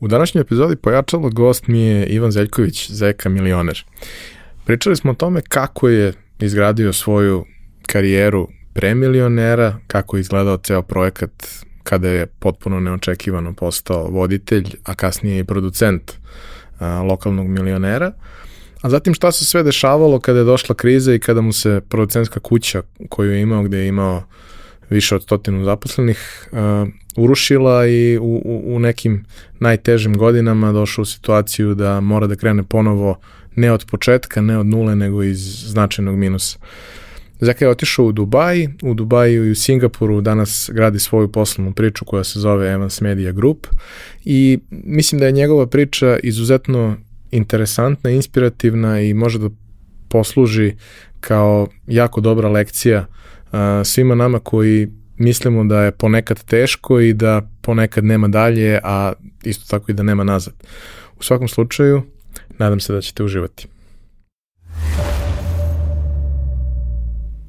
U današnjoj epizodi pojačalo gost mi je Ivan Zeljković, Zeka milioner. Pričali smo o tome kako je izgradio svoju karijeru premilionera, kako je izgledao ceo projekat kada je potpuno neočekivano postao voditelj, a kasnije i producent a, lokalnog milionera. A zatim šta se sve dešavalo kada je došla kriza i kada mu se producentska kuća koju je imao, gde je imao više od stotinu zaposlenih, uh, urušila i u, u, u nekim najtežim godinama došao u situaciju da mora da krene ponovo ne od početka, ne od nule, nego iz značajnog minusa. Zaka je otišao u Dubaji, u Dubaju i u Singapuru danas gradi svoju poslovnu priču koja se zove Evans Media Group i mislim da je njegova priča izuzetno interesantna, inspirativna i može da posluži kao jako dobra lekcija uh, svima nama koji mislimo da je ponekad teško i da ponekad nema dalje, a isto tako i da nema nazad. U svakom slučaju, nadam se da ćete uživati.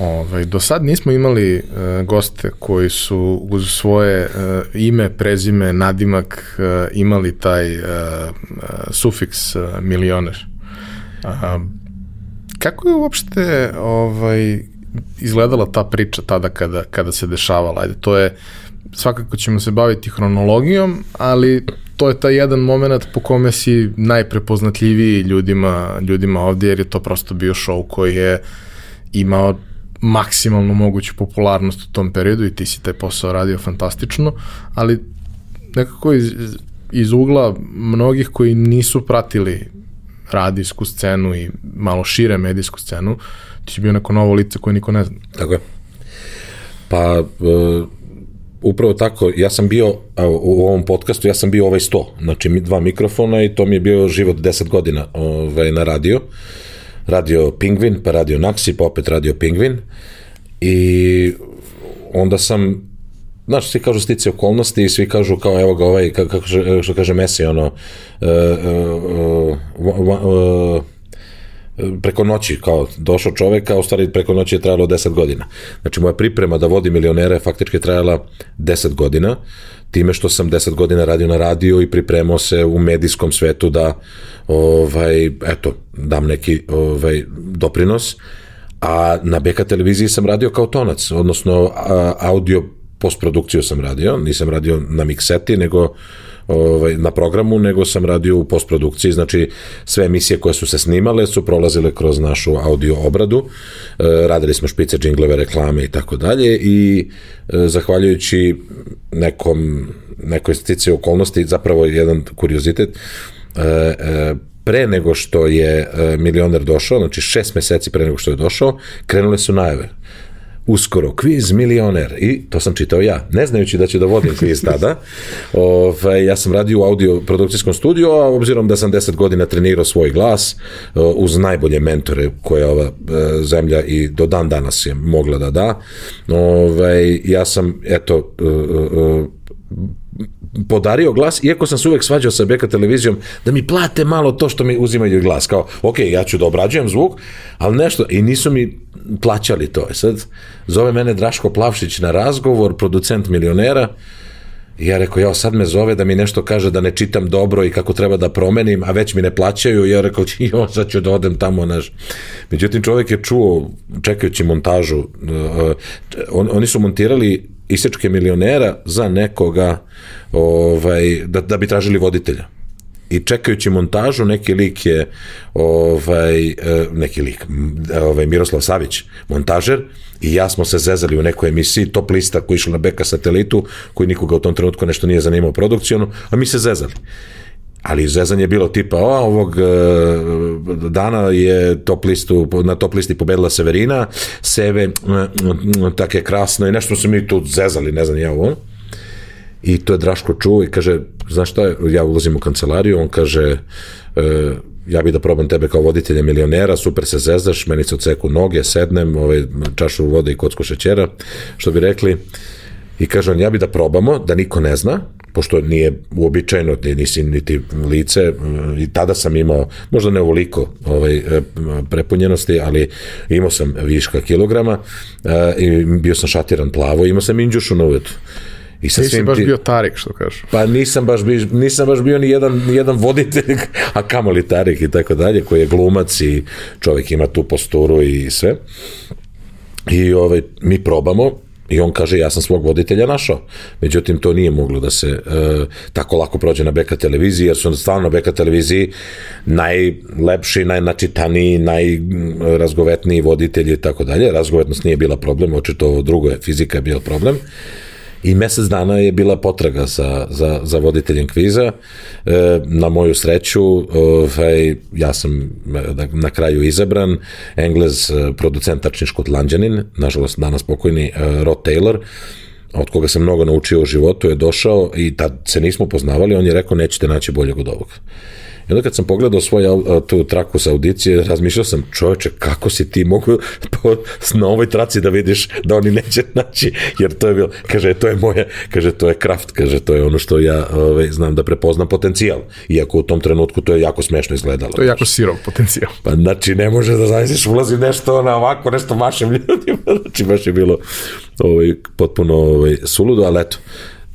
Ovaj, do sad nismo imali uh, goste koji su uz svoje uh, ime, prezime, nadimak uh, imali taj uh, uh, sufiks uh, milioner. Uh, kako je uopšte ovaj, izgledala ta priča tada kada, kada se dešavala? Ajde, to je, svakako ćemo se baviti hronologijom, ali to je taj jedan moment po kome si najprepoznatljiviji ljudima, ljudima ovdje, jer je to prosto bio show koji je imao maksimalno moguću popularnost u tom periodu i ti si taj posao radio fantastično, ali nekako iz, iz ugla mnogih koji nisu pratili radijsku scenu i malo šire medijsku scenu, ti si bio neko novo lice koje niko ne zna. Tako je. Pa, uh, upravo tako, ja sam bio u ovom podcastu, ja sam bio ovaj sto, znači dva mikrofona i to mi je bio život 10 godina ovaj, na radio. Uh, radio Pingvin, pa radio Naxi, pa opet radio Pingvin. I onda sam znaš, svi kažu stice okolnosti i svi kažu kao evo ga ovaj, kako što kaže Messi, ono uh, uh, uh, uh, preko noći kao došao čovek, a u stvari preko noći je trajalo 10 godina. Znači moja priprema da vodi milionere faktički trajala 10 godina, time što sam 10 godina radio na radio i pripremao se u medijskom svetu da ovaj, eto, dam neki ovaj, doprinos, a na BK televiziji sam radio kao tonac, odnosno audio postprodukciju sam radio, nisam radio na mikseti, nego ovaj, na programu, nego sam radio u postprodukciji, znači sve emisije koje su se snimale su prolazile kroz našu audio obradu, e, radili smo špice, džingleve, reklame i tako dalje i e, zahvaljujući nekom, nekoj stice okolnosti, zapravo jedan kuriozitet, e, pre nego što je milioner došao, znači šest meseci pre nego što je došao, krenule su najave uskoro kviz milioner i to sam čitao ja, ne znajući da ću da vodim kviz tada. Ove, ja sam radio u audio produkcijskom studiju, a obzirom da sam 10 godina trenirao svoj glas uz najbolje mentore koje ova e, zemlja i do dan danas je mogla da da. Ove, ja sam, eto, e, e, podario glas, iako sam se uvek svađao sa BK televizijom, da mi plate malo to što mi uzimaju glas. Kao, ok, ja ću da obrađujem zvuk, ali nešto, i nisu mi plaćali to. E sad, zove mene Draško Plavšić na razgovor, producent milionera, I ja rekao, ja sad me zove da mi nešto kaže da ne čitam dobro i kako treba da promenim, a već mi ne plaćaju. I ja rekao, jo, sad ću da odem tamo, naš. Međutim, čovjek je čuo, čekajući montažu, uh, on, oni su montirali isečke milionera za nekoga ovaj, da, da bi tražili voditelja. I čekajući montažu neki lik je ovaj e, neki lik ovaj Miroslav Savić montažer i ja smo se zezali u nekoj emisiji top lista koji išla na beka satelitu koji nikoga u tom trenutku nešto nije zanimao produkcijonu a mi se zezali ali zezanje je bilo tipa o, ovog e, dana je top listu, na top listi pobedila Severina, Seve tako je krasno i nešto su mi tu zezali, ne znam ja ovo. I to je Draško čuo i kaže, znaš šta, ja ulazim u kancelariju, on kaže, e, ja bih da probam tebe kao voditelja milionera, super se zezdaš, meni se odseku noge, sednem, ovaj, čašu vode i kocku šećera, što bi rekli, i kaže on, ja bih da probamo, da niko ne zna, pošto nije uobičajeno, nisi niti lice, i tada sam imao, možda ne ovoliko ovaj, e, prepunjenosti, ali imao sam viška kilograma e, i bio sam šatiran plavo, imao sam inđušu na uvetu. I sa Nisi baš ti... bio Tarik, što kažeš. Pa nisam baš, bio, nisam baš bio ni jedan, ni jedan voditelj, a kamoli Tarik i tako dalje, koji je glumac i čovjek ima tu posturu i sve. I ovaj, mi probamo, I on kaže, ja sam svog voditelja našao. Međutim, to nije moglo da se e, tako lako prođe na beka televiziji, jer su stvarno na beka televiziji najlepši, najnačitaniji, najrazgovetniji voditelji i tako dalje. Razgovetnost nije bila problem, očito drugo je, fizika je bila problem i mesec dana je bila potraga za, za, za voditeljem kviza. E, na moju sreću, ovaj, ja sam na kraju izabran, Englez, e, producent tačni škotlanđanin, nažalost danas pokojni e, Rod Taylor, od koga sam mnogo naučio u životu, je došao i tad se nismo poznavali, on je rekao nećete naći boljeg od ovog. I onda kad sam pogledao svoju tu traku sa audicije, razmišljao sam, čoveče, kako si ti mogu po, na ovoj traci da vidiš da oni neće naći, jer to je bilo, kaže, to je moje, kaže, to je kraft, kaže, to je ono što ja ovaj, znam da prepoznam potencijal. Iako u tom trenutku to je jako smešno izgledalo. To je jako sirov potencijal. Pa znači, ne može da zamisliš, ulazi nešto na ovako, nešto mašem ljudima, znači baš je bilo ovaj, potpuno ovaj, suludo, ali eto,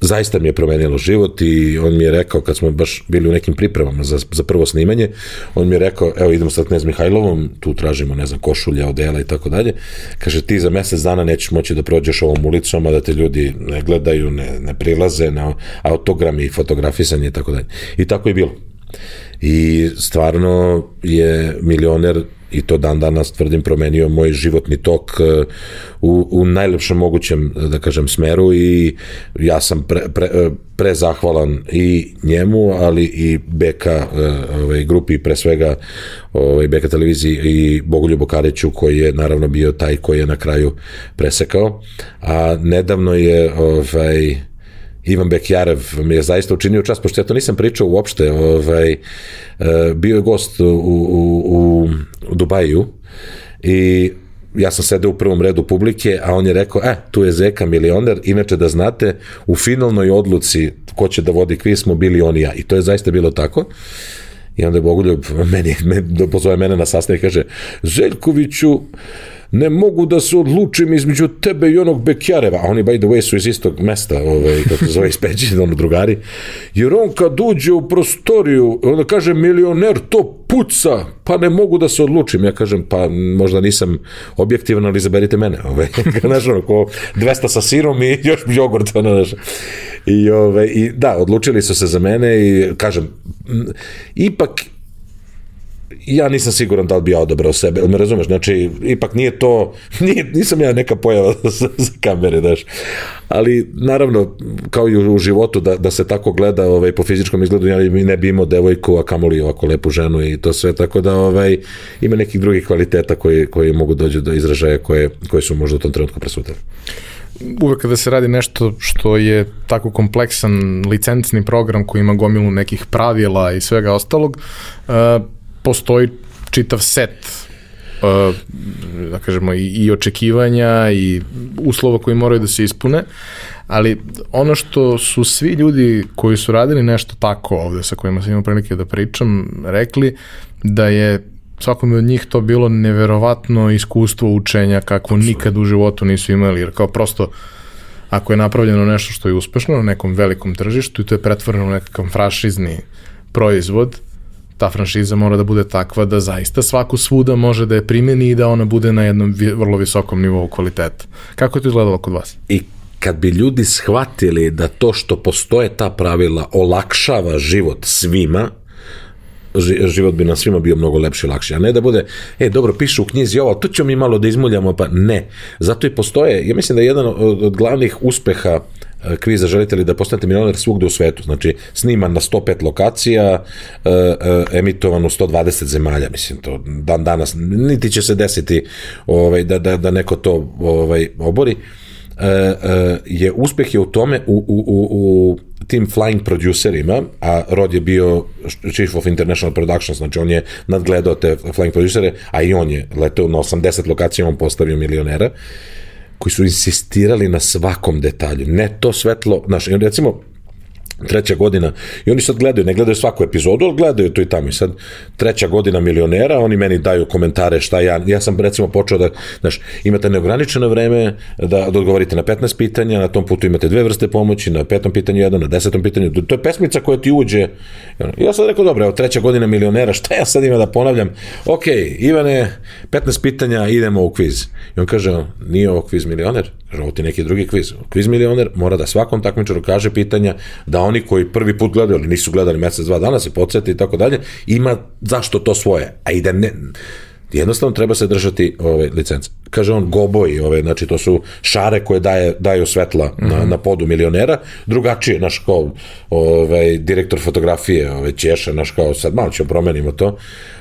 zaista mi je promenilo život i on mi je rekao, kad smo baš bili u nekim pripremama za, za prvo snimanje, on mi je rekao, evo idemo sa Knez Mihajlovom, tu tražimo, ne znam, košulja, odela i tako dalje, kaže, ti za mesec dana nećeš moći da prođeš ovom ulicom, a da te ljudi ne gledaju, ne, ne prilaze na autogrami fotografisanje i tako dalje. I tako je bilo. I stvarno je milioner i to dan danas tvrdim promenio moj životni tok e, u, u najlepšem mogućem da kažem smeru i ja sam pre, pre, e, prezahvalan i njemu ali i BK e, ovaj, grupi pre svega ovaj, BK televiziji i Bogoljubu Kareću koji je naravno bio taj koji je na kraju presekao. A nedavno je ovaj Ivan Bekjarev mi je zaista učinio čast, pošto ja to nisam pričao uopšte, ovaj, e, bio je gost u, u, u, Dubaju i ja sam sedeo u prvom redu publike, a on je rekao, e, tu je Zeka milioner, inače da znate, u finalnoj odluci ko će da vodi kviz smo bili on i ja. I to je zaista bilo tako. I onda je Bogoljub meni, meni pozove mene na sastanak i kaže, Željkoviću, ne mogu da se odlučim između tebe i onog Bekjareva, a oni by the way su iz istog mesta, ovaj, kako se zove iz Peći, ono drugari, jer on kad uđe u prostoriju, onda kaže milioner to puca, pa ne mogu da se odlučim. Ja kažem, pa možda nisam objektivan, ali izaberite mene. Ovaj. Znaš, ono, ko 200 sa sirom i još jogurt, ono, znaš. I, ovaj, I da, odlučili su se za mene i kažem, ipak ja nisam siguran da li bi ja odabrao sebe, ili me razumeš, znači, ipak nije to, nije, nisam ja neka pojava za, za kamere, daš, ali naravno, kao i u, životu, da, da se tako gleda ovaj, po fizičkom izgledu, ja ne bi imao devojku, a kamoli ovako lepu ženu i to sve, tako da ovaj, ima nekih drugih kvaliteta koji, koji mogu dođu do izražaja koje, koje su možda u tom trenutku presutili uvek kada se radi nešto što je tako kompleksan licencni program koji ima gomilu nekih pravila i svega ostalog, uh, postoji čitav set uh, da kažemo i, i očekivanja i uslova koji moraju da se ispune, ali ono što su svi ljudi koji su radili nešto tako ovde sa kojima sam imao prilike da pričam, rekli da je svakome od njih to bilo neverovatno iskustvo učenja kako nikad u životu nisu imali, jer kao prosto ako je napravljeno nešto što je uspešno na nekom velikom tržištu i to je pretvoreno u nekakav franšizni proizvod, ta franšiza mora da bude takva da zaista svaku svuda može da je primeni i da ona bude na jednom vrlo visokom nivou kvaliteta. Kako je to izgledalo kod vas? I kad bi ljudi shvatili da to što postoje ta pravila olakšava život svima, život bi nam svima bio mnogo lepši i lakši. A ne da bude, e, dobro, piše u knjizi ovo, to ćemo mi malo da izmuljamo, pa ne. Zato i postoje, ja mislim da je jedan od, glavnih uspeha e, kviza želite li da postanete milioner svugde u svetu, znači sniman na 105 lokacija, e, e, emitovan u 120 zemalja, mislim to dan danas, niti će se desiti ovaj, da, da, da neko to ovaj, obori, je uspeh je u tome u, u, u, u tim flying producerima, a Rod je bio chief of international productions, znači on je nadgledao te flying producere, a i on je leteo na 80 lokacija, on postavio milionera, koji su insistirali na svakom detalju. Ne to svetlo, znaš, recimo, treća godina i oni sad gledaju, ne gledaju svaku epizodu, ali gledaju to i tamo i sad treća godina milionera, oni meni daju komentare šta ja, ja sam recimo počeo da, znaš, imate neograničeno vreme da, da odgovorite na 15 pitanja, na tom putu imate dve vrste pomoći, na petom pitanju jedno, na desetom pitanju, to je pesmica koja ti uđe. Ja sam rekao, dobro, evo treća godina milionera, šta ja sad ima da ponavljam? Ok, Ivane, 15 pitanja, idemo u kviz. I on kaže, nije ovo kviz milioner, kaže, ovo ti neki drugi kviz. Kviz milioner mora da svakom takmičaru kaže pitanja, da oni koji prvi put gledaju, ali nisu gledali mesec, dva dana, se podsjeti i tako dalje, ima zašto to svoje. A i da ne, jednostavno treba se držati ove licence. Kaže on goboji, ove, znači to su šare koje daje, daju svetla mm -hmm. na, mhm. na podu milionera, drugačije, naš kao ovaj, direktor fotografije, ove, Ćeša, naš kao, sad malo ćemo promenimo to,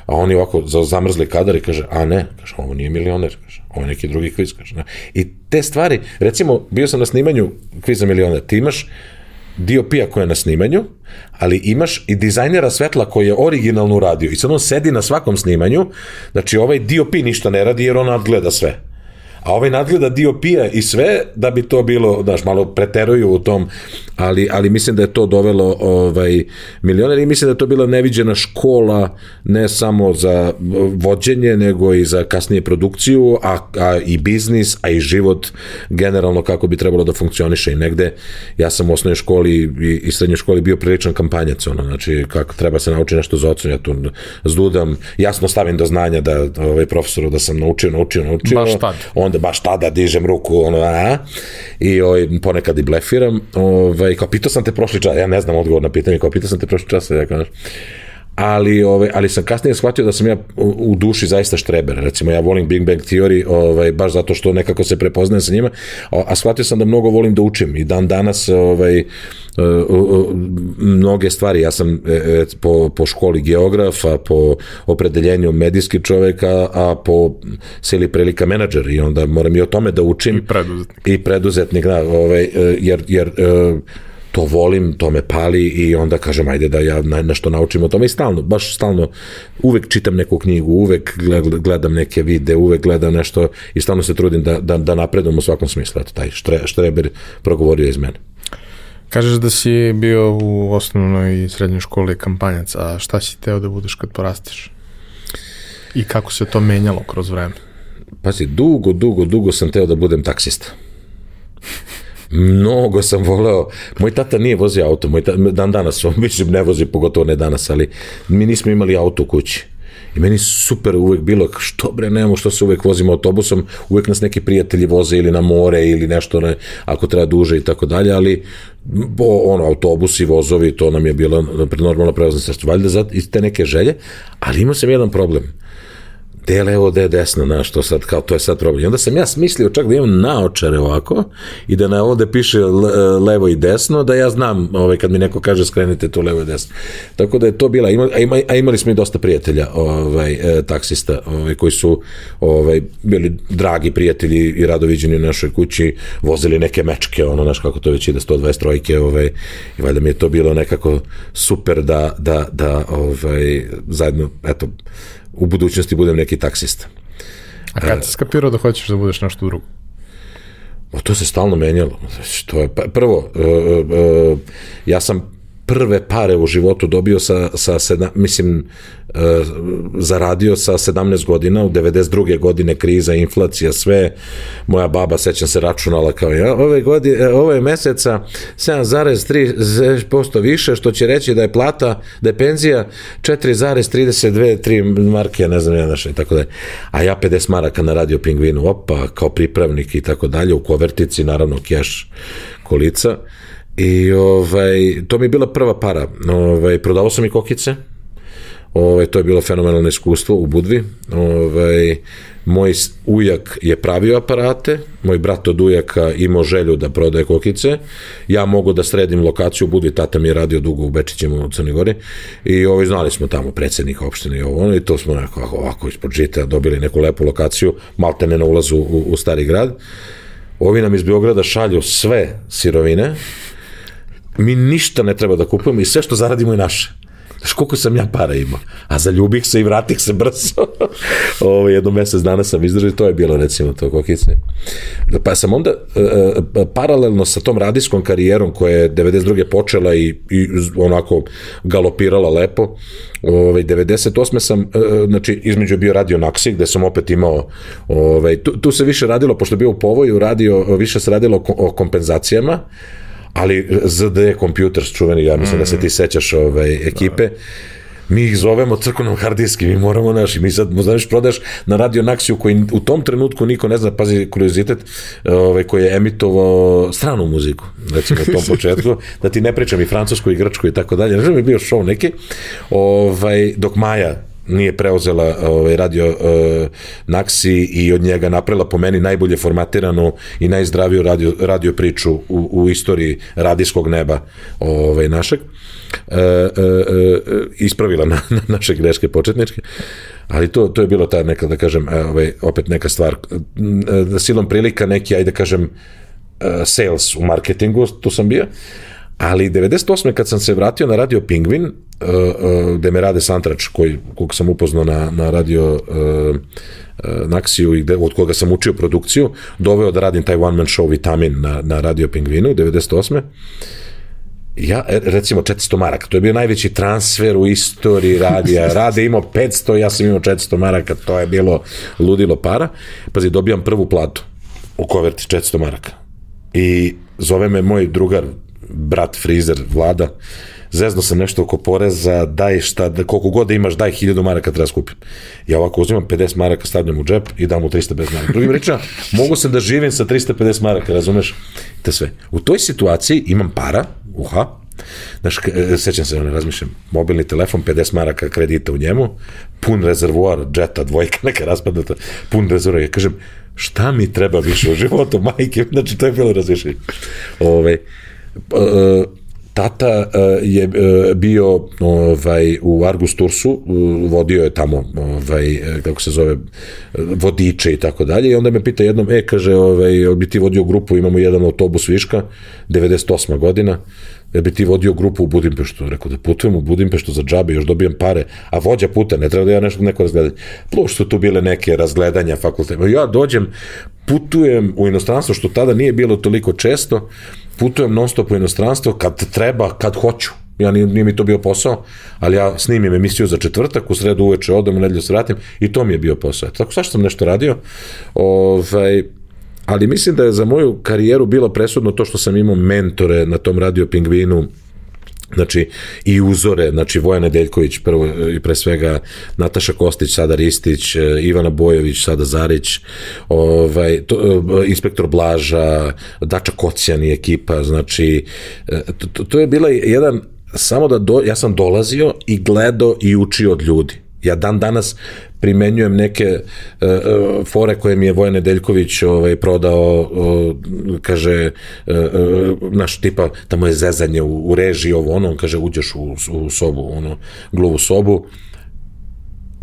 a oni ovako zamrzli kadar i kaže, a ne, kaže, ovo nije milioner, kaže, ovo je neki drugi kviz, kaže, ne. I te stvari, recimo, bio sam na snimanju kviza milioner, ti imaš DOP-a koja je na snimanju, ali imaš i dizajnera svetla koji je originalno uradio. I sad on sedi na svakom snimanju, znači ovaj DOP ništa ne radi jer on nadgleda sve a ovaj nadgleda dio pija i sve da bi to bilo, znaš, malo preteruju u tom, ali, ali mislim da je to dovelo ovaj, milioner i mislim da je to bila neviđena škola ne samo za vođenje, nego i za kasnije produkciju, a, a i biznis, a i život generalno kako bi trebalo da funkcioniše. I negde, ja sam u osnovnoj školi i, i srednjoj školi bio priličan kampanjac, ono, znači kako treba se naučiti nešto za ocen, ja tu zdudam, jasno stavim do znanja da ovaj profesoru da sam naučio, naučio, naučio, Baš tad. on onda baš tada dižem ruku, ono, a, i ovaj, ponekad i blefiram, ovaj, kao pitao sam te prošli čas, ja ne znam odgovor na pitanje, kao pitao sam te prošli čas, ja kao, ali, ovaj, ali sam kasnije shvatio da sam ja u, u duši zaista štreber. Recimo, ja volim Big Bang Theory ovaj, baš zato što nekako se prepoznajem sa njima, a, a shvatio sam da mnogo volim da učim i dan danas ovaj, mnoge stvari. Ja sam e, e, po, po školi geografa, po opredeljenju medijski čovek, a, a po sili prilika menadžer i onda moram i o tome da učim. I preduzetnik. I preduzetnik, da, ovaj, e, jer, jer to volim, to me pali i onda kažem ajde da ja nešto naučim o tome i stalno, baš stalno uvek čitam neku knjigu, uvek gledam neke vide, uvek gledam nešto i stalno se trudim da, da, da napredom u svakom smislu. Eto, taj štre, štreber progovorio iz mene. Kažeš da si bio u osnovnoj i srednjoj školi kampanjac, a šta si teo da budeš kad porasteš? I kako se to menjalo kroz vreme? Pazi, dugo, dugo, dugo sam teo da budem taksista. Mnogo sam voleo, moj tata nije vozio auto, moj tata, dan danas, on više ne vozi, pogotovo ne danas, ali mi nismo imali auto u kući. I meni super uvek bilo, što bre, nemamo što se uvek vozimo autobusom, uvek nas neki prijatelji voze ili na more ili nešto, ne, ako treba duže i tako dalje, ali bo, ono, autobusi, vozovi, to nam je bilo normalno prevozno sredstvo, valjda za te neke želje, ali imao sam jedan problem gde je levo, gde je desno, znaš, to sad, kao, to je sad problem. I onda sam ja smislio čak da imam naočare ovako i da na ovde piše levo i desno, da ja znam, ovaj, kad mi neko kaže skrenite tu levo i desno. Tako da je to bila, a, ima, a imali smo i dosta prijatelja, ovaj, e, taksista, ovaj, koji su ovaj, bili dragi prijatelji i radoviđeni u našoj kući, vozili neke mečke, ono, znaš, kako to već ide, 120 trojke, ovaj, i valjda mi je to bilo nekako super da, da, da ovaj, zajedno, eto, u budućnosti budem neki taksista. A kad si skapirao da hoćeš da budeš nešto drugo? O, to se stalno menjalo. Što je, prvo, uh, uh, ja sam prve pare u životu dobio sa, sa sedam, mislim, uh, zaradio sa 17 godina, u 92. godine kriza, inflacija, sve, moja baba, sećam se, računala kao ja, ove, godine, ove meseca 7,3% više, što će reći da je plata, da je penzija 4,32, 3 marke, ne znam, jedna i tako da A ja 50 maraka na radio Pingvinu, opa, kao pripravnik i tako dalje, u kovertici, naravno, keš kolica, I ovaj, to mi je bila prva para. Ovaj, prodavao sam i kokice. Ovaj, to je bilo fenomenalno iskustvo u Budvi. Ovaj, moj ujak je pravio aparate, moj brat od ujaka imao želju da prodaje kokice, ja mogu da sredim lokaciju u Budvi, tata mi je radio dugo u Bečićima u Crnoj Gori i ovaj, znali smo tamo predsednik opštine i ovo ono, i to smo nekako ovako ispod žita dobili neku lepu lokaciju, malte ne na ulazu u, u stari grad. Ovi nam iz Beograda šalju sve sirovine, mi ništa ne treba da kupujemo i sve što zaradimo je naše. Znaš koliko sam ja para imao. A zaljubih se i vratih se brzo. Ovo, jedno mesec dana sam izdržao i to je bilo recimo to kokice. Pa sam onda uh, paralelno sa tom radijskom karijerom koja je 92. počela i, i onako galopirala lepo. Ovaj 98. sam uh, znači između je bio radio Naksi gde sam opet imao ovaj tu, tu se više radilo pošto je bio u povoju radio više se radilo o kompenzacijama ali ZD Computers čuveni, ja mislim mm. da se ti sećaš ovaj, ekipe, mi ih zovemo crkvenom hardijski, mi moramo naši, mi sad, znaš, prodaš na radio Naksiju koji u tom trenutku niko ne zna, pazi, kuriozitet, ovaj, koji je emitovao stranu muziku, recimo u tom početku, da ti ne pričam i francusku i grčku i tako dalje, ne znam, je bio show neki, ovaj, dok Maja nije preuzela ovaj, radio uh, Naksi i od njega napravila po meni najbolje formatiranu i najzdraviju radio, radio priču u, u istoriji radijskog neba ovaj, našeg. Uh, uh, uh, ispravila na, na naše greške početničke. Ali to, to je bilo ta neka, da kažem, ovaj, opet neka stvar. Da silom prilika neki, ajde da kažem, sales u marketingu, tu sam bio. Ali 98. kad sam se vratio na radio Pingvin, Uh, uh, gde me rade Santrač, koji, kog sam upoznao na, na radio uh, uh, Naksiju i gde, od koga sam učio produkciju, doveo da radim taj one man show Vitamin na, na radio Pingvinu 98 ja, e, recimo 400 maraka, to je bio najveći transfer u istoriji radija, rade imao 500, ja sam imao 400 maraka, to je bilo ludilo para, pazi, dobijam prvu platu. U koverti 400 maraka. I zove me moj drugar, brat Frizer, Vlada, zezno sam nešto oko poreza, daj šta, da, koliko god da imaš, daj 1000 maraka treba skupim. Ja ovako uzimam 50 maraka, stavljam u džep i dam mu 350 maraka. Drugim rečima, mogu sam da živim sa 350 maraka, razumeš? Te sve. U toj situaciji imam para, uha, Znaš, e, sećam se, ne razmišljam, mobilni telefon, 50 maraka kredita u njemu, pun rezervoar, džeta, dvojka, neka raspadnata, pun rezervoar. Ja kažem, šta mi treba više u životu, majke? Znači, to je bilo razmišljanje. Ove, uh, tata uh, je uh, bio ovaj u Argus Tursu, vodio je tamo ovaj kako se zove vodiče i tako dalje i onda me pita jednom e kaže ovaj bi ti vodio grupu imamo jedan autobus viška 98. godina da bi ti vodio grupu u Budimpeštu. Rekao da putujem u Budimpeštu za džabe, još dobijam pare, a vođa puta, ne treba da ja nešto neko razgledanje. Plus su tu bile neke razgledanja fakulteta. Ja dođem, putujem u inostranstvo, što tada nije bilo toliko često, putujem non stop u inostranstvo kad treba, kad hoću. Ja nije, nije mi to bio posao, ali ja snimim emisiju za četvrtak, u sredu uveče odem, u nedelju se vratim i to mi je bio posao. Tako sad sam nešto radio, ovaj, ali mislim da je za moju karijeru bilo presudno to što sam imao mentore na tom radio Pingvinu, znači i uzore, znači Vojan Nedeljković prvo i pre svega Nataša Kostić, sada Ristić, e, Ivana Bojović, sada Zarić, ovaj, to, e, inspektor Blaža, Dača Kocijan i ekipa, znači e, to, to je bila jedan samo da do, ja sam dolazio i gledao i učio od ljudi. Ja dan danas primenjujem neke uh, fore koje mi je Vojan Nedeljković ovaj, prodao, uh, kaže, uh, naš tipa, tamo je zezanje u, u režiji, ovo ono, on kaže, uđeš u, u sobu, ono, gluvu sobu,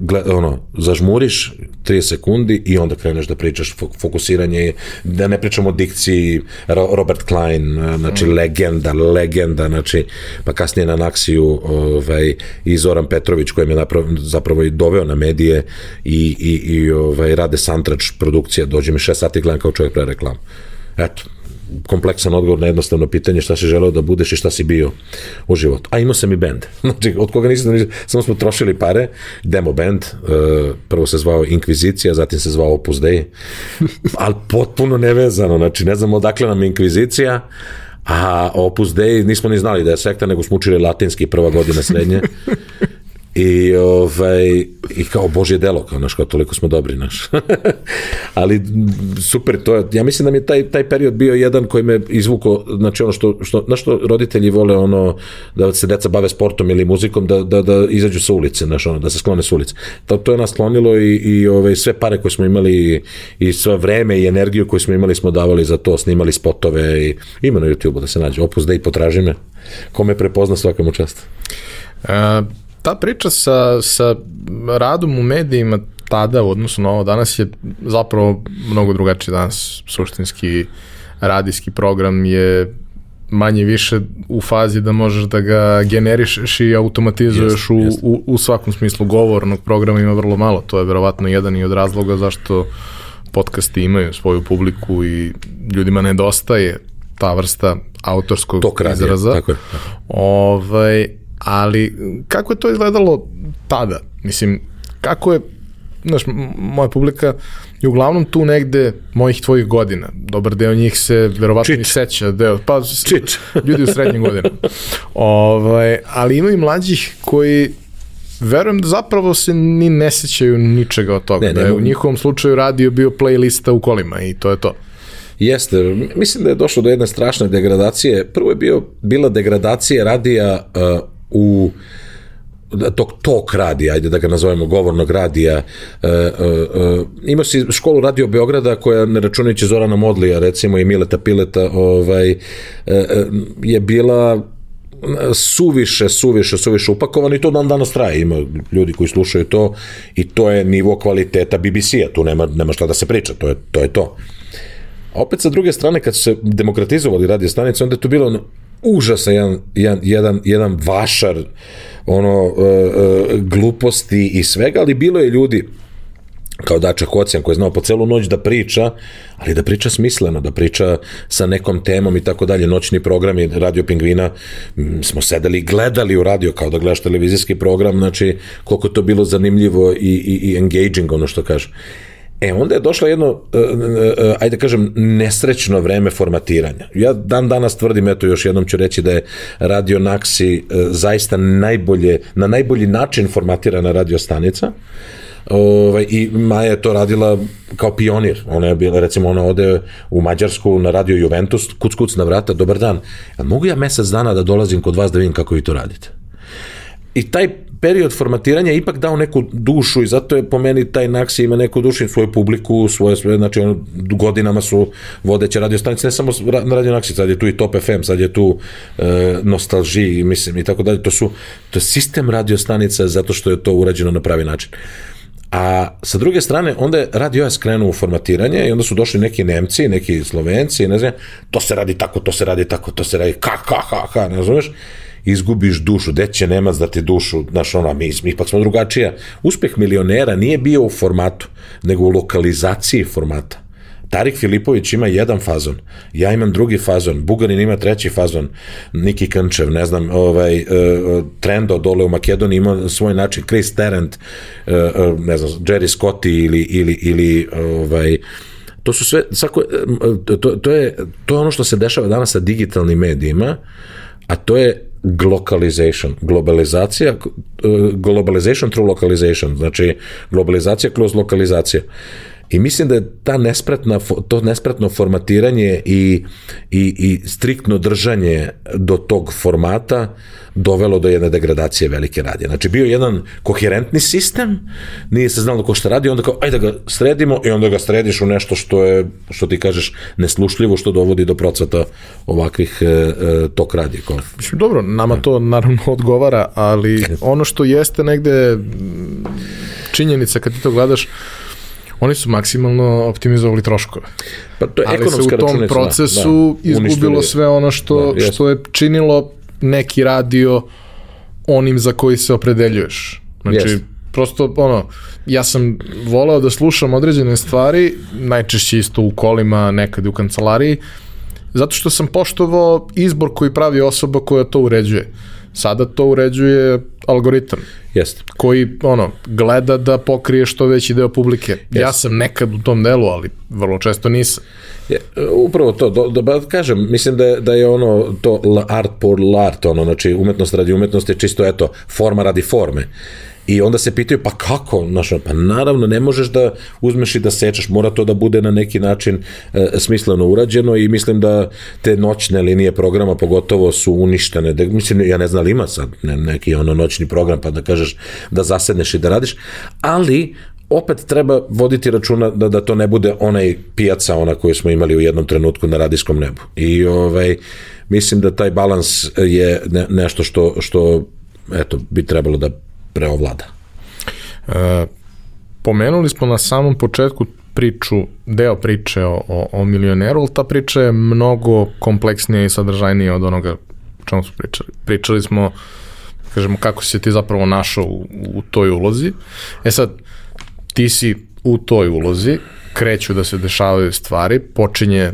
gled, ono, zažmuriš 3 sekundi i onda kreneš da pričaš fokusiranje, da ne pričamo o dikciji Robert Klein, znači mm. legenda, legenda, znači, pa kasnije na Naksiju ovaj, i Zoran Petrović koji me napravo, zapravo i doveo na medije i, i, i ovaj, rade Santrač produkcija, dođe mi 6 sati gledam kao čovjek pre reklam. Eto, kompleksan odgovor na jednostavno pitanje šta si želeo da budeš i šta si bio u životu. A imao sam i bend. Znači, od koga nisam, samo smo trošili pare, demo band, uh, prvo se zvao Inkvizicija, zatim se zvao Opus Dei, ali potpuno nevezano, znači ne znam odakle nam Inkvizicija, a Opus Dei nismo ni znali da je sekta, nego smo učili latinski prva godina srednje I, ovaj, I kao Božje delo, kao, naš, kao toliko smo dobri, naš. Ali super, to je, ja mislim da mi je taj, taj period bio jedan koji me izvuko, znači ono što, što, na što roditelji vole ono, da se deca bave sportom ili muzikom, da, da, da izađu sa ulice, znaš, ono, da se sklone sa ulice. To, to je nas sklonilo i, i ovaj, sve pare koje smo imali i, sve vreme i energiju koju smo imali smo davali za to, snimali spotove i ima na YouTube-u da se nađe. Opus da i potraži me. Kome prepozna svaka mu čast. Uh, ta priča sa, sa radom u medijima tada u odnosu na ovo danas je zapravo mnogo drugačiji danas suštinski radijski program je manje više u fazi da možeš da ga generišeš i automatizuješ jest, u, jest. u, u svakom smislu govornog programa ima vrlo malo, to je verovatno jedan i od razloga zašto podcasti imaju svoju publiku i ljudima nedostaje ta vrsta autorskog Tok izraza. Tako je. Ovaj, ali kako je to izgledalo tada? Mislim, kako je, znaš, moja publika je uglavnom tu negde mojih tvojih godina. Dobar deo njih se verovatno i seća. Deo, pa, Čič. ljudi u srednjim godinama. Ovaj, ali ima i mlađih koji verujem da zapravo se ni ne sećaju ničega od toga. Ne, da je u njihovom slučaju radio bio playlista u kolima i to je to. Jeste, mislim da je došlo do jedne strašne degradacije. Prvo je bio, bila degradacija radija uh, u tog tok radija, ajde da ga nazovemo govornog radija, e, e, e, imao si školu radio Beograda koja, ne računajući Zorana Modlija, recimo i Mileta Pileta, ovaj, e, e, je bila suviše, suviše, suviše upakovan i to dan danas traje. Ima ljudi koji slušaju to i to je nivo kvaliteta BBC-a, tu nema, nema šta da se priča, to je to. Je to. A opet sa druge strane, kad su se demokratizovali radio stanice, onda je to bilo užasan jedan, jedan, jedan, jedan vašar ono uh, uh, gluposti i svega, ali bilo je ljudi kao Dača Kocijan koji je znao po celu noć da priča, ali da priča smisleno, da priča sa nekom temom i tako dalje. Noćni programi Radio Pingvina smo sedeli i gledali u radio kao da gledaš televizijski program, znači koliko to bilo zanimljivo i, i, i engaging, ono što kaže. E, onda je došlo jedno, uh, uh, ajde da kažem, nesrećno vreme formatiranja. Ja dan danas tvrdim, eto još jednom ću reći da je Radio Naxi zaista najbolje, na najbolji način formatirana radio stanica. Ovaj, I Maja je to radila kao pionir. Ona je bila, recimo, ona ode u Mađarsku na radio Juventus, kuc kuc na vrata, dobar dan. A mogu ja mesec dana da dolazim kod vas da vidim kako vi to radite? I taj period formatiranja ipak dao neku dušu i zato je po meni taj Naksi ima neku dušu i svoju publiku, svoje, svoje znači ono, godinama su vodeće radio stanice, ne samo na radio Naksi, sad je tu i Top FM, sad je tu e, Nostalži, mislim, i tako dalje, to su, to je sistem radio stanica zato što je to urađeno na pravi način. A sa druge strane, onda je Radio S krenuo u formatiranje i onda su došli neki Nemci, neki Slovenci, ne znam, to se radi tako, to se radi tako, to se radi ka, ka, ka, ka, ne znaš, izgubiš dušu, gde će Nemac da ti dušu, znaš, ona, mi, mi ipak smo drugačija. Uspeh milionera nije bio u formatu, nego u lokalizaciji formata. Tarik Filipović ima jedan fazon, ja imam drugi fazon, Bugarin ima treći fazon, Niki Krnčev, ne znam, ovaj, uh, Trendo dole u Makedoniji ima svoj način, Chris Tarrant, uh, uh, ne znam, Jerry Scotti ili, ili, ili ovaj, to su sve, svako, to, to, je, to je ono što se dešava danas sa digitalnim medijima, a to je globalization, globalizacija, uh, globalization through localization, znači globalizacija kroz lokalizaciju. I mislim da je ta nespretna, to nespretno formatiranje i, i, i striktno držanje do tog formata dovelo do jedne degradacije velike radije. Znači bio jedan koherentni sistem, nije se znalo ko šta radi, onda kao ajde da ga sredimo i onda ga središ u nešto što je, što ti kažeš, neslušljivo, što dovodi do procvata ovakvih e, e, tok radije. Kao. Mislim, dobro, nama to naravno odgovara, ali ono što jeste negde činjenica kad ti to gledaš, oni su maksimalno optimizovali troškove. Pa to je Ali se u tom procesu da, da, izgubilo sve ono što, da, što je činilo neki radio onim za koji se opredeljuješ. Znači, jest. prosto, ono, ja sam volao da slušam određene stvari, najčešće isto u kolima, nekad u kancelariji, zato što sam poštovao izbor koji pravi osoba koja to uređuje. Sada to uređuje algoritam. Jeste. Koji, ono, gleda da pokrije što veći deo publike. Yes. Ja sam nekad u tom delu, ali vrlo često nisam. Je, upravo to, do, do, ba, kažem, mislim da je, da je ono to art por l'art, ono, znači umetnost radi umetnosti, čisto eto, forma radi forme. I onda se pitaju, pa kako? Znaš, pa naravno, ne možeš da uzmeš i da sečeš, mora to da bude na neki način e, smisleno urađeno i mislim da te noćne linije programa pogotovo su uništene. Da, mislim, ja ne znam li ima sad ne, neki ono noćni program pa da kažeš da zasedneš i da radiš, ali opet treba voditi računa da, da to ne bude onaj pijaca ona koju smo imali u jednom trenutku na radijskom nebu. I ovaj, mislim da taj balans je ne, nešto što, što eto, bi trebalo da preovlada. E, pomenuli smo na samom početku priču, deo priče o, o, o milioneru, ali ta priča je mnogo kompleksnija i sadržajnija od onoga o čemu smo pričali. Pričali smo, kažemo, kako si ti zapravo našao u, u toj ulozi. E sad, ti si u toj ulozi, kreću da se dešavaju stvari, počinje,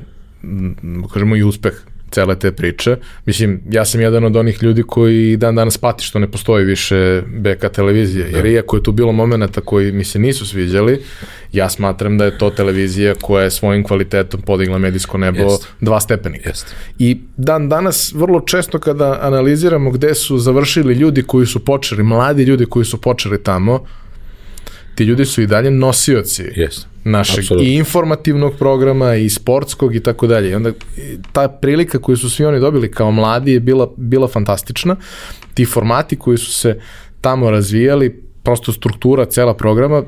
kažemo, i uspeh cele te priče. Mislim, ja sam jedan od onih ljudi koji dan danas pati što ne postoji više BK televizija, jer da. iako je tu bilo momenta koji mi se nisu sviđali, ja smatram da je to televizija koja je svojim kvalitetom podigla medijsko nebo Jest. dva stepenika. Jest. I dan danas vrlo često kada analiziramo gde su završili ljudi koji su počeli, mladi ljudi koji su počeli tamo, ti ljudi su i dalje nosioci yes. našeg Absolutno. i informativnog programa i sportskog i tako dalje. I onda ta prilika koju su svi oni dobili kao mladi je bila, bila fantastična. Ti formati koji su se tamo razvijali, prosto struktura cela programa,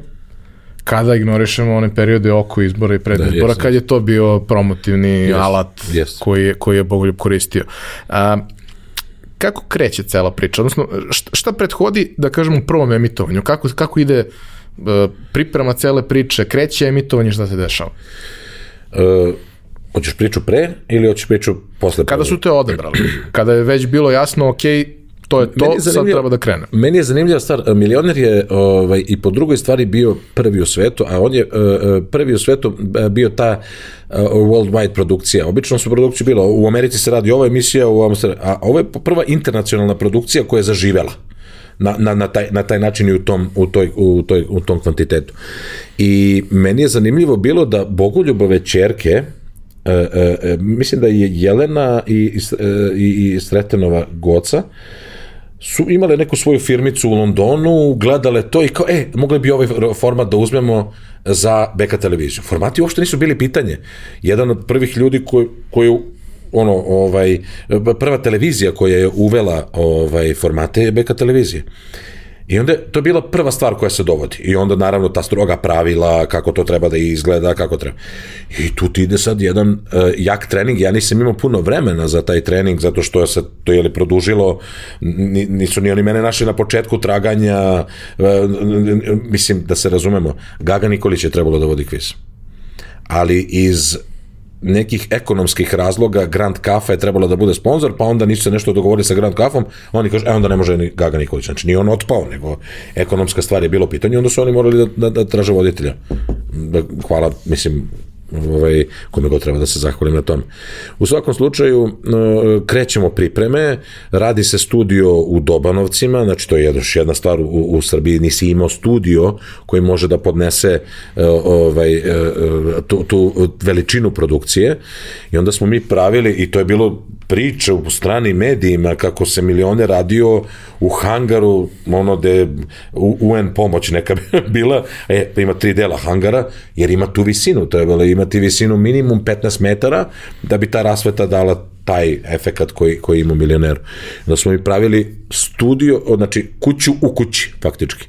kada ignorišemo one periode oko izbora i pred da, izbora, kad je to bio promotivni yes. alat yes. koji je, koji je Bogoljub koristio. A, kako kreće cela priča? Odnosno, šta, šta prethodi, da kažem, u prvom emitovanju? Kako, kako ide E, priprema cele priče, kreće emitovanje, šta se dešava? E, hoćeš priču pre ili hoćeš priču posle? Kada su te odebrali? Kada je već bilo jasno, ok, to je to, je sad treba da krene. Meni je zanimljiva stvar, Milioner je ovaj, i po drugoj stvari bio prvi u svetu, a on je uh, prvi u svetu bio ta uh, worldwide produkcija. Obično su produkcije bilo, u Americi se radi ova emisija, u a ovo je prva internacionalna produkcija koja je zaživela na, na, na, taj, na taj način i u tom, u, toj, u, toj, u tom kvantitetu. I meni je zanimljivo bilo da Bogoljubove čerke, e, e, e, mislim da je Jelena i, i, i Sretenova Goca, su imale neku svoju firmicu u Londonu, gledale to i kao, e, mogli bi ovaj format da uzmemo za BK televiziju. Formati uopšte nisu bili pitanje. Jedan od prvih ljudi koji, koji ono ovaj prva televizija koja je uvela ovaj formate je BK televizija. I onda to je bila prva stvar koja se dovodi. I onda naravno ta stroga pravila, kako to treba da izgleda, kako treba. I tu ti ide sad jedan uh, jak trening. Ja nisam imao puno vremena za taj trening, zato što se to je li produžilo, nisu ni oni mene našli na početku traganja, uh, mislim da se razumemo, Gaga Nikolić je trebalo da vodi kviz. Ali iz nekih ekonomskih razloga Grand Kafa je trebalo da bude sponsor, pa onda nisu se nešto dogovorili sa Grand Kafom, oni kažu, e onda ne može ni Gaga Nikolić, znači nije on otpao, nego ekonomska stvar je bilo pitanje, onda su oni morali da, da, da traže voditelja. Hvala, mislim, ovaj, kome god treba da se zahvalim na tom. U svakom slučaju, e, krećemo pripreme, radi se studio u Dobanovcima, znači to je još jedna stvar u, u Srbiji, nisi imao studio koji može da podnese e, ovaj, e, tu, tu veličinu produkcije. I onda smo mi pravili, i to je bilo priče u strani medijima kako se milione radio u hangaru, ono gde UN pomoć neka bila, e, ima tri dela hangara, jer ima tu visinu, to je bilo imati visinu minimum 15 metara da bi ta rasveta dala taj efekat koji, koji ima milioner. Da smo mi pravili studio, znači kuću u kući, faktički.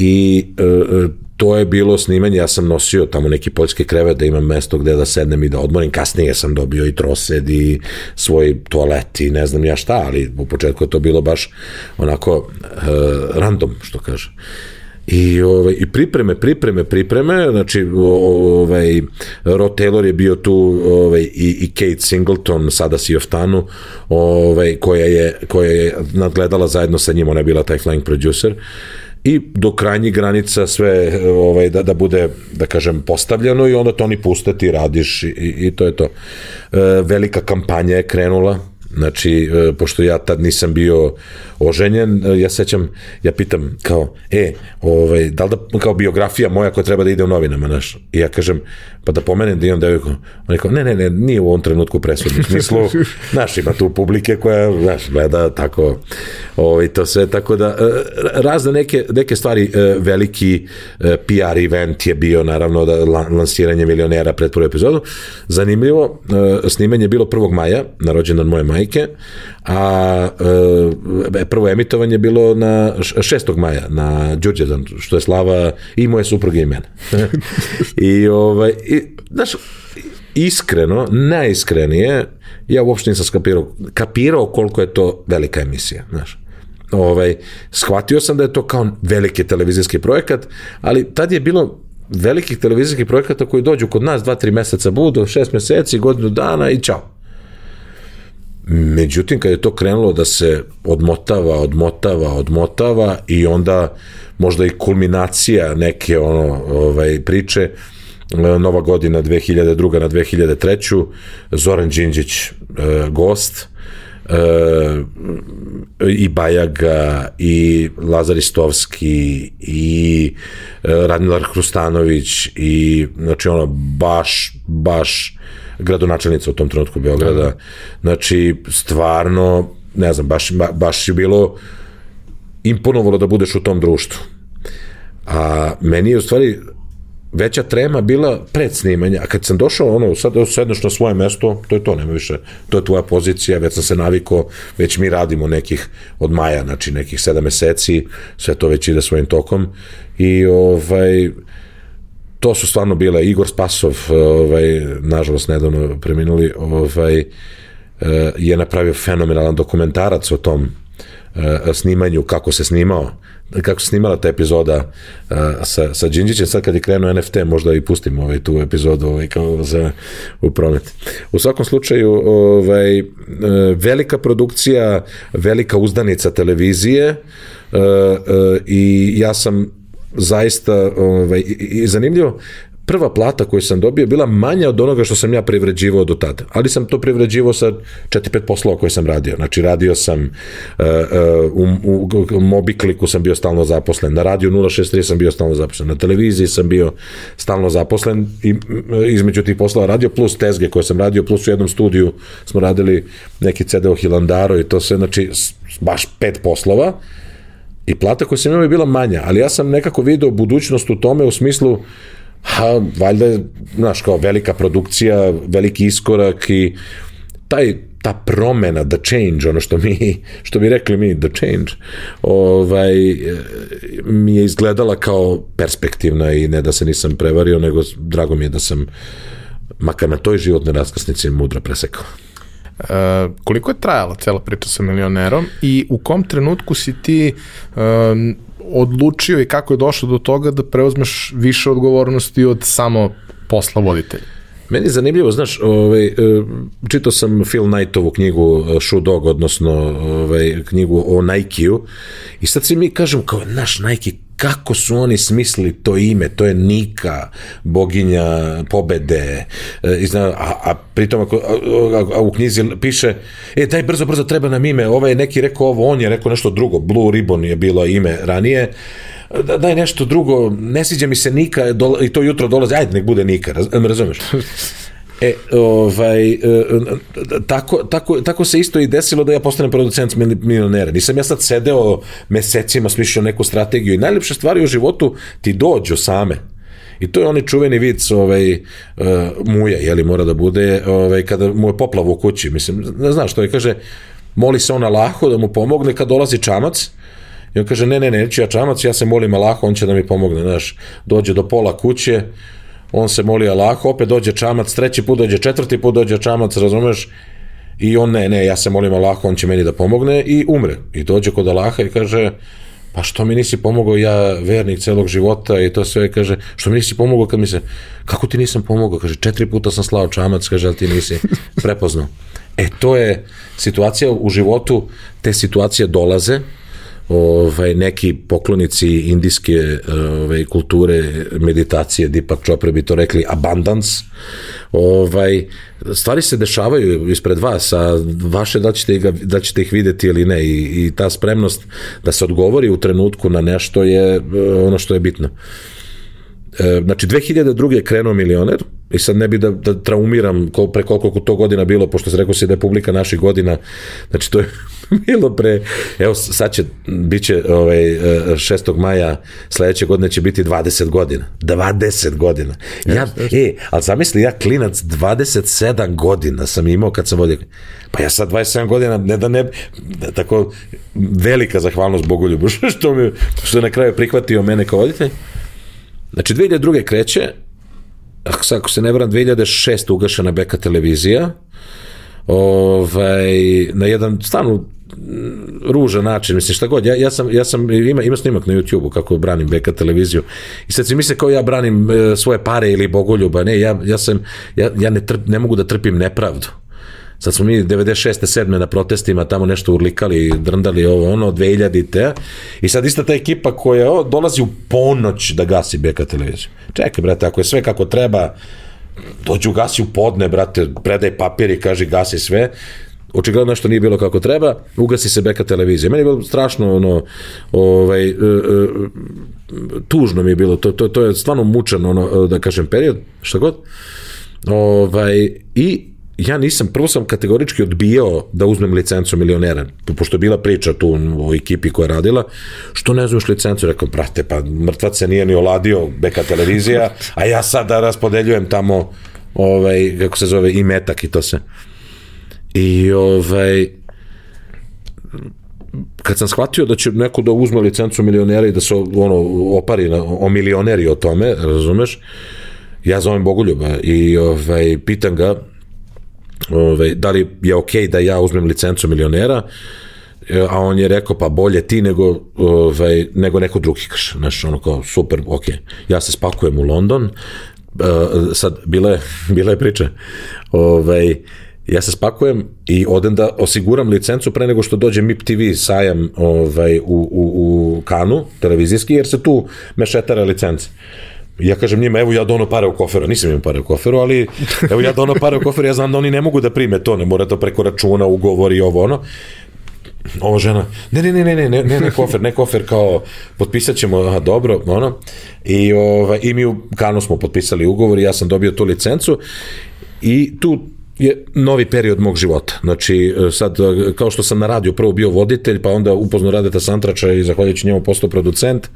I e, e to je bilo snimanje, ja sam nosio tamo neki poljski krevet da imam mesto gde da sednem i da odmorim, kasnije sam dobio i trosed i svoj toalet i ne znam ja šta, ali u početku je to bilo baš onako uh, random, što kaže. I, ovaj, I pripreme, pripreme, pripreme, znači ovaj, Rod Taylor je bio tu ovaj, i, i Kate Singleton, sada si Oftanu, ovaj, koja, je, koja je nadgledala zajedno sa njim, ona je bila taj flying producer i do krajnjih granica sve ovaj, da, da bude, da kažem, postavljeno i onda to oni puste, ti radiš i, i to je to. E, velika kampanja je krenula, Znači, e, pošto ja tad nisam bio oženjen, e, ja sećam, ja pitam kao, e, ovaj, da li da, kao biografija moja koja treba da ide u novinama, znaš, i ja kažem, pa da pomenem da imam devojku, on je kao, ne, ne, ne, nije u ovom trenutku presudno, u smislu, znaš, ima tu publike koja, znaš, gleda tako, ovaj, to sve, tako da, e, razne neke, neke stvari, veliki PR event je bio, naravno, da lansiranje milionera pred prvu epizodu, zanimljivo, snimanje je bilo 1. maja, na rođendan moje majke, a e, prvo emitovanje je bilo na 6. maja na Đurđedan, što je slava i moje supruge i mene. I, ovaj, i, znaš, iskreno, najiskrenije, ja uopšte nisam skapirao, kapirao koliko je to velika emisija, znaš. Ovaj, shvatio sam da je to kao veliki televizijski projekat, ali tad je bilo velikih televizijskih projekata koji dođu kod nas dva, tri meseca budu, šest meseci, godinu dana i čao. Međutim, kad je to krenulo da se odmotava, odmotava, odmotava i onda možda i kulminacija neke ono, ovaj, priče, Nova godina 2002. na 2003. Zoran Đinđić e, gost, e, i Bajaga i Lazar Istovski i e, Radmilar Hrustanović i znači ono baš baš gradonačelnica u tom trenutku Beograda. Da. Znači, stvarno, ne znam, baš, baš je bilo imponovalo da budeš u tom društvu. A meni je u stvari veća trema bila pred snimanje, a kad sam došao, ono, sad sedneš na svoje mesto, to je to, nema više, to je tvoja pozicija, već sam se naviko, već mi radimo nekih od maja, znači nekih sedam meseci, sve to već ide svojim tokom i ovaj, to su stvarno bile Igor Spasov, ovaj, nažalost nedavno preminuli, ovaj, eh, je napravio fenomenalan dokumentarac o tom eh, snimanju, kako se snimao, kako se snimala ta epizoda sa, sa Đinđićem, sad kad je krenuo NFT, možda i pustimo ovaj, tu epizodu ovaj, kao za, u promet. U svakom slučaju, ovaj, velika produkcija, velika uzdanica televizije i ja sam zaista ovaj, i zanimljivo, prva plata koju sam dobio bila manja od onoga što sam ja privređivao do tada. Ali sam to privređivao sa 4-5 poslova koje sam radio. Znači, radio sam uh, uh, u, u Mobikliku sam bio stalno zaposlen, na radiju 063 sam bio stalno zaposlen, na televiziji sam bio stalno zaposlen i između tih poslova radio, plus tezge koje sam radio, plus u jednom studiju smo radili neki CD o Hilandaru i to sve, znači, baš pet poslova I plata koju sam imao je bila manja, ali ja sam nekako video budućnost u tome u smislu ha, valjda je, znaš, kao velika produkcija, veliki iskorak i taj, ta promena, the change, ono što mi, što bi rekli mi, the change, ovaj, mi je izgledala kao perspektivna i ne da se nisam prevario, nego drago mi je da sam makar na toj životnoj raskrsnici mudro presekao. Uh, koliko je trajala cela priča sa milionerom i u kom trenutku si ti um, odlučio i kako je došlo do toga da preuzmeš više odgovornosti od samo posla voditelja? Meni je zanimljivo, znaš, ovaj, e, čitao sam Phil Knightovu knjigu Shoe Dog, odnosno ovaj, knjigu o Nike-u i sad si mi kažem kao, naš Nike, kako su oni smislili to ime, to je Nika, boginja pobede, e, a, a pritom ako, a, a u knjizi piše, e daj brzo, brzo treba nam ime, ovaj je neki rekao ovo, on je rekao nešto drugo, Blue Ribbon je bilo ime ranije, da, daj nešto drugo, ne sviđa mi se Nika dola, i to jutro dolazi, ajde nek bude Nika, raz, razumeš? E, ovaj, e, tako, tako, tako se isto i desilo da ja postanem producent milionera. Nisam ja sad sedeo mesecima, smišljao neku strategiju i najlepše stvari u životu ti dođu same. I to je onaj čuveni vic ovaj, uh, muja, jeli mora da bude, ovaj, kada mu je poplav u kući, mislim, ne znaš što je, kaže, moli se on Allahu da mu pomogne kad dolazi čamac, i on kaže, ne, ne, ne, neću ja čamac, ja se molim Allahu, on će da mi pomogne, znaš, dođe do pola kuće, on se moli Allahu, opet dođe čamac, treći put dođe, četvrti put dođe čamac, razumeš, i on ne, ne, ja se molim Allahu, on će meni da pomogne i umre. I dođe kod Allaha i kaže, pa što mi nisi pomogao ja vernik celog života i to sve, kaže, što mi nisi pomogao kad mi se, kako ti nisam pomogao, kaže, četiri puta sam slao čamac, kaže, ali ti nisi prepoznao. E, to je situacija u životu, te situacije dolaze, ovaj, neki poklonici indijske ovaj, kulture, meditacije, Deepak Chopra bi to rekli, abundance, ovaj, stvari se dešavaju ispred vas, a vaše da ćete, ga, da ćete ih videti ili ne i, i ta spremnost da se odgovori u trenutku na nešto je eh, ono što je bitno. E, znači 2002. je krenuo milioner i sad ne bi da, da traumiram kol, pre koliko to godina bilo, pošto se rekao si da je publika naših godina, znači to je bilo pre, evo sad će, bit će ovaj, 6. maja sledeće godine će biti 20 godina. 20 godina. Ja, e, ali zamisli, ja klinac 27 godina sam imao kad sam vodio, pa ja sad 27 godina, ne da ne, da, tako velika zahvalnost Bogoljubu, što, mi, što je na kraju prihvatio mene kao voditelj, Znači, 2002. kreće, ako se ne vram, 2006. ugašena beka televizija, ovaj, na jedan stvarno ružan način, mislim šta god, ja, ja sam, ja sam ima, ima snimak na YouTube-u kako branim Beka televiziju i sad si misle kao ja branim e, svoje pare ili bogoljuba, ne, ja, ja sam, ja, ja ne, trp, ne mogu da trpim nepravdu. Sad smo mi 96. 7. na protestima tamo nešto urlikali, drndali ovo ono, 2000. I sad ista ta ekipa koja o, dolazi u ponoć da gasi BK televiziju. Čekaj, brate, ako je sve kako treba, dođu gasi u podne, brate, predaj papir i kaže gasi sve, očigledno nešto nije bilo kako treba, ugasi se beka televizija. Meni je bilo strašno ono, ovaj, e, e, tužno mi je bilo, to, to, to je stvarno mučan, ono, da kažem, period, šta god. Ovaj, I ja nisam, prvo sam kategorički odbijao da uzmem licencu milionera, pošto je bila priča tu o ekipi koja je radila, što ne uzmeš licencu, rekao, brate, pa mrtvac se nije ni oladio beka televizija, a ja sad da raspodeljujem tamo, ovaj, kako se zove, i metak i to se. I ovaj, kad sam shvatio da će neko da uzme licencu milionera i da se ono opari na, o milioneri o tome, razumeš, ja zovem Bogoljuba i ovaj, pitan ga ovaj, da li je okej okay da ja uzmem licencu milionera, e, a on je rekao pa bolje ti nego, ovaj, nego neko drugi kaš. Znaš, ono kao super, ok. Ja se spakujem u London, uh, sad bila je, bila je priča, ovaj, ja se spakujem i odem da osiguram licencu pre nego što dođe MIP TV sajam ovaj, u, u, u Kanu, televizijski, jer se tu mešetara licence ja kažem njima, evo ja dono pare u koferu, nisam imam pare u koferu, ali evo ja dono pare u koferu, ja znam da oni ne mogu da prime to, ne mora to preko računa, ugovor i ovo ono. Ova žena, ne, ne, ne, ne, ne, ne, ne kofer, ne kofer, kao, potpisat ćemo, aha, dobro, ono, i, ovaj, i mi u Kanu smo potpisali ugovor i ja sam dobio tu licencu. I tu je novi period mog života. Znači, e, sad, e, kao što sam na radiju prvo bio voditelj, pa onda upozno Radeta Santrača i zahvaljujući njemu postao producent,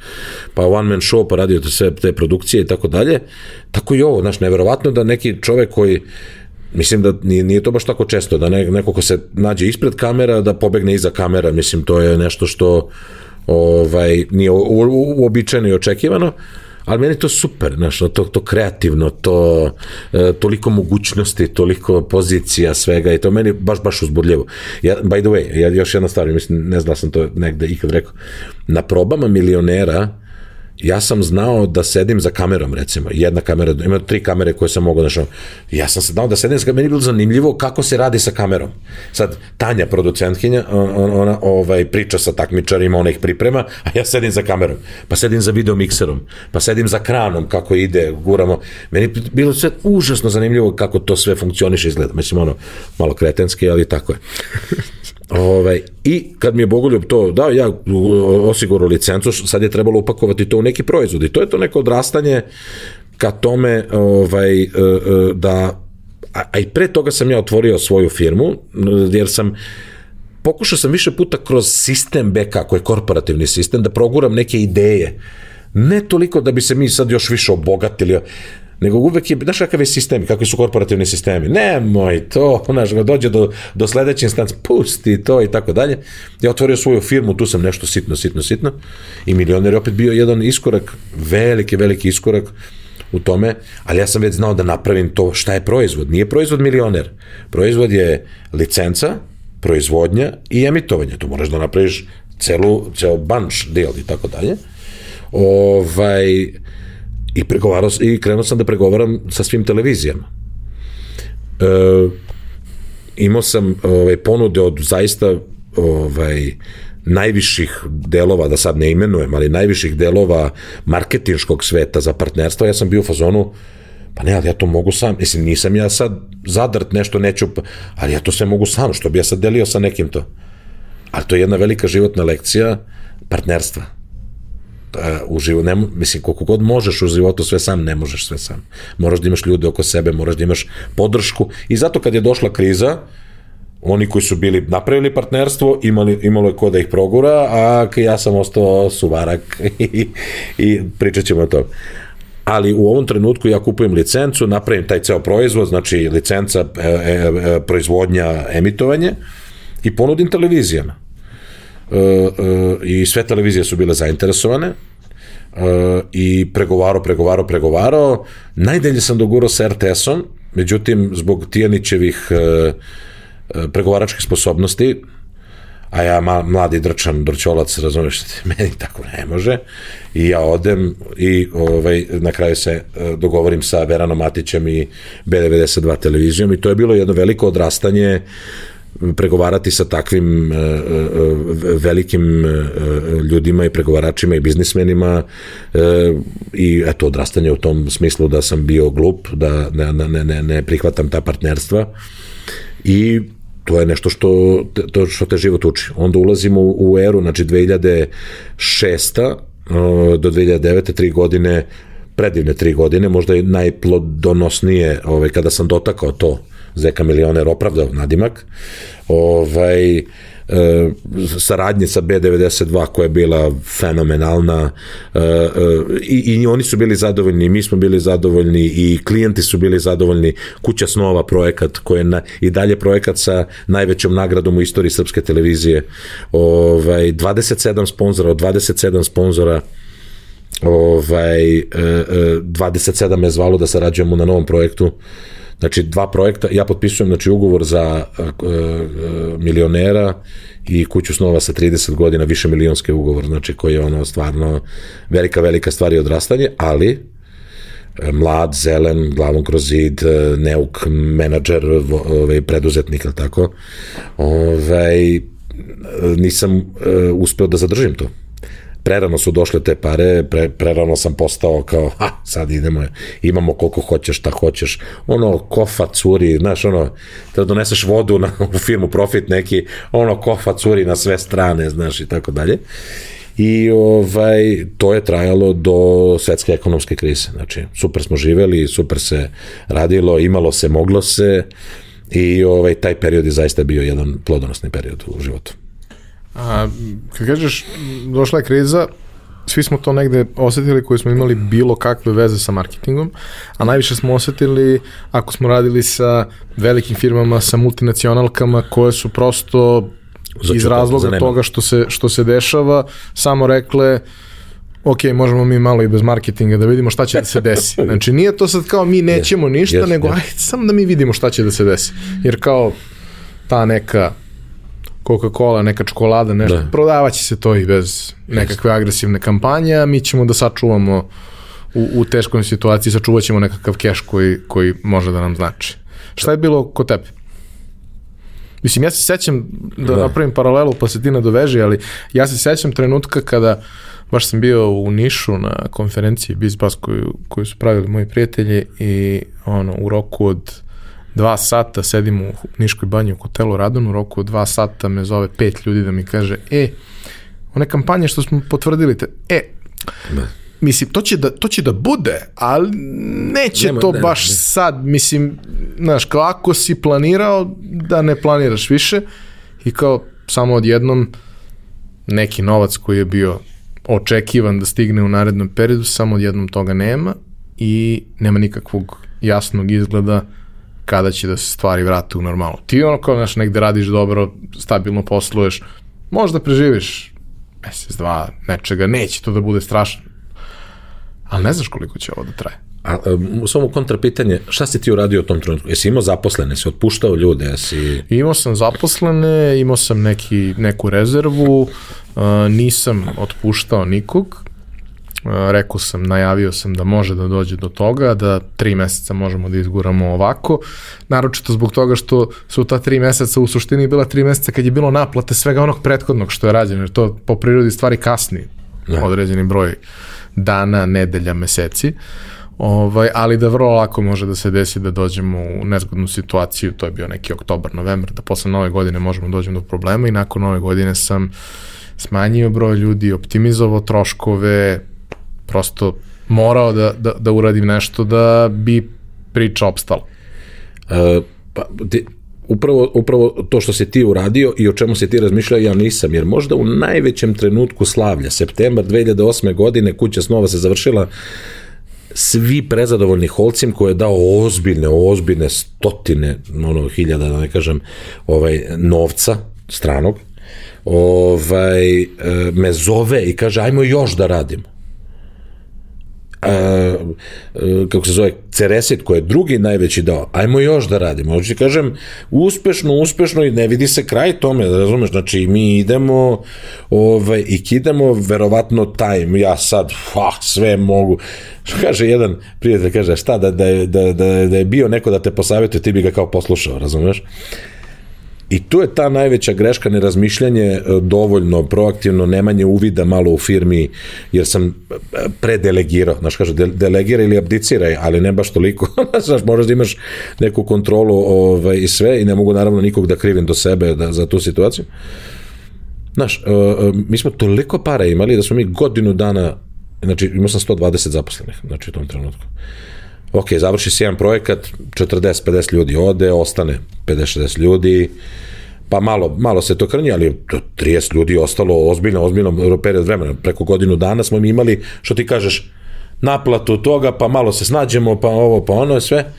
pa one man show, pa radio sve te produkcije i tako dalje. Tako i ovo, znaš, neverovatno da neki čovek koji Mislim da nije, nije to baš tako često, da ne, neko ko se nađe ispred kamera, da pobegne iza kamera, mislim, to je nešto što ovaj, nije uobičajeno i očekivano, ali meni to super, znaš, to, to kreativno, to e, toliko mogućnosti, toliko pozicija, svega i to meni baš, baš uzbudljivo. Ja, by the way, ja još jedna stvar, mislim, ne znam da sam to negde ikad rekao, na probama milionera ja sam znao da sedim za kamerom, recimo, jedna kamera, ima tri kamere koje sam mogao, znači, ja sam znao da sedim za kamerom, meni je bilo zanimljivo kako se radi sa kamerom. Sad, Tanja, producentkinja, ona, ona ovaj, priča sa takmičarima, ona ih priprema, a ja sedim za kamerom, pa sedim za video mikserom, pa sedim za kranom, kako ide, guramo. Meni je bilo sve užasno zanimljivo kako to sve funkcioniše izgleda. Mislim, ono, malo kretenski, ali tako je. Ovaj, I kad mi je Bogoljub to dao, ja osigurao licencu, sad je trebalo upakovati to u neki proizvod. I to je to neko odrastanje ka tome ovaj, e, e, da a, a i pre toga sam ja otvorio svoju firmu, jer sam pokušao sam više puta kroz sistem BK, koji je korporativni sistem, da proguram neke ideje. Ne toliko da bi se mi sad još više obogatili, nego uvek je, znaš kakav je sistem, kakvi su korporativni sistemi, nemoj to, znaš, dođe do, do sledeće instance, pusti to i tako dalje. Ja otvorio svoju firmu, tu sam nešto sitno, sitno, sitno i milioner je opet bio jedan iskorak, veliki, veliki iskorak u tome, ali ja sam već znao da napravim to šta je proizvod. Nije proizvod milioner. Proizvod je licenca, proizvodnja i emitovanje. Tu moraš da napraviš celu, ceo bunch deal i tako dalje. Ovaj, I, pregovarao, I krenuo sam da pregovaram sa svim televizijama. E, imao sam ovaj, ponude od zaista ovaj, najviših delova, da sad ne imenujem, ali najviših delova marketinškog sveta za partnerstvo, ja sam bio u fazonu, pa ne, ali ja to mogu sam, mislim, nisam ja sad zadrt nešto, neću, ali ja to sve mogu sam, što bi ja sad delio sa nekim to. Ali to je jedna velika životna lekcija partnerstva. U životu, ne, mislim, koliko god možeš u životu sve sam, ne možeš sve sam. Moraš da imaš ljude oko sebe, moraš da imaš podršku. I zato kad je došla kriza, oni koji su bili napravili partnerstvo, imali, imalo je ko da ih progura, a ja sam ostao suvarak i, i pričat ćemo o tome. Ali u ovom trenutku ja kupujem licencu, napravim taj ceo proizvod, znači licenca, e, e, e, proizvodnja, emitovanje i ponudim televizijama. E, e, I sve televizije su bile zainteresovane, Uh, i pregovaro, pregovaro, pregovaro. Najdelje sam dogurao sa RTS-om, međutim, zbog Tijanićevih pregovaračke sposobnosti, a ja ma, mladi drčan, drčolac, razumeš, meni tako ne može, i ja odem i ovaj, na kraju se dogovorim sa Veranom Matićem i B92 televizijom i to je bilo jedno veliko odrastanje pregovarati sa takvim uh, uh, velikim uh, ljudima i pregovaračima i biznismenima i eto odrastanje u tom smislu da sam bio glup, da ne, ne, ne, ne prihvatam ta partnerstva i to je nešto što, to što te život uči. Onda ulazimo u eru, znači 2006. do 2009. tri godine, predivne tri godine, možda i najplodonosnije ovaj, kada sam dotakao to Zeka milioner opravdao nadimak. Ovaj, e, saradnje sa B92 koja je bila fenomenalna e, e, i, i oni su bili zadovoljni, mi smo bili zadovoljni i klijenti su bili zadovoljni. Kuća snova projekat koji je na, i dalje projekat sa najvećom nagradom u istoriji srpske televizije. Ovaj, 27 sponzora, od 27 sponzora ovaj, 27 me zvalo da sarađujemo na novom projektu Znači, dva projekta, ja potpisujem znači, ugovor za uh, uh, milionera i kuću snova sa 30 godina, više milionske ugovor, znači koji je ono stvarno velika, velika stvar i odrastanje, ali mlad, zelen, glavom kroz zid, neuk menadžer, ovaj, preduzetnik, ili tako, ovaj, nisam uh, uspeo da zadržim to prerano su došle te pare, pre, prerano sam postao kao, ha, sad idemo, imamo koliko hoćeš, šta hoćeš, ono, kofa curi, znaš, ono, da doneseš vodu na, u firmu Profit neki, ono, kofa curi na sve strane, znaš, i tako dalje. I ovaj, to je trajalo do svetske ekonomske krize. Znači, super smo živeli, super se radilo, imalo se, moglo se i ovaj, taj period je zaista bio jedan plodonosni period u životu. A, kad kažeš, došla je kriza, svi smo to negde osetili koji smo imali bilo kakve veze sa marketingom, a najviše smo osetili ako smo radili sa velikim firmama, sa multinacionalkama koje su prosto Začutak, iz razloga toga što se, što se dešava samo rekle ok, možemo mi malo i bez marketinga da vidimo šta će da se desi. Znači nije to sad kao mi nećemo ništa, yes, nego yes. ajde samo da mi vidimo šta će da se desi. Jer kao ta neka Coca-Cola, neka čokolada, nešto, da. prodavaće se to i bez nekakve agresivne kampanje, a mi ćemo da sačuvamo u, u teškoj situaciji, sačuvat ćemo nekakav keš koji, koji može da nam znači. Šta je bilo kod tebe? Mislim, ja se sećam, da, da. napravim paralelu pa se ti nadoveži, ali ja se sećam trenutka kada baš sam bio u Nišu na konferenciji Bizbas koju, koju su pravili moji prijatelji i ono, u roku od dva sata sedim u Niškoj banji u hotelu Radon, u roku od dva sata me zove pet ljudi da mi kaže, e, one kampanje što smo potvrdili, te, e, ne. mislim, to će, da, to će da bude, ali neće Nema, to ne, baš ne. sad, mislim, znaš, kao ako si planirao da ne planiraš više i kao samo odjednom neki novac koji je bio očekivan da stigne u narednom periodu, samo odjednom toga nema i nema nikakvog jasnog izgleda kada će da se stvari vrate u normalu. Ti ono kao, znaš, negde radiš dobro, stabilno posluješ, možda preživiš mesec, dva, nečega, neće to da bude strašno. Ali ne znaš koliko će ovo da traje. A, um, samo kontra pitanje, šta si ti uradio u tom trenutku? Jesi imao zaposlene, si otpuštao ljude? Jesi... Imao sam zaposlene, imao sam neki, neku rezervu, uh, nisam otpuštao nikog, rekao sam, najavio sam da može da dođe do toga, da tri meseca možemo da izguramo ovako, naročito zbog toga što su ta tri meseca u suštini bila tri meseca kad je bilo naplate svega onog prethodnog što je rađeno, jer to po prirodi stvari kasni da. određeni broj dana, nedelja, meseci. Ovaj, ali da vrlo lako može da se desi da dođemo u nezgodnu situaciju, to je bio neki oktobar, novembar, da posle nove godine možemo da dođemo do problema i nakon nove godine sam smanjio broj ljudi, optimizovao troškove, prosto morao da, da, da uradim nešto da bi priča opstala. Uh, pa, ti, upravo, upravo to što se ti uradio i o čemu se ti razmišljao, ja nisam, jer možda u najvećem trenutku slavlja, septembar 2008. godine, kuća snova se završila, svi prezadovoljni Holcim koji je dao ozbiljne, ozbiljne stotine, ono, hiljada, da ne kažem, ovaj, novca stranog, ovaj, e, me zove i kaže, ajmo još da radimo a, kako se zove, Ceresit, koji je drugi najveći dao, ajmo još da radimo. Hoće kažem, uspešno, uspešno i ne vidi se kraj tome, da razumeš, znači mi idemo ovaj, i kidamo verovatno taj, ja sad, fa, sve mogu, što kaže jedan prijatelj, kaže, šta, da, da, da, da, da je bio neko da te posavjetuje, ti bi ga kao poslušao, razumeš? I tu je ta najveća greška, nerazmišljanje e, dovoljno proaktivno, nemanje uvida malo u firmi, jer sam e, predelegirao, znaš kaže, delegira ili abdiciraj, ali ne baš toliko, znaš, možeš da imaš neku kontrolu ovaj, i sve i ne mogu naravno nikog da krivim do sebe da, za tu situaciju. Znaš, uh, mi smo toliko para imali da smo mi godinu dana, znači imao sam 120 zaposlenih, znači u tom trenutku ok, završi se jedan projekat, 40-50 ljudi ode, ostane 50-60 ljudi, pa malo, malo se to krnji, ali 30 ljudi ostalo ozbiljno, ozbiljno period vremena. Preko godinu dana smo mi imali, što ti kažeš, naplatu toga, pa malo se snađemo, pa ovo, pa ono, sve.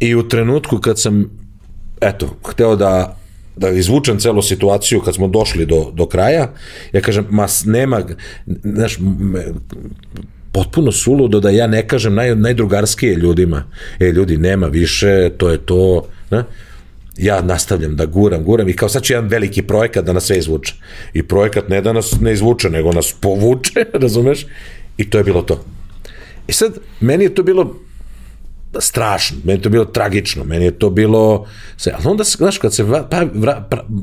I u trenutku kad sam, eto, hteo da da izvučem celu situaciju kad smo došli do, do kraja, ja kažem, mas nema, znaš, potpuno suludo da ja ne kažem naj, najdrugarskije ljudima, e ljudi nema više, to je to, ne? ja nastavljam da guram, guram i kao sad ću jedan veliki projekat da nas sve izvuče. I projekat ne da nas ne izvuče, nego nas povuče, razumeš? I to je bilo to. I sad, meni je to bilo strašno, meni je to bilo tragično, meni je to bilo, ali onda, znaš, kad se pa,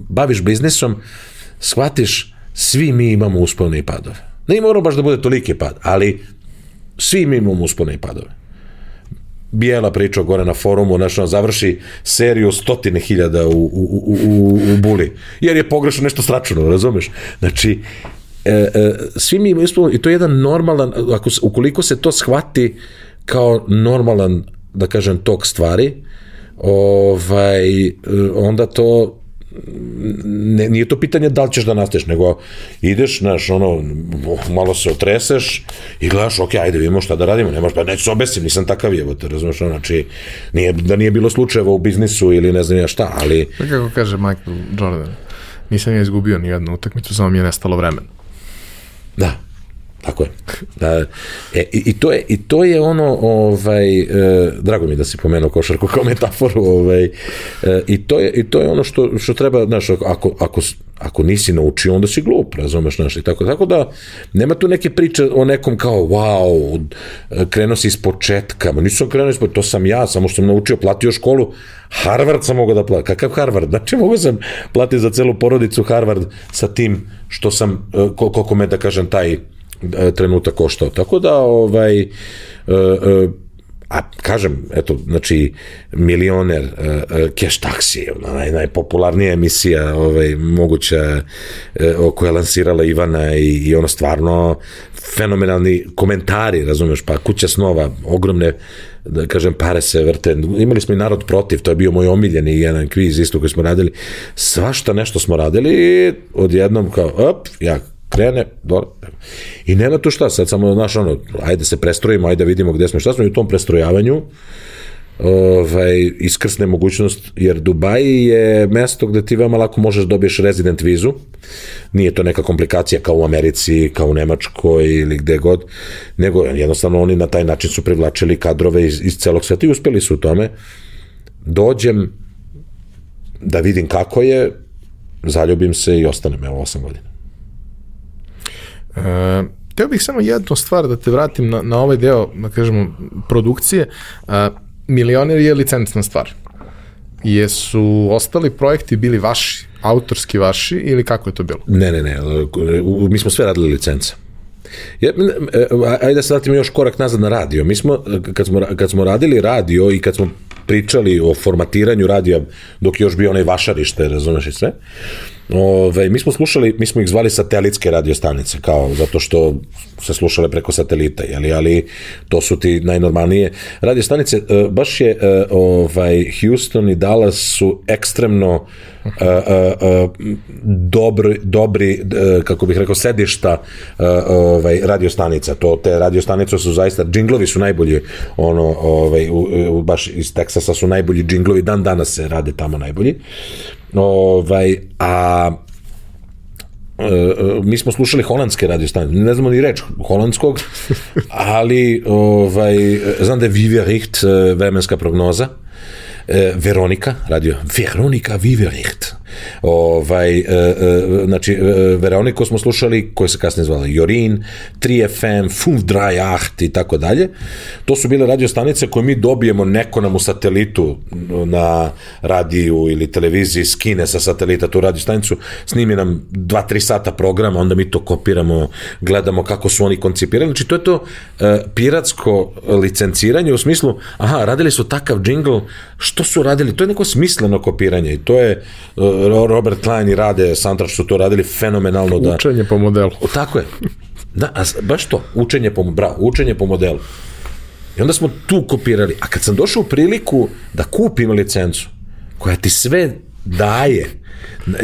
baviš biznisom, shvatiš, svi mi imamo uspone i padove. Ne mora baš da bude toliki pad, ali Svi mi imamo uspone i padove. Bijela priča gore na forumu, znaš, on završi seriju stotine hiljada u, u, u, u, u buli, jer je pogrešno nešto stračano, razumeš? Znači, e, e, svi mi imamo uspone, i to je jedan normalan, ako, ukoliko se to shvati kao normalan, da kažem, tok stvari, ovaj, e, onda to ne, nije to pitanje da li ćeš da nastaviš, nego ideš, znaš, ono, malo se otreseš i gledaš, ok, ajde, vidimo šta da radimo, nemaš, pa neću se obesim, nisam takav je, te razumeš, ono, znači, nije, da nije bilo slučajeva u biznisu ili ne znam ja šta, ali... Pa kako kaže Michael Jordan, nisam ja izgubio ni jednu utakmicu, samo mi je nestalo vremena. Da, Tako je. Da, e, i, to je, I to je ono, ovaj, e, drago mi da si pomenuo košarku kao metaforu, ovaj, e, i, to je, i to je ono što, što treba, znaš, ako, ako, ako nisi naučio, onda si glup, razumeš, znaš, i tako, tako da, nema tu neke priče o nekom kao, wow, krenuo si iz početka, ma nisam krenuo iz početka, to sam ja, samo što sam naučio, platio školu, Harvard sam mogao da platim, kakav Harvard, znači mogu sam platiti za celu porodicu Harvard sa tim što sam, e, koliko me, da kažem, taj trenutak koštao. Tako da, ovaj, e, e, a kažem, eto, znači, milioner, cash taxi, naj, najpopularnija emisija ovaj, moguća o koje je lansirala Ivana i, i ono stvarno fenomenalni komentari, razumeš, pa kuća snova, ogromne da kažem, pare se vrte. Imali smo i narod protiv, to je bio moj omiljeni jedan kviz isto koji smo radili. Svašta nešto smo radili i odjednom kao, op, ja krene, dole. I nema tu šta, sad samo, znaš, ono, ajde se prestrojimo, ajde vidimo gde smo, šta smo i u tom prestrojavanju, ovaj, iskrsne mogućnost, jer Dubaj je mesto gde ti veoma lako možeš dobiješ rezident vizu, nije to neka komplikacija kao u Americi, kao u Nemačkoj ili gde god, nego jednostavno oni na taj način su privlačili kadrove iz, iz celog sveta i uspeli su u tome. Dođem da vidim kako je, zaljubim se i ostanem, evo, 8 godina. E, Teo bih samo jednu stvar da te vratim na, na ovaj deo, da kažemo, produkcije. A, milioner je licencna stvar. Jesu ostali projekti bili vaši, autorski vaši ili kako je to bilo? Ne, ne, ne, mi smo sve radili licence. Ja, ajde da se vratimo još korak nazad na radio. Mi smo, kad smo, kad smo radili radio i kad smo pričali o formatiranju radija dok je još bio onaj vašarište, razumeš i sve, Ove, mi smo slušali, mi smo ih zvali satelitske radiostanice, kao zato što se slušale preko satelita, jeli, ali to su ti najnormalnije radiostanice. E, baš je e, ovaj, Houston i Dallas su ekstremno e, e, dobri, dobri e, kako bih rekao, sedišta ovaj, radiostanica. To, te radiostanice su zaista, džinglovi su najbolji, ono, ovaj, u, u, baš iz Teksasa su najbolji džinglovi, dan danas se rade tamo najbolji. Ovaj, a e, e, mi smo slušali holandske radio stanice, ne znamo ni reč holandskog, ali ovaj, znam da je Vive Richt e, vremenska prognoza, Veronika, radio Veronika Vivericht. Ovaj, e, e, znači, e, Veroniku smo slušali, koje se kasnije zvala Jorin, 3FM, Funk Drajacht i tako dalje. To su bile radio stanice koje mi dobijemo, neko nam u satelitu na radiju ili televiziji skine sa satelita tu radio stanicu, snimi nam 2-3 sata programa, onda mi to kopiramo, gledamo kako su oni koncipirali. Znači, to je to piratsko licenciranje u smislu, aha, radili su takav džingl, što su radili? To je neko smisleno kopiranje i to je Robert Klein i Rade soundtrack su to radili fenomenalno. Da, učenje po modelu. Tako je. Da, a baš to, učenje po, bravo, učenje po modelu. I onda smo tu kopirali. A kad sam došao u priliku da kupim licencu, koja ti sve daje,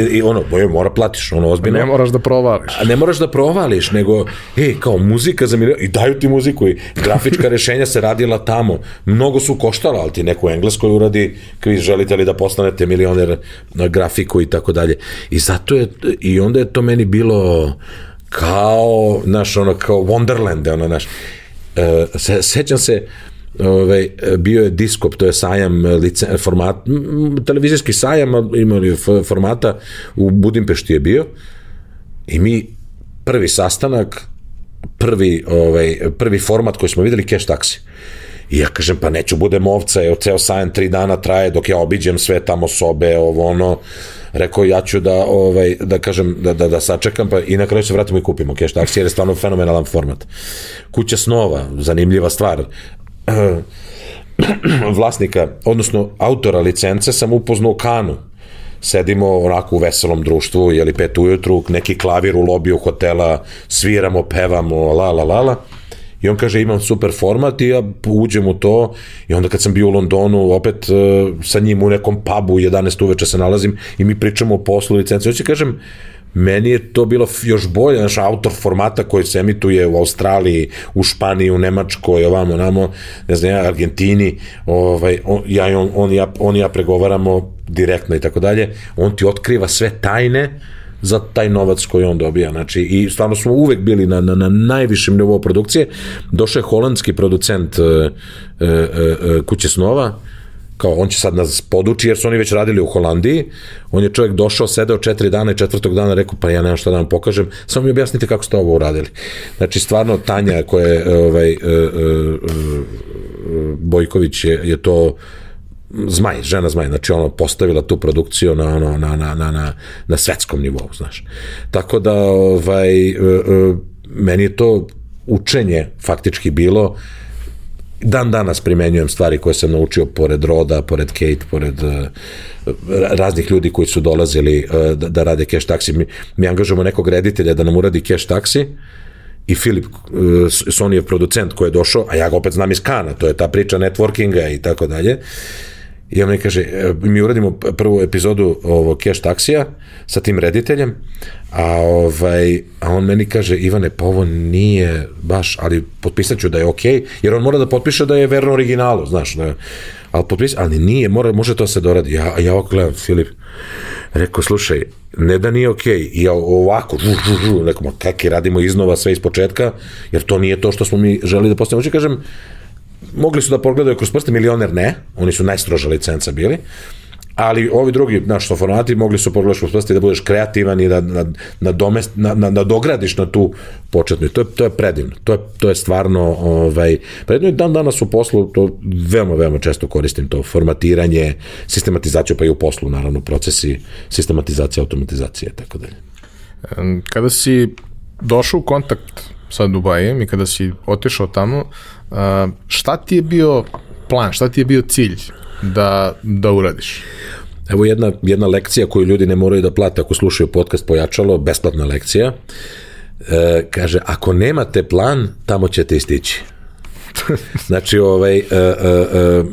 I ono, boje, mora platiš, ono ozbiljno. Ne moraš da provališ. A ne moraš da provališ, nego, ej, kao muzika za milion, i daju ti muziku i grafička rešenja se radila tamo. Mnogo su koštala, ali ti neko u Engleskoj uradi, vi želite li da postanete milioner na grafiku i tako dalje. I zato je, i onda je to meni bilo kao, naš, ono, kao Wonderland, ono, naš, e, se, sećam se, ovaj, bio je diskop, to je sajam lice, format, televizijski sajam, imali formata, u Budimpešti je bio i mi prvi sastanak, prvi, ovaj, prvi format koji smo videli, cash taksi. I ja kažem, pa neću budem ovca, evo ceo sajam tri dana traje dok ja obiđem sve tamo sobe, ovo ono, rekao ja ću da ovaj da kažem da da da sačekam pa i na kraju se vratimo i kupimo cash taksi jer je stvarno fenomenalan format. Kuća snova, zanimljiva stvar. vlasnika, odnosno autora licence sam upoznao Kanu. Sedimo onako u veselom društvu, jeli pet ujutru, neki klavir u lobiju hotela, sviramo, pevamo, la la la la. I on kaže imam super format i ja uđem u to i onda kad sam bio u Londonu opet uh, sa njim u nekom pubu u 11 uveče se nalazim i mi pričamo o poslu licencije. Hoće kažem, meni je to bilo još bolje, naš autor formata koji se emituje u Australiji, u Španiji, u Nemačkoj, ovamo, namo, ne znam, ja, Argentini, ovaj, on, ja, on, on, ja, on ja pregovaramo direktno i tako dalje, on ti otkriva sve tajne, za taj novac koji on dobija. Znači, i stvarno smo uvek bili na, na, na najvišem nivou produkcije. Došao je holandski producent uh, uh, uh, Kuće snova, kao on će sad nas poduči jer su oni već radili u Holandiji, on je čovjek došao, sedeo četiri dana i četvrtog dana rekao pa ja nemam šta da vam pokažem, samo mi objasnite kako ste ovo uradili. Znači stvarno Tanja koja je ovaj, uh, uh, Bojković je, je to zmaj, žena zmaj, znači ono postavila tu produkciju na ono na na na na na svetskom nivou, znaš. Tako da ovaj meni je to učenje faktički bilo dan danas primenjujem stvari koje sam naučio pored Roda, pored Kate, pored uh, raznih ljudi koji su dolazili uh, da, da rade cash taksi. Mi, mi angažujemo nekog reditelja da nam uradi cash taksi i Filip, uh, producent koji je došao, a ja ga opet znam iz Kana, to je ta priča networkinga i tako dalje. I on mi kaže, e, mi uradimo prvu epizodu ovo cash taksija sa tim rediteljem, a, ovaj, a on meni kaže, Ivane, pa ovo nije baš, ali potpisat ću da je okej, okay, jer on mora da potpiše da je verno originalu, znaš, da, ali potpis, ali nije, mora, može to se doradi. Ja, ja ovako gledam, Filip, rekao, slušaj, ne da nije okej, okay, ja ovako, žu, žu, žu, rekao, kaki, radimo iznova sve iz početka, jer to nije to što smo mi želi da postavimo. Hoće kažem, mogli su da pogledaju kroz prste, milioner ne, oni su najstroža licenca bili, ali ovi drugi, znaš, što formati mogli su pogledaš uspostaviti da budeš kreativan i da, da, da, domest, na, na, da dogradiš na tu početnu. To je, to je predivno. To je, to je stvarno ovaj, predivno i dan danas u poslu to veoma, veoma često koristim to formatiranje, sistematizaciju, pa i u poslu, naravno, procesi sistematizacije, automatizacije, tako dalje. Kada si došao u kontakt sa Dubajem i kada si otišao tamo, šta ti je bio plan, šta ti je bio cilj da, da uradiš? Evo jedna, jedna lekcija koju ljudi ne moraju da plate ako slušaju podcast Pojačalo, besplatna lekcija. E, kaže, ako nemate plan, tamo ćete istići. znači, ovaj, e, e, e,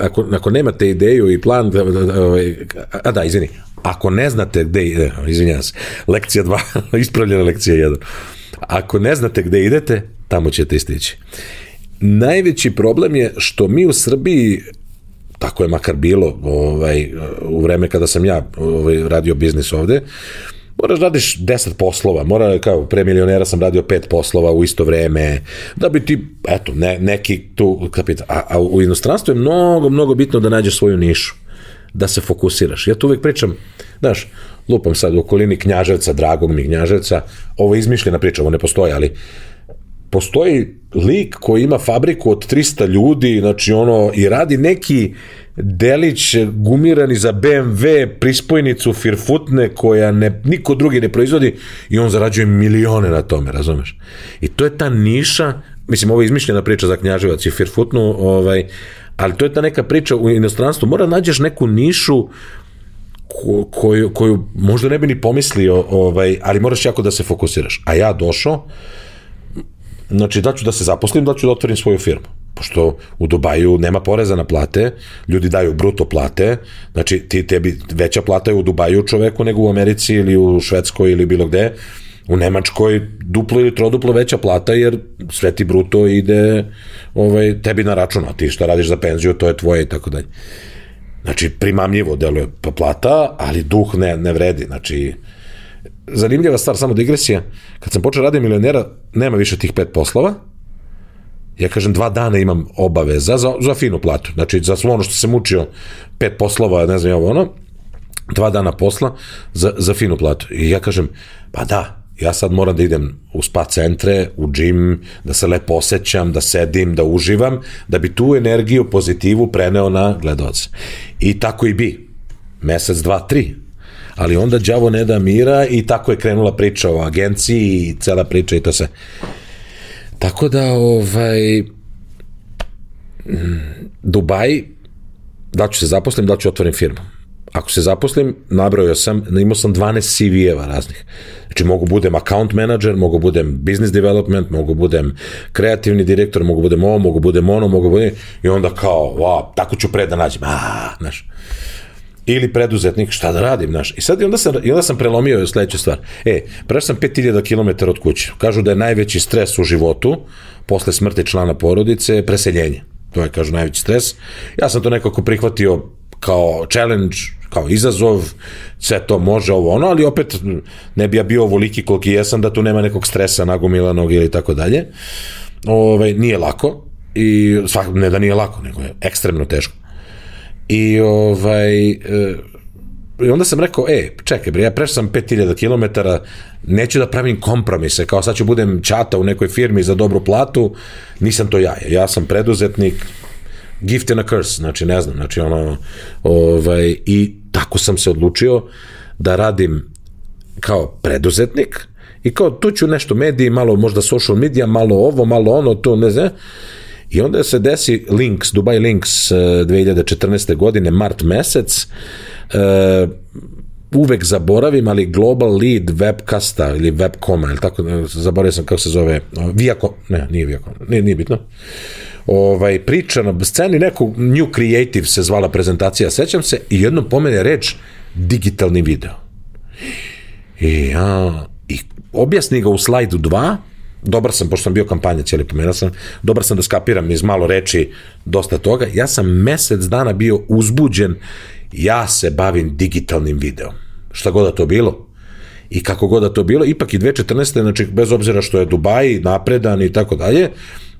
ako, ako nemate ideju i plan, ovaj, a da, izvini, ako ne znate gde, e, izvinjam se, lekcija 2, ispravljena lekcija 1, ako ne znate gde idete, tamo ćete istići. Najveći problem je što mi u Srbiji tako je makar bilo ovaj, u vreme kada sam ja ovaj, radio biznis ovde, moraš da radiš 10 poslova, mora, kao pre milionera sam radio pet poslova u isto vreme, da bi ti, eto, ne, neki tu kapital, a, a u inostranstvu je mnogo, mnogo bitno da nađeš svoju nišu, da se fokusiraš. Ja tu uvek pričam, znaš, lupam sad u okolini Knjaževca, dragog mi Knjaževca, ovo je izmišljena priča, ovo ne postoji, ali postoji lik koji ima fabriku od 300 ljudi, znači ono, i radi neki delić gumirani za BMW prispojnicu Firfutne koja ne, niko drugi ne proizvodi i on zarađuje milione na tome, razumeš? I to je ta niša, mislim ovo je izmišljena priča za Knjaževac i Firfutnu, ovaj, ali to je ta neka priča u inostranstvu, mora nađeš neku nišu ko, koju, koju možda ne bi ni pomislio, ovaj, ali moraš jako da se fokusiraš. A ja došao, znači da ću da se zaposlim, da ću da otvorim svoju firmu. Pošto u Dubaju nema poreza na plate, ljudi daju bruto plate, znači ti tebi veća plata je u Dubaju čoveku nego u Americi ili u Švedskoj ili bilo gde, u Nemačkoj duplo ili troduplo veća plata jer sve ti bruto ide ovaj, tebi na račun, a ti šta radiš za penziju, to je tvoje i tako dalje. Znači, primamljivo deluje pa plata, ali duh ne, ne vredi. Znači, zanimljiva stvar, samo digresija, kad sam počeo raditi milionera, nema više tih pet poslova, ja kažem dva dana imam obaveza za, za finu platu, znači za svo ono što sam učio, pet poslova, ne znam ovo ono, dva dana posla za, za finu platu. I ja kažem, pa da, ja sad moram da idem u spa centre, u džim, da se lepo osjećam, da sedim, da uživam, da bi tu energiju, pozitivu preneo na gledalce. I tako i bi. Mesec, dva, tri ali onda đavo ne da mira i tako je krenula priča o agenciji i cela priča i to se. Tako da, ovaj, mm, Dubaj, da ću se zaposlim, da ću otvorim firmu. Ako se zaposlim, nabrojao sam, imao sam 12 CV-eva raznih. Znači, mogu budem account manager, mogu budem business development, mogu budem kreativni direktor, mogu budem ovo, mogu budem ono, mogu budem... I onda kao, wow, tako ću pre da nađem. A, znaš ili preduzetnik, šta da radim, znaš. I sad i onda sam, i onda sam prelomio sledeću stvar. E, prešao sam 5000 km od kuće. Kažu da je najveći stres u životu, posle smrti člana porodice, preseljenje. To je, kažu, najveći stres. Ja sam to nekako prihvatio kao challenge, kao izazov, sve to može ovo ono, ali opet ne bi ja bio ovoliki koliki jesam da tu nema nekog stresa nagomilanog ili tako dalje. Ove, nije lako i svak, ne da nije lako, nego je ekstremno teško. I ovaj, e, i onda sam rekao, e, čekaj bre, ja prešao sam 5000 km, neću da pravim kompromise, kao sad ću budem čata u nekoj firmi za dobru platu, nisam to ja, ja sam preduzetnik, gift and a curse, znači ne znam, znači ono, ovaj, i tako sam se odlučio da radim kao preduzetnik i kao tu ću nešto mediji, malo možda social media, malo ovo, malo ono, to ne znam, I onda se desi Links, Dubai Links 2014. Eh, godine, mart mesec, uh, uvek zaboravim, ali Global Lead webcasta ili webcoma, ili tako, zaboravio sam kako se zove, Viacom, ne, nije Viacom, nije, nije bitno, ovaj, priča na sceni, neku New Creative se zvala prezentacija, sećam se, i jednom pomene reč digitalni video. I ja, i objasni ga u slajdu 2, dobar sam, pošto sam bio kampanja cijeli pomenuo sam, dobar sam da skapiram iz malo reči dosta toga, ja sam mesec dana bio uzbuđen, ja se bavim digitalnim videom. Šta god da to bilo, i kako god da to bilo, ipak i 2014. znači bez obzira što je Dubaj napredan i tako dalje,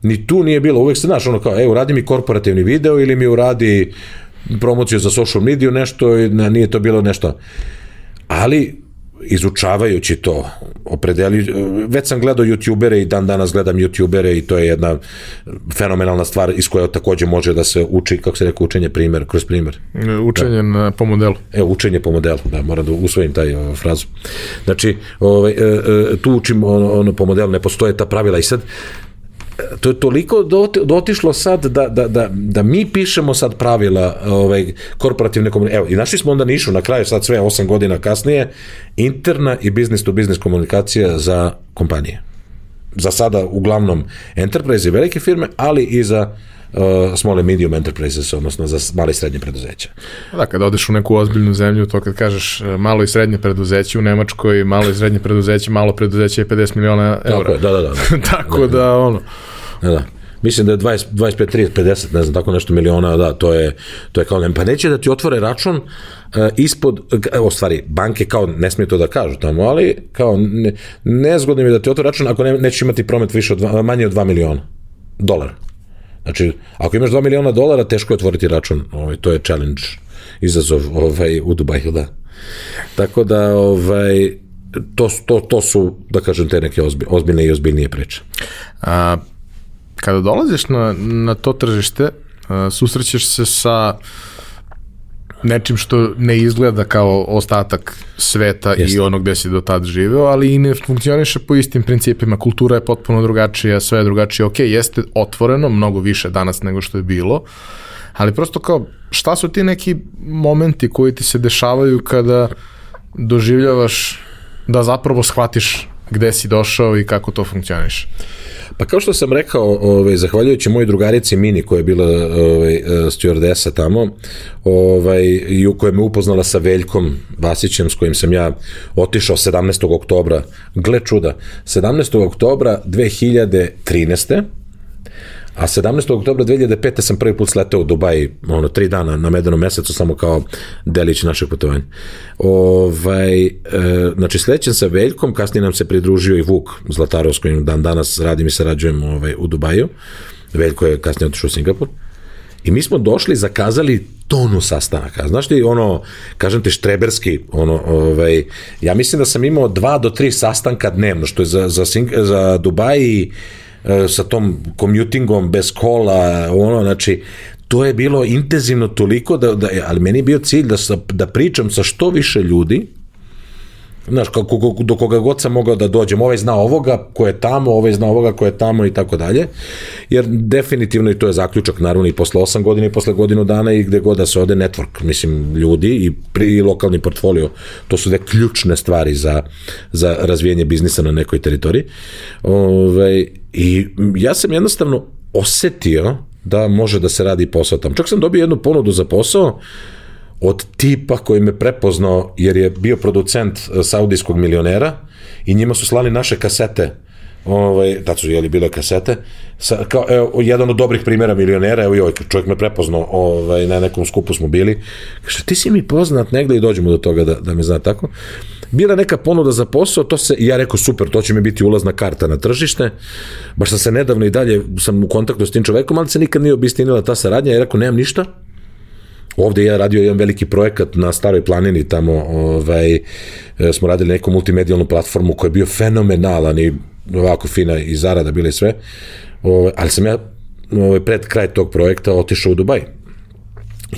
ni tu nije bilo, uvek se znaš, ono kao, evo, uradi mi korporativni video ili mi uradi promociju za social mediju, nešto, na- nije to bilo nešto. Ali, izučavajući to, opredeli, već sam gledao youtubere i dan danas gledam youtubere i to je jedna fenomenalna stvar iz koje takođe može da se uči, kako se rekao, učenje primer, kroz primer. Učenje na, po modelu. Evo, učenje po modelu, da, moram da usvojim taj o, frazu. Znači, ovaj, e, e, tu učim ono, ono po modelu, ne postoje ta pravila i sad, e, to je toliko doti- dotišlo sad da, da, da, da mi pišemo sad pravila ovaj, korporativne komunikacije. Evo, i našli smo onda nišu na kraju, sad sve osam godina kasnije, interna i business to business komunikacija za kompanije. Za sada uglavnom enterprise i velike firme, ali i za uh, small and medium enterprises, odnosno za male i srednje preduzeća. Da, kada odeš u neku ozbiljnu zemlju, to kad kažeš e, malo i srednje preduzeće u Nemačkoj, malo i srednje preduzeće, malo preduzeće je 50 miliona Tako eura. je, da, da, da. Tako da, ono, Da, da. Mislim da je 20, 25, 30, 50, ne znam, tako nešto miliona, da, to je, to je kao, ne, pa neće da ti otvore račun uh, ispod, evo, stvari, banke kao, ne smije to da kažu tamo, ali kao, ne, nezgodno je da ti otvore račun ako ne, nećeš imati promet više od, dva- manje od 2 miliona dolara. Znači, ako imaš 2 miliona dolara, teško je otvoriti račun, ovaj, to je challenge, izazov ovaj, u Dubaju, da. Tako da, ovaj, to, to, to su, da kažem, te neke ozbi, ozbiljne i ozbiljnije priče. A, kada dolaziš na, na to tržište, susrećeš se sa nečim što ne izgleda kao ostatak sveta Jeste. i onog gde si do tad živeo, ali i ne funkcioniše po istim principima. Kultura je potpuno drugačija, sve je drugačije. Ok, jeste otvoreno, mnogo više danas nego što je bilo, ali prosto kao, šta su ti neki momenti koji ti se dešavaju kada doživljavaš da zapravo shvatiš gde si došao i kako to funkcioniše? Pa kao što sam rekao, ovaj, zahvaljujući mojoj drugarici Mini koja je bila ovaj, stewardesa tamo ovaj, i u kojoj me upoznala sa Veljkom Vasićem s kojim sam ja otišao 17. oktobra, gle čuda, 17. oktobra 2013. A 17. oktobra 2005. sam prvi put sletao u Dubai, ono, tri dana na medenom mesecu, samo kao delić našeg putovanja. Ovaj, e, znači, sledećem sa Veljkom, kasnije nam se pridružio i Vuk Zlatarov, s kojim dan danas radim i sarađujem ovaj, u Dubaju. Veljko je kasnije otišao u Singapur. I mi smo došli, zakazali tonu sastanaka. Znaš ti, ono, kažem ti, štreberski, ono, ovaj, ja mislim da sam imao dva do tri sastanka dnevno, što je za, za, Sing- za Dubai e, sa tom commutingom bez kola, ono, znači, to je bilo intenzivno toliko, da, da, ali meni je bio cilj da, sa, da pričam sa što više ljudi, znaš, kako, do koga god sam mogao da dođem, ovaj zna ovoga ko je tamo, ovaj zna ovoga ko je tamo i tako dalje, jer definitivno i to je zaključak, naravno i posle 8 godina i posle godinu dana i gde god da se ode network, mislim, ljudi i, pri, i lokalni portfolio, to su dve ključne stvari za, za razvijanje biznisa na nekoj teritoriji. Ove, I ja sam jednostavno osetio da može da se radi posao tamo. Čak sam dobio jednu ponudu za posao, od tipa koji me prepoznao jer je bio producent e, saudijskog milionera i njima su slali naše kasete ovaj, tad su jeli bile kasete, sa, kao, evo, jedan od dobrih primjera milionera, evo i ovaj čovjek me prepoznao, ovaj, na nekom skupu smo bili, kaže, ti si mi poznat negde i dođemo do toga da, da me zna tako. Bila neka ponuda za posao, to se, ja rekao, super, to će mi biti ulazna karta na tržište, baš sam se nedavno i dalje, sam u kontaktu s tim čovekom, ali se nikad nije obistinila ta saradnja, ja rekao, nemam ništa, Ovde je radio jedan veliki projekat na Staroj planini, tamo ovaj, e, smo radili neku multimedijalnu platformu koja je bio fenomenalan i ovako fina i zarada bile sve, ovaj, ali sam ja ovaj, pred kraj tog projekta otišao u Dubaj.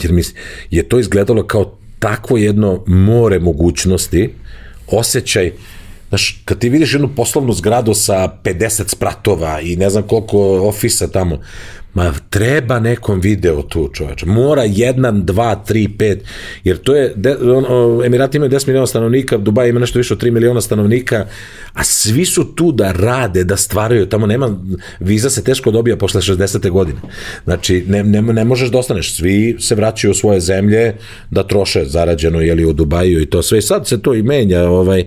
Jer mi je to izgledalo kao takvo jedno more mogućnosti, osjećaj, Znaš, kad ti vidiš jednu poslovnu zgradu sa 50 spratova i ne znam koliko ofisa tamo, ma treba nekom video tu čoveče. Mora jedan, dva, tri, pet, jer to je, de, on, o, Emirati imaju 10 miliona stanovnika, Dubaj ima nešto više od 3 miliona stanovnika, a svi su tu da rade, da stvaraju, tamo nema, viza se teško dobija posle 60. godine. Znači, ne, ne, ne možeš da ostaneš, svi se vraćaju u svoje zemlje da troše zarađeno, jeli, u Dubaju i to sve. I sad se to i menja, ovaj,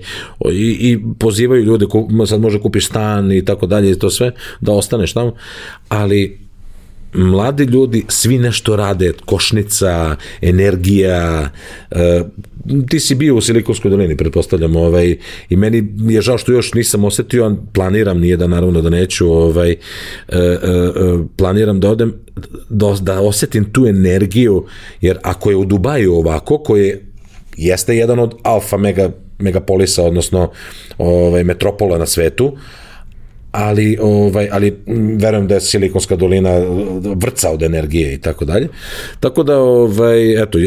i, i pozivaju ljude, sad može kupiš stan i tako dalje i to sve, da ostaneš tamo, ali mladi ljudi svi nešto rade, košnica, energija, e, ti si bio u Silikonskoj dolini, pretpostavljam, ovaj, i meni je žao što još nisam osetio, planiram, nije da naravno da neću, ovaj, e, e, e, planiram da odem, da, da osetim tu energiju, jer ako je u Dubaju ovako, koje jeste jedan od alfa mega, megapolisa, odnosno ovaj, metropola na svetu, ali ovaj ali verujem da je Silikonska dolina vrca od energije i tako dalje. Tako da ovaj eto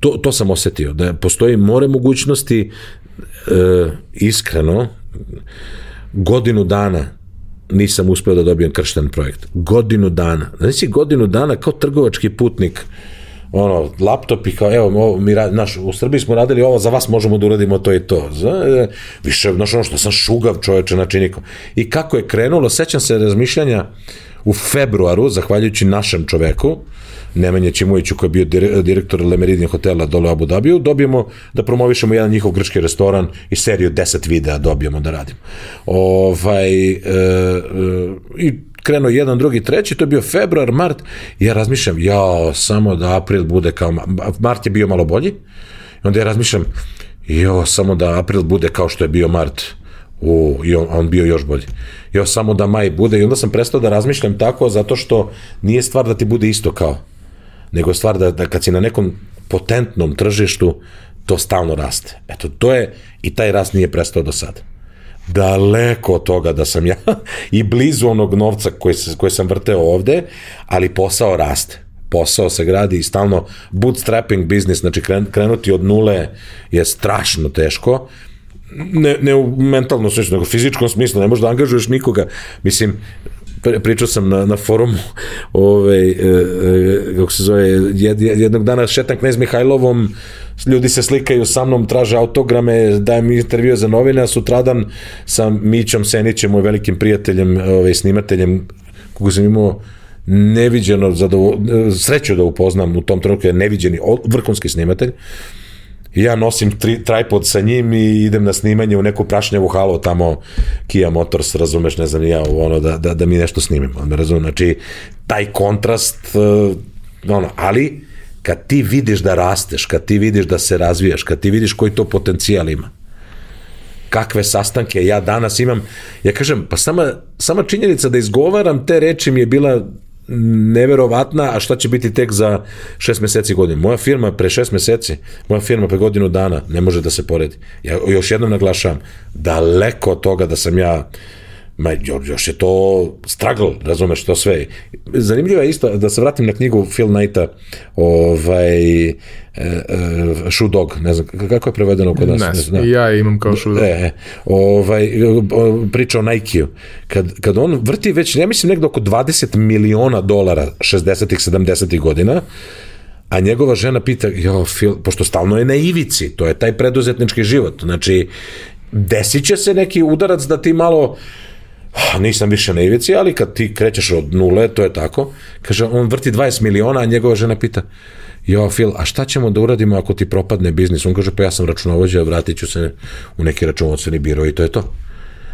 to to sam osetio da postoji more mogućnosti e, iskreno godinu dana nisam uspeo da dobijem kršten projekt. Godinu dana. Znači godinu dana kao trgovački putnik ono, laptop i kao, evo, mi naš, u Srbiji smo radili ovo, za vas možemo da uradimo to i to. Za, e, više, znaš, ono što sam šugav čoveče, znači nikom. I kako je krenulo, sećam se razmišljanja u februaru, zahvaljujući našem čoveku, Nemanja Ćimoviću koji je bio direktor Le Meridien hotela dole u Abu Dhabiju, dobijemo da promovišemo jedan njihov grčki restoran i seriju 10 videa dobijemo da radimo. Ovaj, e, e, I krenuo jedan, drugi, treći, to je bio februar, mart, ja razmišljam, ja, samo da april bude kao, mart je bio malo bolji, onda ja razmišljam, jo, samo da april bude kao što je bio mart, u, i on, on bio još bolji. Jo, samo da maj bude, i onda sam prestao da razmišljam tako, zato što nije stvar da ti bude isto kao, nego stvar da, da kad si na nekom potentnom tržištu, to stalno raste. Eto, to je, i taj rast nije prestao do sada daleko od toga da sam ja i blizu onog novca koji, koji sam vrteo ovde, ali posao raste posao se gradi i stalno bootstrapping biznis, znači krenuti od nule je strašno teško, ne, ne u mentalnom smislu, nego u fizičkom smislu, ne možeš da angažuješ nikoga. Mislim, pričao sam na, na forumu ovaj, e, e, kako se zove, jed, jednog dana šetam knez Mihajlovom, ljudi se slikaju sa mnom, traže autograme, dajem intervju za novine, a sutradan sa Mićom Senićem, moj velikim prijateljem, ovaj, snimateljem, koga sam imao neviđeno zadovo, sreću da upoznam u tom trenutku je neviđeni vrhunski snimatelj I ja nosim tri, tripod sa njim i idem na snimanje u neku prašnjavu halu tamo Kia Motors, razumeš, ne znam ja, ono, da, da, da mi nešto snimimo. Me razumem, znači, taj kontrast, uh, ono, ali kad ti vidiš da rasteš, kad ti vidiš da se razvijaš, kad ti vidiš koji to potencijal ima, kakve sastanke ja danas imam, ja kažem, pa sama, sama činjenica da izgovaram te reči mi je bila neverovatna, a šta će biti tek za šest meseci godine. Moja firma pre šest meseci, moja firma pre godinu dana ne može da se poredi. Ja još jednom naglašavam, daleko od toga da sam ja ma, još je to struggle, razumeš to sve. Zanimljivo je isto, da se vratim na knjigu Phil Knighta, ovaj, e, e, Shoe Dog, ne znam, kako je prevedeno kod nas? Ne, ne ja imam kao Shoe Dog. E, ovaj, priča o Nike-u. Kad, kad on vrti već, ja mislim, nekdo oko 20 miliona dolara 60-ih, 70-ih godina, a njegova žena pita, jo, Phil, pošto stalno je na ivici, to je taj preduzetnički život, znači, desit će se neki udarac da ti malo nisam više na ivici, ali kad ti krećeš od nule, to je tako, kaže, on vrti 20 miliona, a njegova žena pita, jo, Phil, a šta ćemo da uradimo ako ti propadne biznis? On kaže, pa ja sam računovođa, vratit ću se u neki računovodstveni biro i to je to.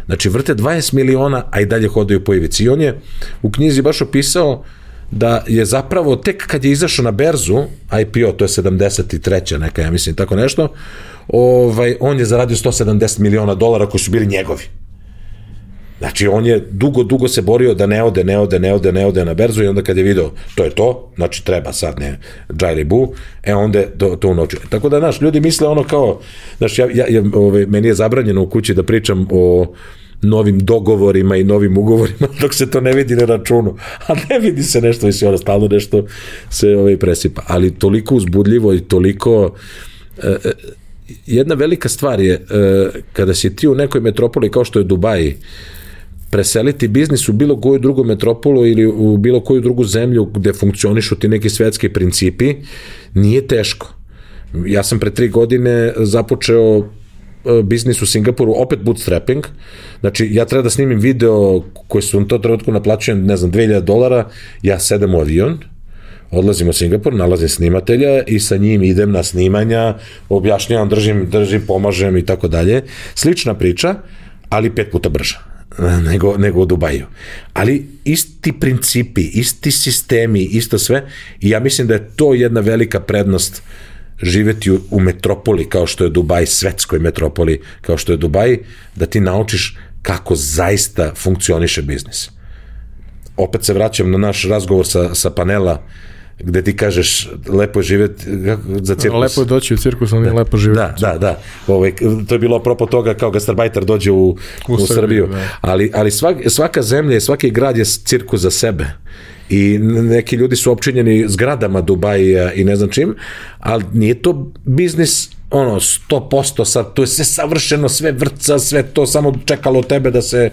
Znači, vrte 20 miliona, a i dalje hodaju po ivici. I on je u knjizi baš opisao da je zapravo tek kad je izašao na berzu, IPO, to je 73. neka, ja mislim, tako nešto, ovaj, on je zaradio 170 miliona dolara koji su bili njegovi. Znači, on je dugo, dugo se borio da ne ode, ne ode, ne ode, ne ode na berzu i onda kad je video to je to, znači treba sad ne džajli bu, e onda to, to unočio. Tako da, znaš, ljudi misle ono kao, znaš, ja, ja, ja ove, ovaj, meni je zabranjeno u kući da pričam o novim dogovorima i novim ugovorima dok se to ne vidi na računu. A ne vidi se nešto se ono stalno nešto se ovaj presipa. Ali toliko uzbudljivo i toliko e, e, jedna velika stvar je e, kada si ti u nekoj metropoli kao što je Dubaji preseliti biznis u bilo koju drugu metropolu ili u bilo koju drugu zemlju gde funkcionišu ti neki svetski principi, nije teško. Ja sam pre tri godine započeo e, biznis u Singapuru, opet bootstrapping, znači ja treba da snimim video koji su u to trenutku naplaćujem, ne znam, 2000 dolara, ja sedem u avion, odlazim u Singapur, nalazim snimatelja i sa njim idem na snimanja, objašnjavam, držim, držim, pomažem i tako dalje. Slična priča, ali pet puta brža. Nego, nego u Dubaju. Ali isti principi, isti sistemi, isto sve i ja mislim da je to jedna velika prednost živeti u, u metropoli kao što je Dubaj, svetskoj metropoli kao što je Dubaj, da ti naučiš kako zaista funkcioniše biznis. Opet se vraćam na naš razgovor sa, sa panela gde ti kažeš lepo je živeti za cirkus. Lepo je doći u cirkus, ali da. lepo živeti. Da, da, da. Ove, to je bilo apropo toga kao gastarbajter dođe u, u, u Srbiju. Srbiju. Da. Ali, ali svak, svaka zemlja i svaki grad je cirkus za sebe i neki ljudi su opčinjeni zgradama Dubaja i ne znam čim, ali nije to biznis ono 100% sad, to je sve savršeno, sve vrca, sve to samo čekalo tebe da se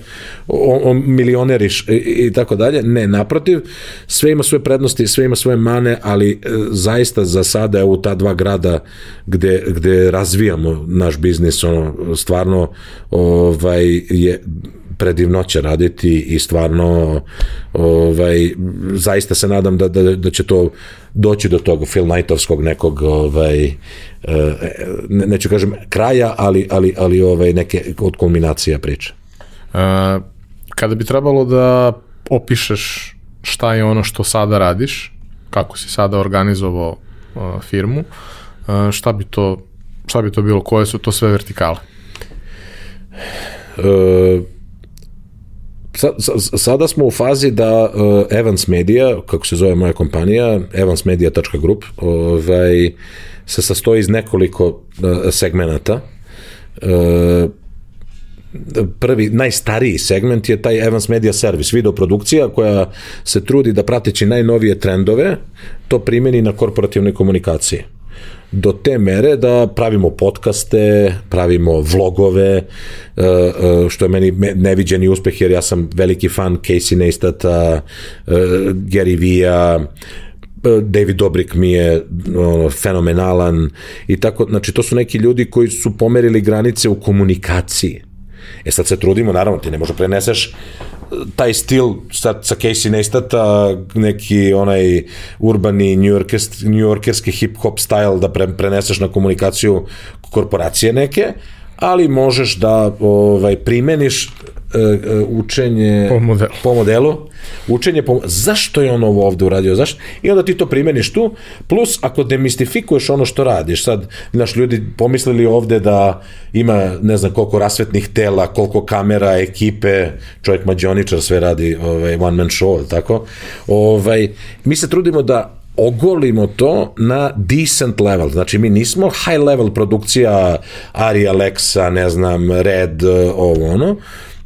o, o milioneriš i, i tako dalje. Ne, naprotiv, sve ima svoje prednosti, sve ima svoje mane, ali e, zaista za sada je u ta dva grada gde, gde razvijamo naš biznis, ono, stvarno ovaj, je predivno će raditi i stvarno ovaj, zaista se nadam da, da, da će to doći do tog Phil Knightovskog nekog ovaj, eh, ne, neću kažem kraja, ali, ali, ali ovaj, neke od kulminacija priče. Uh, kada bi trebalo da opišeš šta je ono što sada radiš, kako si sada organizovao uh, firmu, uh, šta bi to šta bi to bilo, koje su to sve vertikale? Uh, sada smo u fazi da uh, Evans Media, kako se zove moja kompanija, evansmedia.group, ovaj, se sastoji iz nekoliko uh, segmenata. Uh, prvi, najstariji segment je taj Evans Media Service, videoprodukcija koja se trudi da prateći najnovije trendove, to primeni na korporativnoj komunikaciji do te mere da pravimo podcaste, pravimo vlogove, e, e, što je meni neviđeni uspeh jer ja sam veliki fan Casey Neistata, e, Gary Vee-a, David Dobrik mi je ono, fenomenalan i tako, znači to su neki ljudi koji su pomerili granice u komunikaciji. E sad se trudimo, naravno, ti ne možeš preneseš taj stil sa, sa Casey Neistata, neki onaj urbani njujorkerski, hip-hop style da pre, preneseš na komunikaciju korporacije neke, ali možeš da ovaj primeniš E, e, učenje po modelu. po modelu, učenje po, zašto je on ovo ovde uradio, zašto? I onda ti to primeniš tu, plus ako demistifikuješ ono što radiš, sad, naš ljudi pomislili ovde da ima ne znam koliko rasvetnih tela, koliko kamera, ekipe, čovjek mađioničar sve radi ovaj, one man show, tako? Ovaj, mi se trudimo da ogolimo to na decent level. Znači, mi nismo high level produkcija Ari Alexa, ne znam, Red, ovo ono,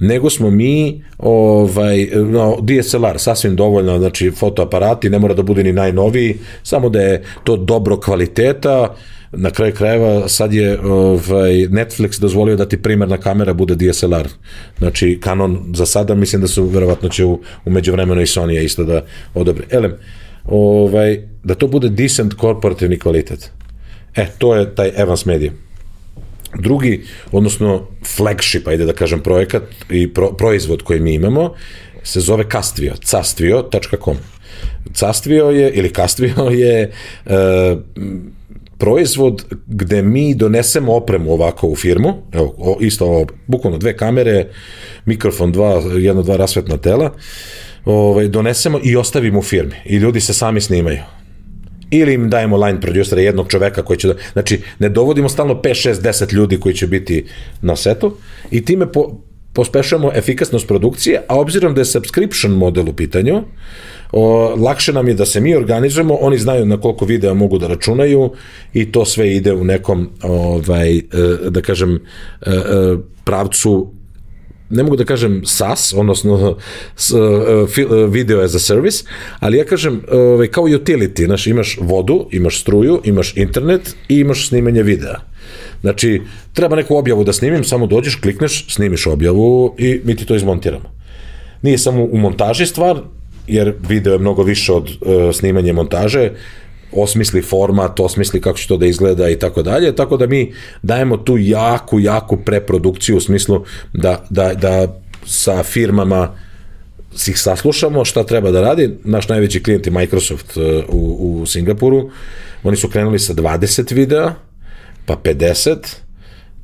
nego smo mi ovaj, no, DSLR sasvim dovoljno, znači fotoaparati, ne mora da bude ni najnoviji, samo da je to dobro kvaliteta, na kraju krajeva sad je ovaj, Netflix dozvolio da ti primarna kamera bude DSLR. Znači Canon za sada mislim da su verovatno će u, u međuvremenu i Sony isto da odobre. Elem, ovaj, da to bude decent korporativni kvalitet. E, to je taj Evans Media. Drugi, odnosno flagship, ajde da kažem, projekat i pro, proizvod koji mi imamo, se zove Castvio, castvio.com. Castvio je, ili Castvio je e, proizvod gde mi donesemo opremu ovako u firmu, evo, o, isto ovo, bukvalno dve kamere, mikrofon, dva, jedno, dva rasvetna tela, ovaj, donesemo i ostavimo u firmi. I ljudi se sami snimaju. Ili im dajemo line producera jednog čoveka koji će da, znači ne dovodimo stalno 5, 6, 10 ljudi koji će biti na setu i time po, pospešujemo efikasnost produkcije, a obzirom da je subscription model u pitanju, o, lakše nam je da se mi organizujemo, oni znaju na koliko videa mogu da računaju i to sve ide u nekom ovaj, e, da kažem e, e, pravcu ne mogu da kažem SaaS, odnosno uh, uh, video as a service, ali ja kažem ovaj, kao utility, znaš, imaš vodu, imaš struju, imaš internet i imaš snimanje videa. Znači, treba neku objavu da snimim, samo dođeš, klikneš, snimiš objavu i mi ti to izmontiramo. Nije samo u montaži stvar, jer video je mnogo više od uh, snimanja montaže, osmisli format, osmisli kako će to da izgleda i tako dalje, tako da mi dajemo tu jaku, jaku preprodukciju u smislu da, da, da sa firmama ih saslušamo šta treba da radi. Naš najveći klijent je Microsoft uh, u, u Singapuru. Oni su krenuli sa 20 videa, pa 50,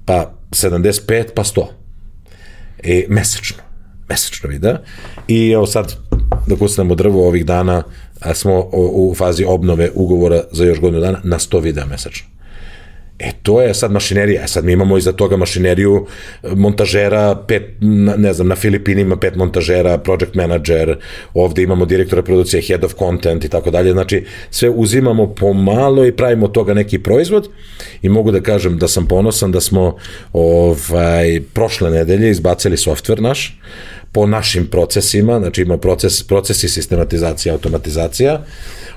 pa 75, pa 100. E, mesečno. mesečno videa i evo sad da kucnemo drvo ovih dana a smo u, fazi obnove ugovora za još godinu dana na 100 videa mesečno. E, to je sad mašinerija. E, sad mi imamo iza toga mašineriju montažera, pet, ne znam, na Filipinima pet montažera, project manager, ovde imamo direktora produkcije, head of content i tako dalje. Znači, sve uzimamo pomalo i pravimo toga neki proizvod i mogu da kažem da sam ponosan da smo ovaj, prošle nedelje izbacili softver naš, po našim procesima, znači ima proces, procesi sistematizacija, automatizacija,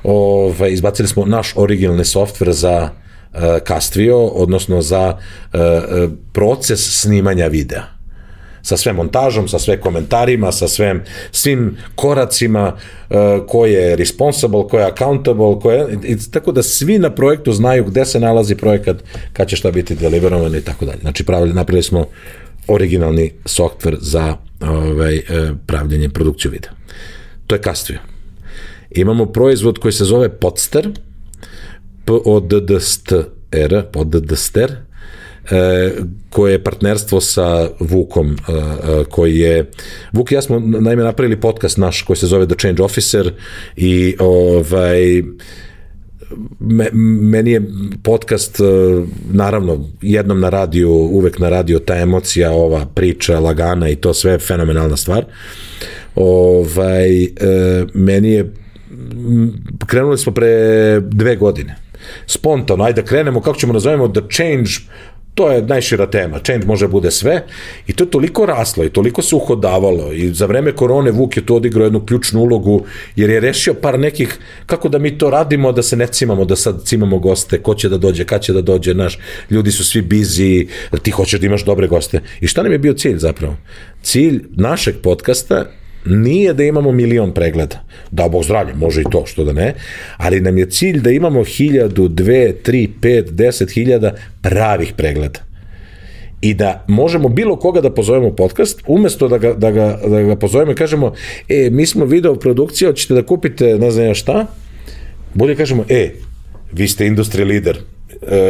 ovaj, izbacili smo naš originalni softver za Castvio, e, odnosno za e, proces snimanja videa sa sve montažom, sa sve komentarima, sa svem, svim koracima ko je responsible, ko je accountable, ko je, i, tako da svi na projektu znaju gde se nalazi projekat, kad će šta biti deliverovan i tako dalje. Znači, pravili, napravili smo originalni software za ovaj, pravljenje produkciju videa. To je Castvio. Imamo proizvod koji se zove Podster, PODDSTR, PODDSTR, e, koje je partnerstvo sa Vukom, e, e, koji je, Vuk i ja smo naime napravili podcast naš koji se zove The Change Officer i ovaj, me, meni je podcast naravno jednom na radiju, uvek na radiju ta emocija, ova priča lagana i to sve fenomenalna stvar. Ovaj, meni je krenuli smo pre dve godine spontano, ajde da krenemo, kako ćemo nazovemo, the change, to je najšira tema, change može da bude sve. I to je toliko raslo i toliko se uhodavalo. I za vreme korone Vuk je tu odigrao jednu ključnu ulogu jer je rešio par nekih, kako da mi to radimo, da se ne cimamo, da sad cimamo goste, ko će da dođe, kad će da dođe, naš, ljudi su svi busy, ti hoćeš da imaš dobre goste. I šta nam je bio cilj zapravo? Cilj našeg podcasta nije da imamo milion pregleda. Da, Bog zdravlje, može i to, što da ne, ali nam je cilj da imamo hiljadu, dve, tri, pet, deset hiljada pravih pregleda. I da možemo bilo koga da pozovemo u podcast, umesto da ga, da ga, da ga pozovemo i kažemo, e, mi smo video produkcija, hoćete da kupite ne znam ja šta, bolje kažemo, e, vi ste industry leader,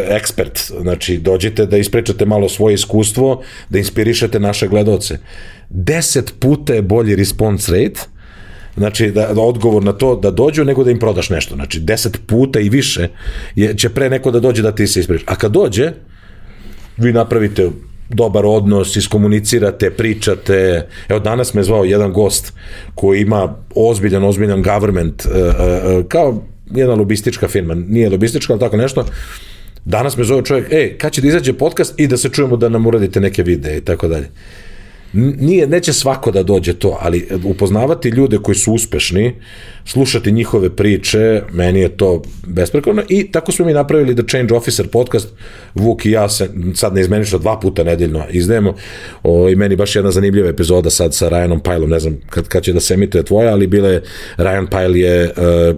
ekspert, znači dođite da ispričate malo svoje iskustvo, da inspirišete naše gledalce. Deset puta je bolji response rate, znači da, da odgovor na to da dođu nego da im prodaš nešto. Znači deset puta i više je, će pre neko da dođe da ti se ispriča. A kad dođe, vi napravite dobar odnos, iskomunicirate, pričate. Evo danas me zvao jedan gost koji ima ozbiljan, ozbiljan government, uh, uh, kao jedna lobistička firma, nije lobistička, ali tako nešto, Danas me zove čovjek, ej, kad će da izađe podcast i da se čujemo da nam uradite neke videe i tako dalje. Nije, neće svako da dođe to, ali upoznavati ljude koji su uspešni, slušati njihove priče, meni je to besprekorno i tako smo mi napravili The Change Officer podcast, Vuk i ja se sad neizmenično dva puta nedeljno izdajemo o, i meni baš jedna zanimljiva epizoda sad sa Ryanom Pylom, ne znam kad, kad će da se emituje tvoja, ali bile, Ryan Pyle je uh,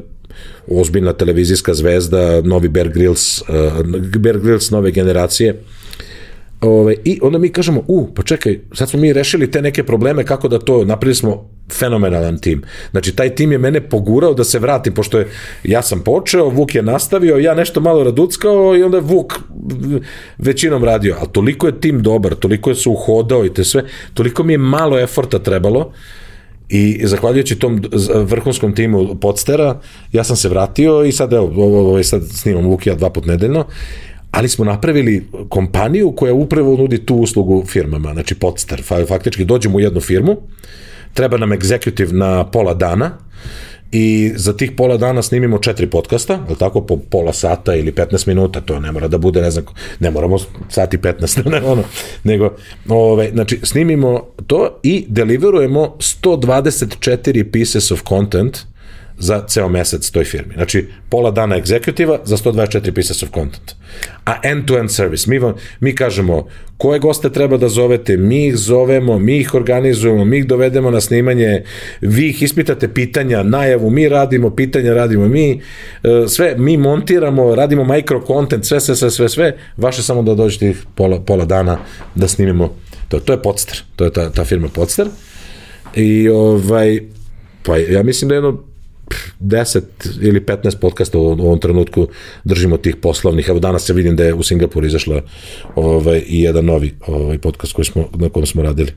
ozbiljna televizijska zvezda, novi Bear Grylls, uh, Bear Grylls nove generacije. Ove, I onda mi kažemo, u, pa čekaj, sad smo mi rešili te neke probleme, kako da to, napravili smo fenomenalan tim. Znači, taj tim je mene pogurao da se vratim, pošto je, ja sam počeo, Vuk je nastavio, ja nešto malo raduckao i onda je Vuk većinom radio, ali toliko je tim dobar, toliko je se uhodao i te sve, toliko mi je malo eforta trebalo, I zahvaljujući tom vrhunskom timu podstera, ja sam se vratio i sad, evo, ovo, ovo, sad snimam Lukija dva put nedeljno, ali smo napravili kompaniju koja upravo nudi tu uslugu firmama, znači podster. Faktički dođemo u jednu firmu, treba nam executive na pola dana, i za tih pola dana snimimo četiri podcasta, je tako, po pola sata ili 15 minuta, to ne mora da bude, ne znam, ne moramo sati 15, ne, ono, nego, ove, znači, snimimo to i deliverujemo 124 pieces of content za ceo mesec toj firmi. Znači, pola dana egzekutiva za 124 pieces of content. A end-to-end -end service. Mi, vam, mi kažemo koje goste treba da zovete, mi ih zovemo, mi ih organizujemo, mi ih dovedemo na snimanje, vi ih ispitate pitanja, najavu, mi radimo, pitanja radimo mi, e, sve, mi montiramo, radimo micro content, sve, sve, sve, sve, sve, vaše samo da dođete pola, pola dana da snimimo to. To je Podster, to je ta, ta firma Podster. I ovaj, pa ja mislim da je jedno 10 ili 15 podcasta u ovom trenutku držimo tih poslovnih. Evo danas se vidim da je u Singapuru izašla ovaj, i jedan novi ovaj, podcast koji smo, na kojem smo radili.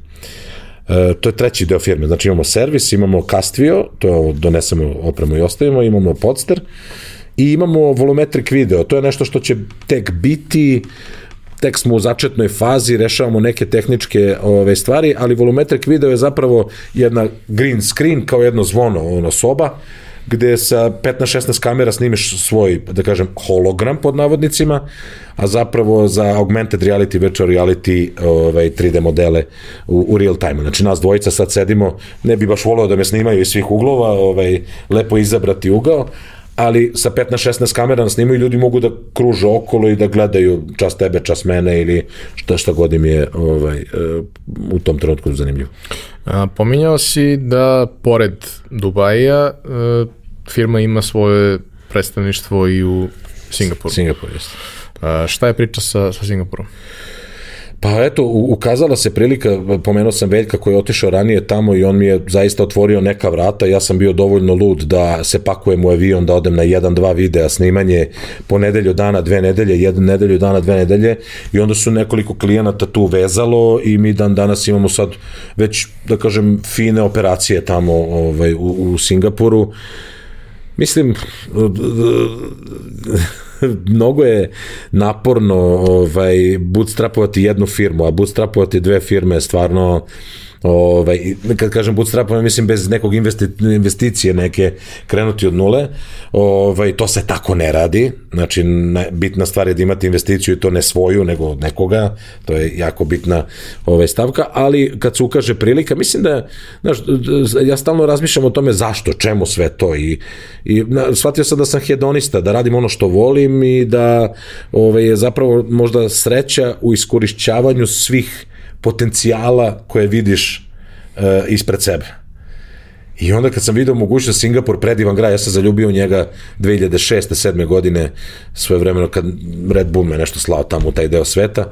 E, to je treći deo firme, znači imamo servis, imamo Castvio, to je donesemo opremu i ostavimo, imamo Podster i imamo volumetric video, to je nešto što će tek biti tek smo u začetnoj fazi, rešavamo neke tehničke ove stvari, ali volumetric video je zapravo jedna green screen kao jedno zvono, ono soba, gde sa 15-16 kamera snimiš svoj, da kažem, hologram pod navodnicima, a zapravo za augmented reality, virtual reality ovaj, 3D modele u, u real time. Znači nas dvojica sad sedimo, ne bi baš voleo da me snimaju iz svih uglova, ovaj, lepo izabrati ugao, ali sa 15-16 kamera nas snimaju ljudi mogu da kruže okolo i da gledaju čas tebe, čas mene ili šta, šta god im je ovaj, e, u tom trenutku zanimljivo. A, pominjao si da pored Dubaja e, firma ima svoje predstavništvo i u Singapuru. Singapur, jeste. A, šta je priča sa, sa Singapurom? Pa eto, ukazala se prilika, pomenuo sam Veljka koji je otišao ranije tamo i on mi je zaista otvorio neka vrata, ja sam bio dovoljno lud da se pakujem u avion, da odem na jedan, dva videa snimanje po nedelju dana, dve nedelje, jedan nedelju dana, dve nedelje i onda su nekoliko klijenata tu vezalo i mi dan danas imamo sad već, da kažem, fine operacije tamo ovaj, u, u Singapuru. Mislim, mnogo je naporno ovaj, bootstrapovati jednu firmu, a bootstrapovati dve firme je stvarno ovaj, kad kažem bootstrapom, mislim bez nekog investi, investicije neke krenuti od nule, ovaj, to se tako ne radi, znači bitna stvar je da imate investiciju i to ne svoju, nego od nekoga, to je jako bitna ovaj, stavka, ali kad se ukaže prilika, mislim da, znaš, ja stalno razmišljam o tome zašto, čemu sve to i, i na, shvatio sam da sam hedonista, da radim ono što volim i da ovaj, je zapravo možda sreća u iskorišćavanju svih potencijala koje vidiš uh, ispred sebe. I onda kad sam video mogućnost Singapur predivan grad, ja sam zaljubio njega 2006. 7. godine svoje vremeno kad Red Bull me nešto slao tamo u taj deo sveta.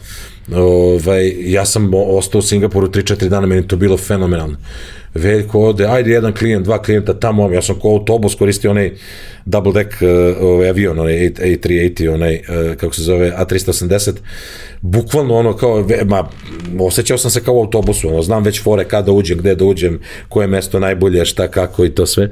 Ovaj, ja sam ostao u Singapuru 3-4 dana, meni to bilo fenomenalno. Veljko ode, ajde jedan klijent, dva klijenta tamo, ja sam ko autobus koristio onaj double deck uh, ovaj avion, onaj A380, onaj, uh, kako se zove, A380, bukvalno ono kao, ma, osjećao sam se kao u autobusu, ono, znam već fore kada da uđem, gde da uđem, koje mesto najbolje, šta, kako i to sve,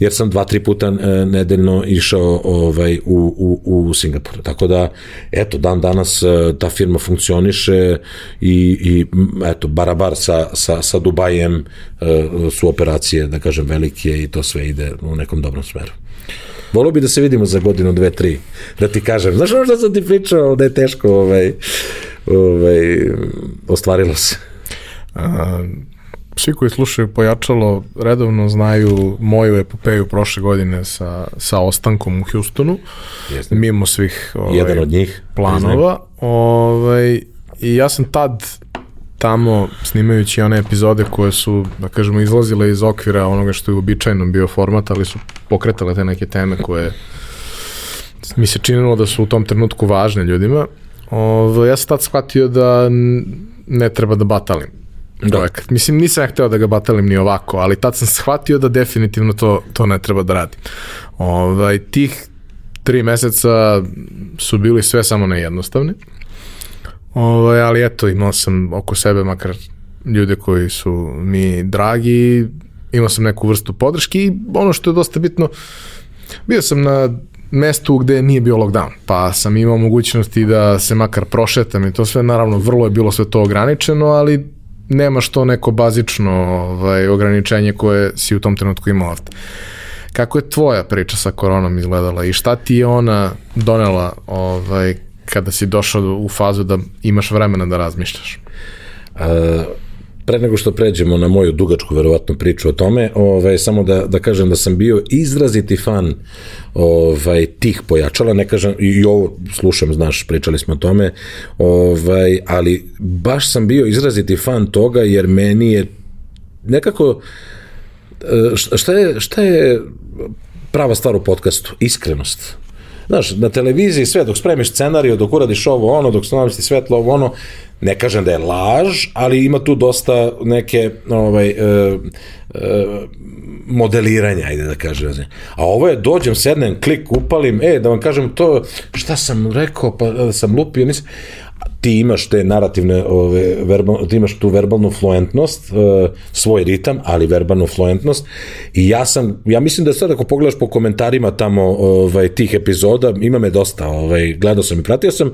jer sam dva, tri puta uh, nedeljno išao ovaj, u, u, u Singapur. Tako da, eto, dan danas uh, ta firma funkcioniše i, i eto, barabar sa, sa, sa Dubajem uh, su operacije, da kažem, velike i to sve ide u nekom dobrom smeru. Volio bi da se vidimo za godinu, dve, tri. Da ti kažem, znaš ono što sam ti pričao, da je teško ovaj, ovaj, ostvarilo se. A, svi koji slušaju Pojačalo redovno znaju moju epopeju prošle godine sa, sa ostankom u Houstonu, Jeste. mimo svih ovaj, Jedan od njih. planova. Ovaj, I ja sam tad tamo snimajući one epizode koje su, da kažemo, izlazile iz okvira onoga što je uobičajeno bio format, ali su pokretale te neke teme koje mi se činilo da su u tom trenutku važne ljudima. Ovo, ja sam tad shvatio da ne treba da batalim projekat. Da. Mislim, nisam ja hteo da ga batalim ni ovako, ali tad sam shvatio da definitivno to, to ne treba da radim. Ovaj, tih tri meseca su bili sve samo nejednostavni. Ovaj, ali eto, imao sam oko sebe makar ljude koji su mi dragi, imao sam neku vrstu podrške i ono što je dosta bitno, bio sam na mestu gde nije bio lockdown, pa sam imao mogućnosti da se makar prošetam i to sve, naravno vrlo je bilo sve to ograničeno, ali nema što neko bazično ovaj, ograničenje koje si u tom trenutku imao ovde. Kako je tvoja priča sa koronom izgledala i šta ti je ona donela ovaj, kada si došao u fazu da imaš vremena da razmišljaš? A, pre nego što pređemo na moju dugačku verovatnu priču o tome, ovaj samo da da kažem da sam bio izraziti fan ovaj tih pojačala, ne kažem i, ovo slušam, znaš, pričali smo o tome, ovaj ali baš sam bio izraziti fan toga jer meni je nekako šta je šta je prava stvar u podcastu? Iskrenost Znaš, na televiziji sve, dok spremiš scenariju, dok uradiš ovo, ono, dok namesti svetlo, ovo, ono, ne kažem da je laž, ali ima tu dosta neke ovaj, e, e, modeliranja, ajde da kažem. A ovo je, dođem, sednem, klik, upalim, e, da vam kažem to, šta sam rekao, pa da sam lupio, nisam, ti imaš te narativne, ove, verbal, ti imaš tu verbalnu fluentnost, e, svoj ritam, ali verbalnu fluentnost i ja sam, ja mislim da sad ako pogledaš po komentarima tamo ovaj, tih epizoda, ima me dosta, ovaj, gledao sam i pratio sam,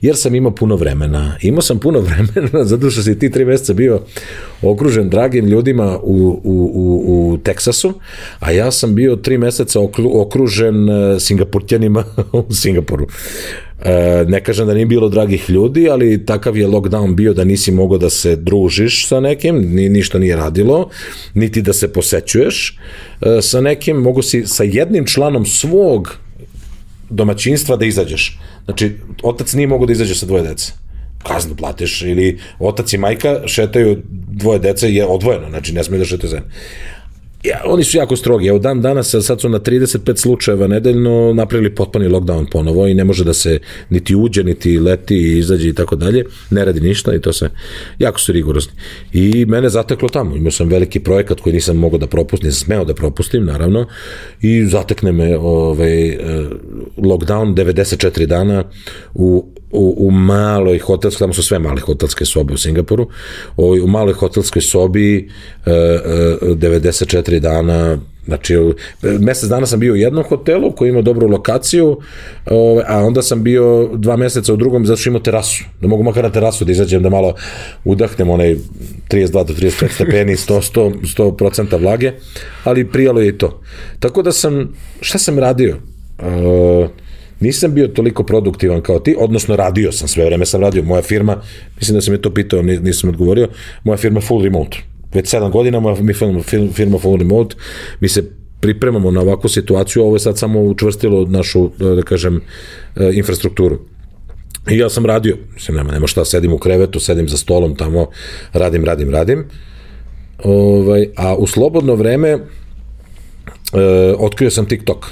jer sam imao puno vremena. Imao sam puno vremena, zato što si ti tri meseca bio okružen dragim ljudima u, u, u, u Teksasu, a ja sam bio tri meseca okružen e, Singapurtjanima u Singapuru. E, ne kažem da nije bilo dragih ljudi, ali takav je lockdown bio da nisi mogao da se družiš sa nekim, ni, ništa nije radilo, niti da se posećuješ e, sa nekim, mogu si sa jednim članom svog domaćinstva da izađeš. Znači, otac nije mogao da izađe sa dvoje dece kaznu platiš ili otac i majka šetaju dvoje dece je odvojeno, znači ne smije da šetaju zajedno ja, oni su jako strogi. Evo dan danas, sad su na 35 slučajeva nedeljno napravili potpuni lockdown ponovo i ne može da se niti uđe, niti leti i izađe i tako dalje. Ne radi ništa i to se, jako su rigorozni. I mene zateklo tamo. Imao sam veliki projekat koji nisam mogao da propustim, nisam smeo da propustim, naravno, i zatekne me ovaj, eh, lockdown 94 dana u u, u maloj hotelskoj, tamo su sve male hotelske sobe u Singapuru, u, u maloj hotelskoj sobi e, e, 94 dana Znači, mesec dana sam bio u jednom hotelu koji ima dobru lokaciju, a onda sam bio dva meseca u drugom zato što imao terasu. Da mogu makar na terasu da izađem, da malo udahnem onaj 32 do 35 stepeni, 100, 100, 100% vlage, ali prijalo je i to. Tako da sam, šta sam radio? Uh, nisam bio toliko produktivan kao ti, odnosno radio sam, sve vreme sam radio. Moja firma, mislim da sam je to pitao, nisam odgovorio, moja firma full remote. Već sedam godina moja firma full remote, mi se pripremamo na ovakvu situaciju, ovo je sad samo učvrstilo našu, da kažem, e, infrastrukturu. I ja sam radio, mislim, nema, nema šta, sedim u krevetu, sedim za stolom tamo, radim, radim, radim. Ovaj, a u slobodno vreme e, otkrio sam TikTok.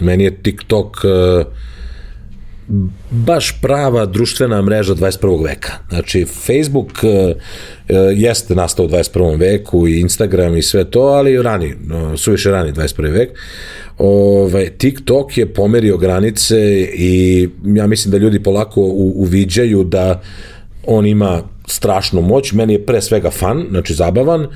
Meni je TikTok uh, baš prava društvena mreža 21. veka. Znači, Facebook uh, jeste nastao u 21. veku i Instagram i sve to, ali rani, suviše rani 21. vek. Ovaj, TikTok je pomerio granice i ja mislim da ljudi polako u, uviđaju da on ima strašnu moć, meni je pre svega fan, znači zabavan. E,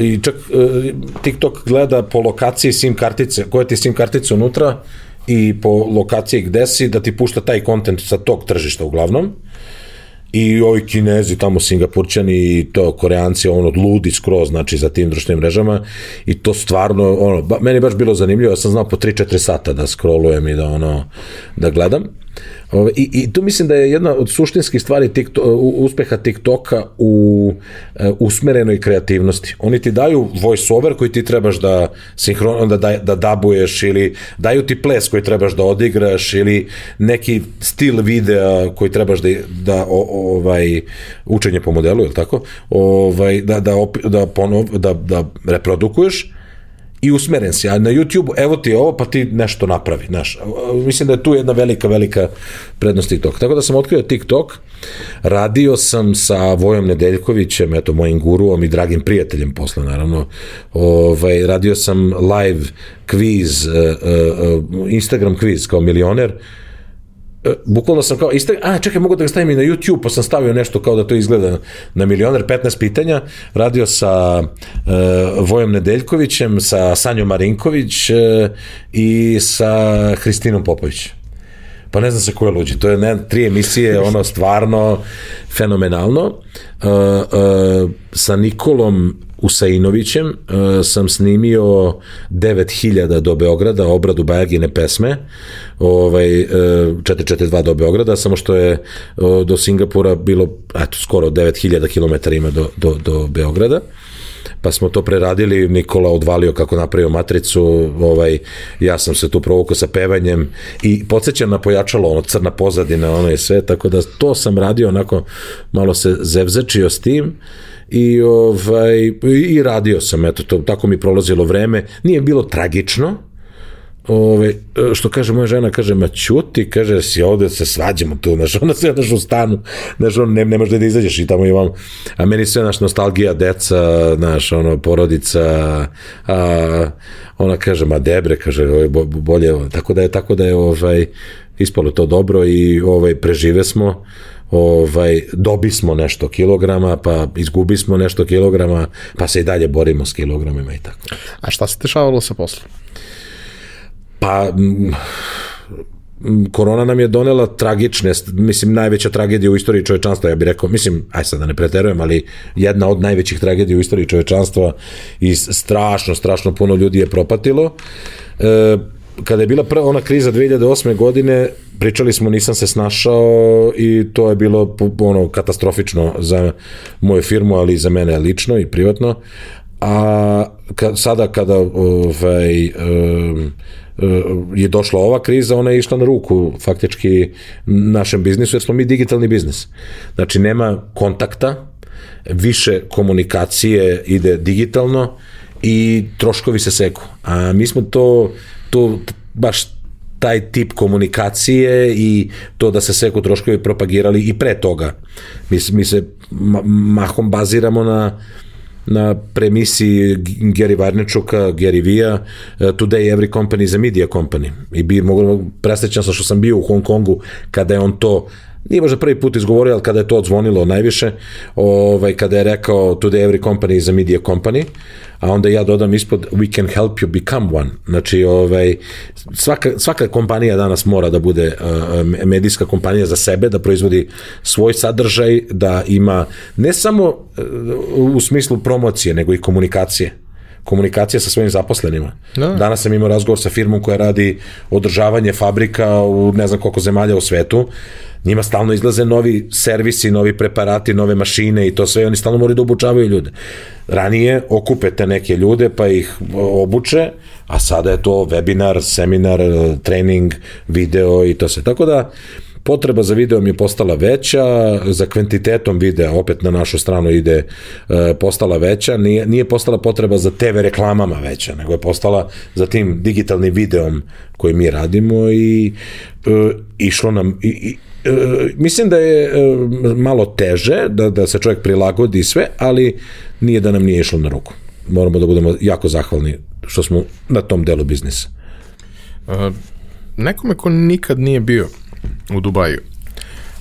i čak e, TikTok gleda po lokaciji SIM kartice, koja ti SIM kartica unutra i po lokaciji gde si, da ti pušta taj kontent sa tog tržišta uglavnom. I ovi kinezi, tamo singapurćani i to koreanci, ono, ludi skroz, znači, za tim društvenim mrežama. I to stvarno, ono, ba, meni baš bilo zanimljivo, ja sam znao po 3-4 sata da scrollujem i da, ono, da gledam. I, I tu mislim da je jedna od suštinskih stvari TikTok, uspeha TikToka u uh, usmerenoj kreativnosti. Oni ti daju voice over koji ti trebaš da sinhron, da, da, da dabuješ ili daju ti ples koji trebaš da odigraš ili neki stil videa koji trebaš da, da o, ovaj, učenje po modelu, je tako? Ovaj, da, da, da, ponov, da, da reprodukuješ i usmeren si, a na YouTube evo ti ovo, pa ti nešto napravi, znaš. Mislim da je tu jedna velika, velika prednost TikTok. Tako da sam otkrio TikTok, radio sam sa Vojom Nedeljkovićem, eto, mojim guruom i dragim prijateljem posle, naravno, ovaj, radio sam live kviz, uh, uh, Instagram kviz kao milioner, E, bukvalno sam kao, ista, a čekaj, mogu da ga stavim i na YouTube, pa sam stavio nešto kao da to izgleda na milioner, 15 pitanja, radio sa uh, Vojom Nedeljkovićem, sa Sanjom Marinković uh, i sa Hristinom Popović. Pa ne znam se ko je luđi, to je ne, tri emisije, ono stvarno fenomenalno. Uh, uh, sa Nikolom Usainovićem uh, sam snimio 9000 do Beograda, obradu Bajagine pesme, ovaj, uh, 442 do Beograda, samo što je uh, do Singapura bilo eto, skoro 9000 km ima do, do, do Beograda pa smo to preradili, Nikola odvalio kako napravio matricu, ovaj, ja sam se tu provukao sa pevanjem i podsjećam na pojačalo, ono crna pozadina, ono je sve, tako da to sam radio onako, malo se zevzečio s tim, i ovaj i radio sam eto to tako mi prolazilo vreme. Nije bilo tragično Ove, što kaže moja žena, kaže, ma ćuti, kaže, si ovde se svađamo tu, znaš, ona se daš u stanu, znaš, on ne, ne može da izađeš i tamo i vam, a meni sve, naš, nostalgija, deca, naš, ono, porodica, a, ona kaže, ma debre, kaže, ovaj, bolje, tako da je, tako da je, ovaj, ispalo to dobro i ovaj, prežive smo, ovaj, dobismo nešto kilograma, pa izgubismo nešto kilograma, pa se i dalje borimo s kilogramima i tako. A šta se dešavalo sa poslom? Pa, korona nam je donela tragične, mislim, najveća tragedija u istoriji čovečanstva, ja bih rekao, mislim, aj sad da ne preterujem, ali jedna od najvećih tragedija u istoriji čovečanstva i strašno, strašno puno ljudi je propatilo. E, kada je bila prva ona kriza 2008. godine, pričali smo nisam se snašao i to je bilo ono katastrofično za moju firmu, ali i za mene lično i privatno. A ka, sada kada ovaj, um, je došla ova kriza, ona je išla na ruku faktički našem biznisu, jer smo mi digitalni biznis. Znači, nema kontakta, više komunikacije ide digitalno i troškovi se seku. A mi smo to, to baš taj tip komunikacije i to da se seku troškovi propagirali i pre toga. Mi, mi se mahom baziramo na na premisi Gary Varnečuka, Gary Vija, eh, Today Every Company is a Media Company. I bi mogu, presrećan sam što sam bio u Hong Kongu kada je on to nije možda prvi put izgovorio, ali kada je to odzvonilo najviše, ovaj, kada je rekao Today every company is a media company, a onda ja dodam ispod we can help you become one. Znači, ovaj, svaka, svaka kompanija danas mora da bude uh, medijska kompanija za sebe, da proizvodi svoj sadržaj, da ima ne samo uh, u smislu promocije, nego i komunikacije komunikacija sa svojim zaposlenima. Da. Danas sam imao razgovor sa firmom koja radi održavanje fabrika u ne znam koliko zemalja u svetu njima stalno izlaze novi servisi, novi preparati, nove mašine i to sve, oni stalno moraju da obučavaju ljude. Ranije okupete neke ljude pa ih obuče, a sada je to webinar, seminar, trening, video i to sve. Tako da, potreba za videom je postala veća, za kvantitetom videa, opet na našu stranu ide, e, postala veća, nije, nije postala potreba za TV reklamama veća, nego je postala za tim digitalnim videom koji mi radimo i e, išlo nam, i, i, E, mislim da je e, malo teže da, da se čovjek prilagodi sve, ali nije da nam nije išlo na ruku. Moramo da budemo jako zahvalni što smo na tom delu biznisa. Uh, nekome ko nikad nije bio u Dubaju,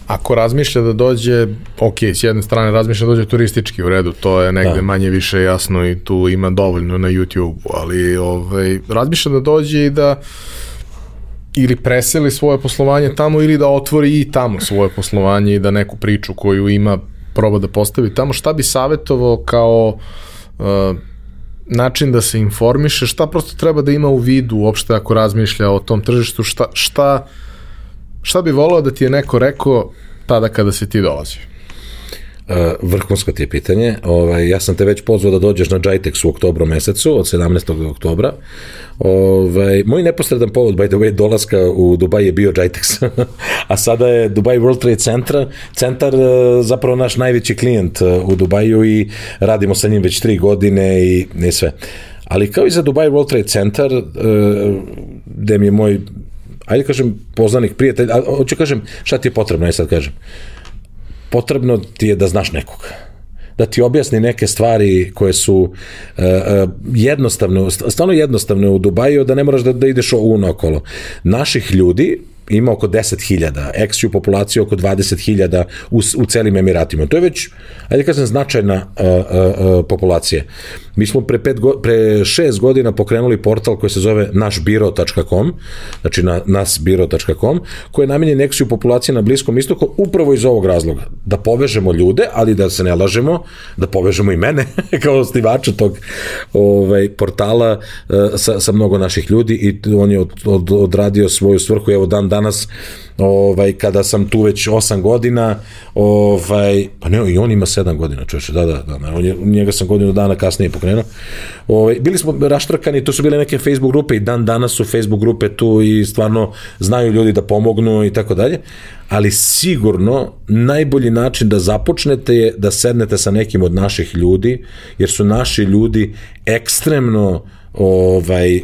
ako razmišlja da dođe, ok, s jedne strane razmišlja da dođe turistički u redu, to je negde da. manje više jasno i tu ima dovoljno na YouTube, ali ovaj, razmišlja da dođe i da ili preseli svoje poslovanje tamo ili da otvori i tamo svoje poslovanje i da neku priču koju ima proba da postavi tamo, šta bi savjetovao kao uh, način da se informiše, šta prosto treba da ima u vidu uopšte ako razmišlja o tom tržištu, šta, šta, šta bi volao da ti je neko rekao tada kada si ti dolazio? Uh, vrhunsko ti je pitanje. Ovaj, ja sam te već pozvao da dođeš na Jitex u oktobru mesecu, od 17. oktobra. Ovaj, moj neposredan povod, by the way, dolaska u Dubaj je bio Jitex, a sada je Dubai World Trade Center, centar uh, zapravo naš najveći klijent uh, u Dubaju i radimo sa njim već tri godine i, i sve. Ali kao i za Dubai World Trade Center, gde mi je moj ajde kažem, poznanik, prijatelj, a hoću kažem, šta ti je potrebno, ja sad kažem potrebno ti je da znaš nekog da ti objasni neke stvari koje su uh, jednostavne, stvarno jednostavne u Dubaju, da ne moraš da, da ideš unokolo. Naših ljudi, ima oko 10.000, eksiju populacije oko 20.000 u, u celim Emiratima. To je već, ajde kažem, značajna uh, uh, uh, populacija. Mi smo pre, pet go, pre šest godina pokrenuli portal koji se zove našbiro.com, znači na, nasbiro.com, koji je namenjen eksiju populacije na Bliskom istoku upravo iz ovog razloga. Da povežemo ljude, ali da se ne lažemo, da povežemo i mene kao osnivača tog ovaj, portala sa, sa mnogo naših ljudi i on je od, od, odradio svoju svrhu, evo dan danas ovaj, kada sam tu već 8 godina, ovaj, pa ne, i on ima 7 godina, čoveče, da, da, da, on je, njega sam godinu dana kasnije pokrenuo. Ovaj, bili smo raštrkani, to su bile neke Facebook grupe i dan danas su Facebook grupe tu i stvarno znaju ljudi da pomognu i tako dalje, ali sigurno najbolji način da započnete je da sednete sa nekim od naših ljudi, jer su naši ljudi ekstremno ovaj, uh,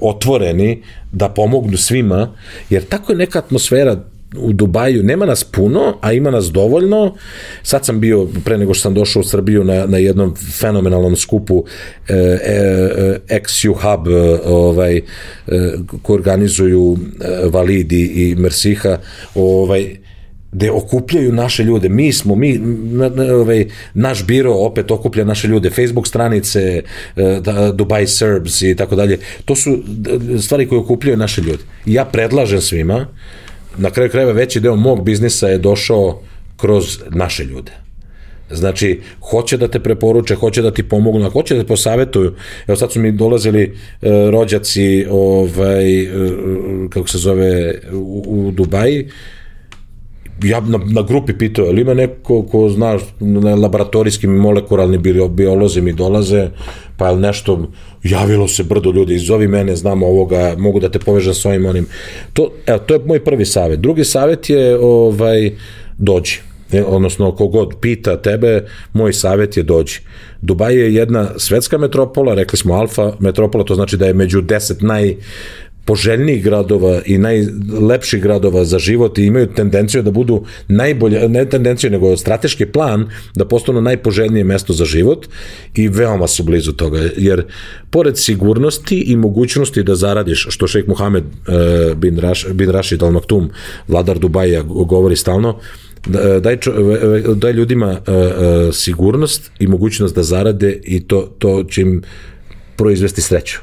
otvoreni da pomognu svima, jer tako je neka atmosfera u Dubaju nema nas puno, a ima nas dovoljno. Sad sam bio, pre nego što sam došao u Srbiju, na, na jednom fenomenalnom skupu e, e, XU Hub ovaj, e, koji organizuju e, Validi i Mersiha. Ovaj, gde okupljaju naše ljude. Mi smo, mi, na, na, ovaj, naš biro opet okuplja naše ljude, Facebook stranice, e, da, Dubai Serbs i tako dalje. To su stvari koje okupljaju naše ljude. I ja predlažem svima, na kraju krajeva veći deo mog biznisa je došao kroz naše ljude. Znači, hoće da te preporuče, hoće da ti pomognu, hoće da te posavetuju. Evo sad su mi dolazili e, rođaci, ovaj, e, kako se zove, u, u Dubaji, ja na, na grupi pitao, ali ima neko ko zna, na laboratorijskim molekularni biolozi mi dolaze, pa je nešto, javilo se brdo ljudi, izovi mene, znam ovoga, mogu da te povežem s ovim onim. To, evo, to je moj prvi savet. Drugi savet je, ovaj, dođi. E, odnosno kogod pita tebe, moj savjet je dođi. Dubaj je jedna svetska metropola, rekli smo alfa metropola, to znači da je među deset naj poželjnijih gradova i najlepših gradova za život i imaju tendenciju da budu najbolje, ne tendenciju, nego strateški plan da postanu najpoželjnije mesto za život i veoma su blizu toga, jer pored sigurnosti i mogućnosti da zaradiš, što šejk Muhammed uh, bin, Raš, bin Rashid Al Maktum, vladar Dubaja, govori stalno, da, daj, čo, daj ljudima sigurnost i mogućnost da zarade i to, to će im proizvesti sreću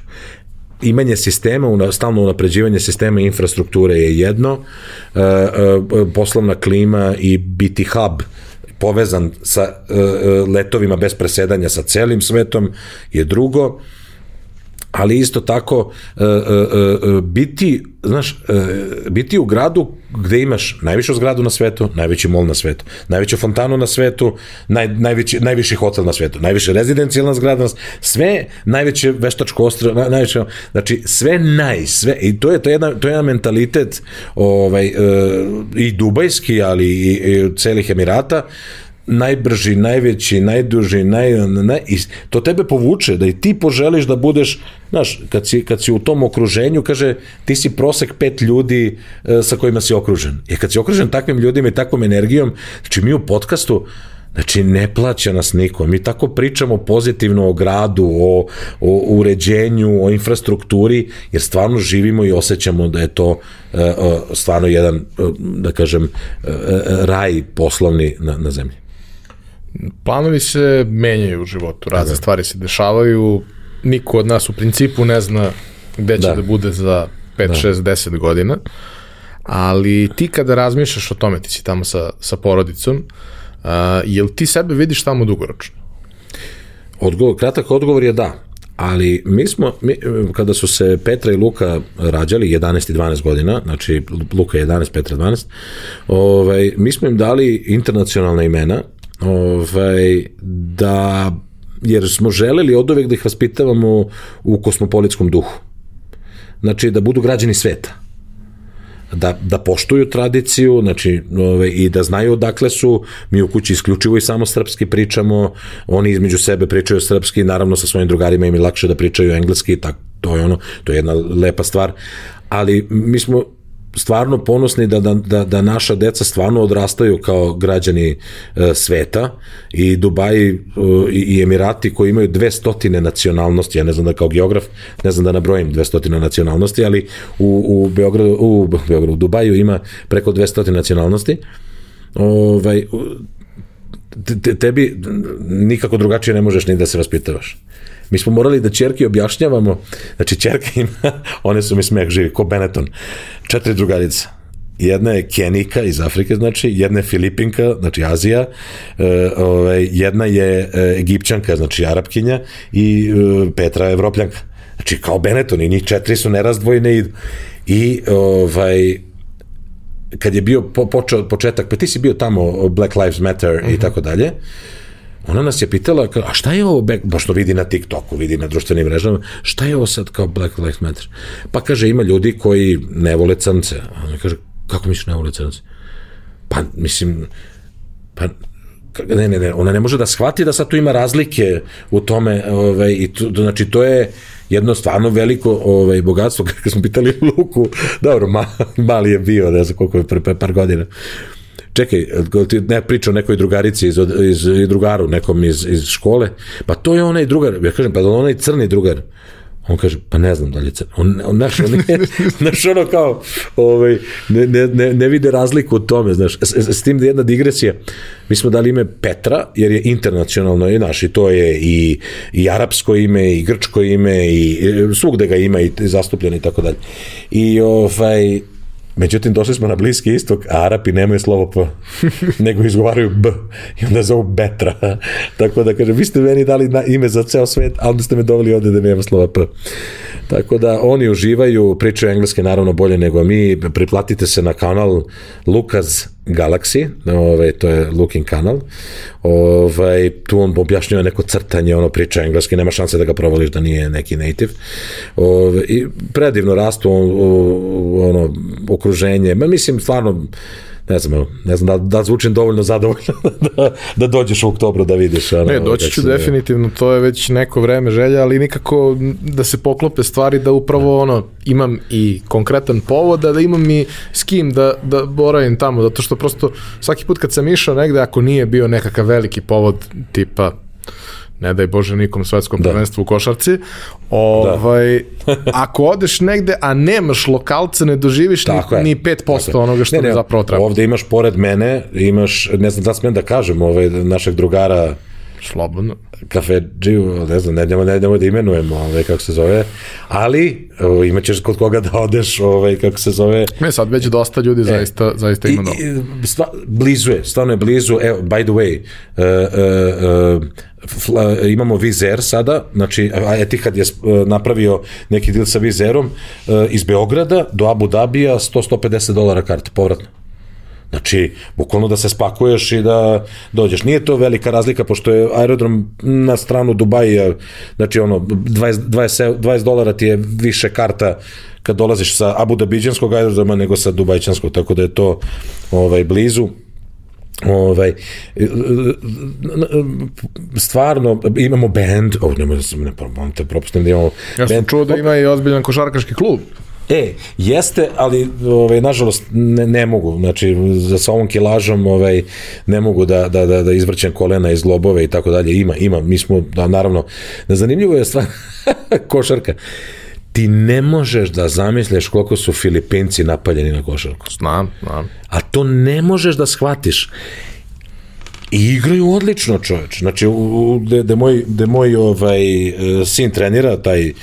imanje sistema, stalno unapređivanje sistema infrastrukture je jedno, uh, uh, poslovna klima i biti hub povezan sa uh, letovima bez presedanja sa celim svetom je drugo, ali isto tako uh, uh, biti, znaš, uh, biti u gradu gde imaš najvišu zgradu na svetu, najveći mol na svetu, najveću fontanu na svetu, naj, najveći, najviši hotel na svetu, najviše rezidencijalna zgrada na svetu, sve najveće veštačko ostro, naj, najveće, znači sve naj, sve, i to je, to je, jedna, to je jedan mentalitet ovaj, uh, i dubajski, ali i, i celih Emirata, najbrži, najveći, najduži, naj, naj, to tebe povuče, da i ti poželiš da budeš, znaš, kad si, kad si u tom okruženju, kaže, ti si prosek pet ljudi e, sa kojima si okružen. I kad si okružen takvim ljudima i takvom energijom, znači mi u podcastu, Znači, ne plaća nas niko. Mi tako pričamo pozitivno o gradu, o, o uređenju, o infrastrukturi, jer stvarno živimo i osjećamo da je to uh, uh, stvarno jedan, da kažem, raj poslovni na, na zemlji planovi se menjaju u životu, razne da. stvari se dešavaju, niko od nas u principu ne zna gde će da, da bude za 5, da. 6, 10 godina, ali ti kada razmišljaš o tome, ti si tamo sa, sa porodicom, uh, jel ti sebe vidiš tamo dugoročno? Odgovor, kratak odgovor je da, ali mi smo, mi, kada su se Petra i Luka rađali, 11 i 12 godina, znači Luka 11, Petra 12, ovaj, mi smo im dali internacionalna imena, ovaj, da jer smo želeli od uvek da ih vaspitavamo u kosmopolitskom duhu. Znači, da budu građani sveta. Da, da poštuju tradiciju, znači, ove, i da znaju odakle su, mi u kući isključivo i samo srpski pričamo, oni između sebe pričaju srpski, naravno sa svojim drugarima im je lakše da pričaju engleski, tak, to je ono, to je jedna lepa stvar, ali mi smo stvarno ponosni da, da, da, da naša deca stvarno odrastaju kao građani e, sveta i Dubai e, i Emirati koji imaju 200 nacionalnosti, ja ne znam da kao geograf, ne znam da nabrojim 200 nacionalnosti, ali u, u Beogradu, u, Beogradu, Dubaju ima preko 200 nacionalnosti. Ovaj, te, tebi nikako drugačije ne možeš ni da se vaspitavaš. Mi smo morali da čerke objašnjavamo, znači čerka ima, one su mi smeh živi, ko Benetton, četiri drugarice. Jedna je Kenika iz Afrike, znači, jedna je Filipinka, znači Azija, e, ovaj, jedna je e, Egipćanka, znači Arapkinja i e, Petra Evropljanka. Znači, kao Benetton i njih četiri su nerazdvojne i, i ovaj, kad je bio po, počeo početak, pa ti si bio tamo Black Lives Matter uh -huh. i mhm. tako dalje, ona nas je pitala, a šta je ovo, baš što vidi na TikToku, vidi na društvenim mrežama, šta je ovo sad kao Black Lives Matter? Pa kaže, ima ljudi koji ne vole crnce. A ona kaže, kako misliš ne vole crnce? Pa, mislim, pa, ne, ne, ne, ona ne može da shvati da sad tu ima razlike u tome, ovaj, i tu, znači to je jedno stvarno veliko ovaj, bogatstvo, kako smo pitali Luku, dobro, ma, mali je bio, ne znam koliko je pre, pre par godina, čekaj, ti ne priča o nekoj drugarici iz, iz, iz drugaru, nekom iz, iz škole, pa to je onaj drugar, ja kažem, pa onaj crni drugar, On kaže, pa ne znam da li je crna. On, on, znaš, on, je, znaš, ono kao, ovaj, ne, ne, ne, ne vide razliku u tome, znaš, s, s, s tim da jedna digresija, mi smo dali ime Petra, jer je internacionalno, i naš, i to je i, i arapsko ime, i grčko ime, i, i svugde ga ima, i zastupljen i tako dalje. I, ovaj, Međutim, došli smo na Bliski istok, a Arapi nemaju slovo P, nego izgovaraju B i onda zovu Betra. Tako da, kaže, vi ste meni dali na ime za ceo svet, a onda ste me doveli ovde da nema slova P. Tako da, oni uživaju, pričaju engleske naravno bolje nego mi, priplatite se na kanal Lukaz Galaxy, ovaj, to je Looking kanal, ovaj, tu on objašnjava neko crtanje, ono priča engleski, nema šanse da ga provališ da nije neki native. Ovaj, I predivno rastu ono, okruženje, ma mislim stvarno ne znam, ne znam da, da zvučim dovoljno zadovoljno da, da dođeš u oktobru da vidiš. Ano, ne, doći ću definitivno, to je već neko vreme želja, ali nikako da se poklope stvari da upravo ono, imam i konkretan povod, da, da imam i s kim da, da boravim tamo, zato što prosto svaki put kad sam išao negde, ako nije bio nekakav veliki povod tipa ne daj Bože nikom svetskom da. prvenstvu u košarci, ovaj, da. ako odeš negde, a nemaš lokalce, ne doživiš ni, ni 5% onoga što ne, ne, zapravo treba. Ovde imaš pored mene, imaš, ne znam da smem da kažem, ovaj, našeg drugara Slobodno. Kafedžiju, ne znam, ne idemo, ne idemo da imenujemo, ovaj, kako se zove, ali o, imaćeš kod koga da odeš, ovaj, kako se zove. Ne, sad već dosta ljudi e, zaista, zaista ima i, i, stva, blizu je, stvarno je blizu, evo, by the way, uh, uh, uh, fla, imamo Vizer sada, znači Etihad je napravio neki deal sa Vizerom iz Beograda do Abu Dabija 100-150 dolara karta povratno. Znači, bukvalno da se spakuješ i da dođeš. Nije to velika razlika, pošto je aerodrom na stranu Dubaja, znači ono, 20, 20, 20 dolara ti je više karta kad dolaziš sa Abu Dhabiđanskog aerodroma nego sa Dubajčanskog, tako da je to ovaj, blizu ovaj stvarno imamo band, oh, nemoj da se ne, te propustim da imamo Ja sam čuo da ima i ozbiljan košarkaški klub. E, jeste, ali ovaj, nažalost ne, ne mogu, znači za sa ovom kilažom ovaj, ne mogu da, da, da, da izvrćem kolena iz lobove i tako dalje, ima, ima, mi smo, da, naravno, da zanimljivo je stvar, košarka, ti ne možeš da zamisliš koliko su Filipinci napaljeni na košarku. Znam, znam. A to ne možeš da shvatiš. I igraju odlično, čoveč. Znači, gde, gde moj, gde moj ovaj, e, sin trenira, taj uh,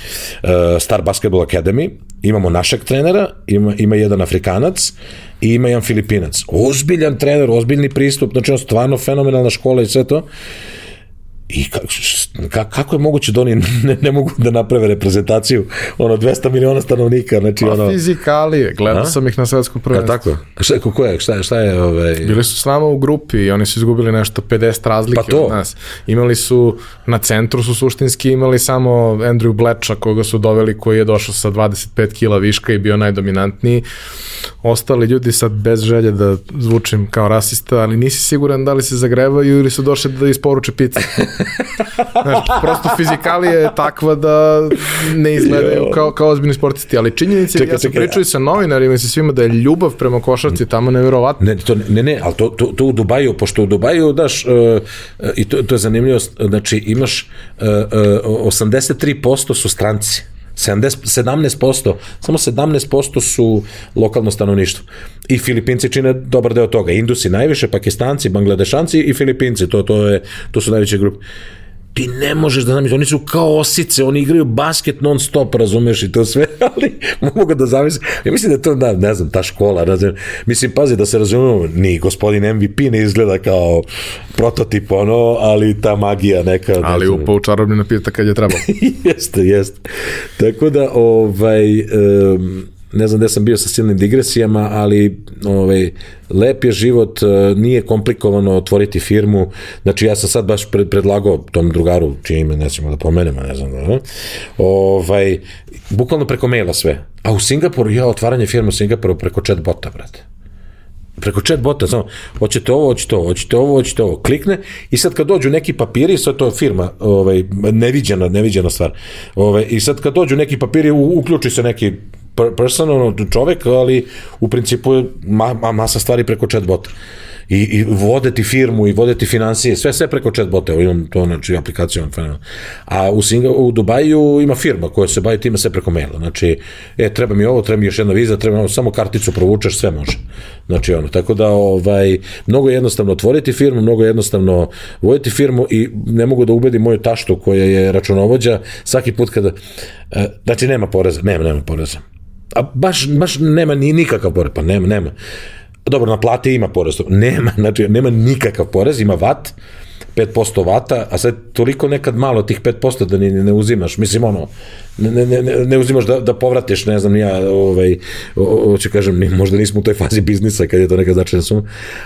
Star Basketball Academy, imamo našeg trenera, ima, ima jedan Afrikanac i ima jedan Filipinac. Ozbiljan trener, ozbiljni pristup, znači on stvarno fenomenalna škola i sve to. I ka, kako je moguće da oni ne, ne mogu da naprave reprezentaciju ono 200 miliona stanovnika, znači pa, ono fizikalije, gledao A? sam ih na svetskom prvenstvu. tako? Šta ko je? Šta, šta je ovaj Bili su s nama u grupi i oni su izgubili nešto 50 razlike pa to. od nas. Imali su na centru su suštinski imali samo Andrew Bleča koga su doveli koji je došao sa 25 kila viška i bio najdominantniji. Ostali ljudi sad bez želje da zvučim kao rasista, ali nisi siguran da li se zagrevaju ili su došli da isporuče pice. Znaš, prosto fizikalija je takva da ne izgledaju kao, kao ozbiljni sportisti, ali činjenica je, ja sam pričao i sa novinarima i sa svima da je ljubav prema košarci tamo nevjerovatno. Ne, to, ne, ne, ali to, to, to u Dubaju, pošto u Dubaju daš, uh, i to, to je zanimljivo, znači imaš uh, uh, 83% su stranci. 70, 17%, samo 17% su lokalno stanovništvo. I Filipinci čine dobar deo toga. Indusi najviše, Pakistanci, Bangladešanci i Filipinci, to, to, je, to su najveće grupe ti ne možeš da zamisliš, oni su kao osice, oni igraju basket non stop, razumeš i to sve, ali mogu da zamislim, ja mislim da to, da, ne znam, ta škola, razumem, mislim, pazi, da se razumemo, ni gospodin MVP ne izgleda kao prototip, ono, ali ta magija neka. Ali u poučarobni napita kad je trebalo. jeste, jeste. Tako da, ovaj, um, ne znam gde sam bio sa silnim digresijama, ali ovaj, lep je život, e, nije komplikovano otvoriti firmu, znači ja sam sad baš pred, predlagao tom drugaru, čije ime nećemo da pomenemo, ne znam, ne, ovaj, bukvalno preko maila sve. A u Singapuru, ja, otvaranje firme u Singapuru preko chat bota, brate. Preko chat bota, samo, hoćete ovo, hoćete ovo, hoćete ovo, hoćete ovo, klikne i sad kad dođu neki papiri, sad to je firma, ovaj, neviđena, neviđena stvar, ovaj, i sad kad dođu neki papiri, u, uključi se neki person, ono, čovek, ali u principu je ma, ma, masa stvari preko chat bota. i, i vode ti firmu i vode ti financije, sve sve preko chatbota, evo imam to znači aplikaciju, fenomenalno. A u, Singa, u Dubaju ima firma koja se bavi time sve preko maila, znači, e, treba mi ovo, treba mi još jedna viza, treba mi ovo, samo karticu provučeš, sve može. Znači, ono, tako da, ovaj, mnogo je jednostavno otvoriti firmu, mnogo je jednostavno voditi firmu i ne mogu da ubedim moju taštu koja je računovođa, svaki put kada, e, znači, nema poreza, nema, nema poreza. A baš, baš nema ni nikakav porez, pa nema, nema. Dobro, na plate ima porez, nema, znači, nema nikakav porez, ima vat, 5% vata, a sad toliko nekad malo tih 5% da ni ne uzimaš, mislim ono, ne, ne, ne, ne uzimaš da, da povratiš, ne znam, ja, ovaj, hoću kažem, možda nismo u toj fazi biznisa kad je to neka značajna suma,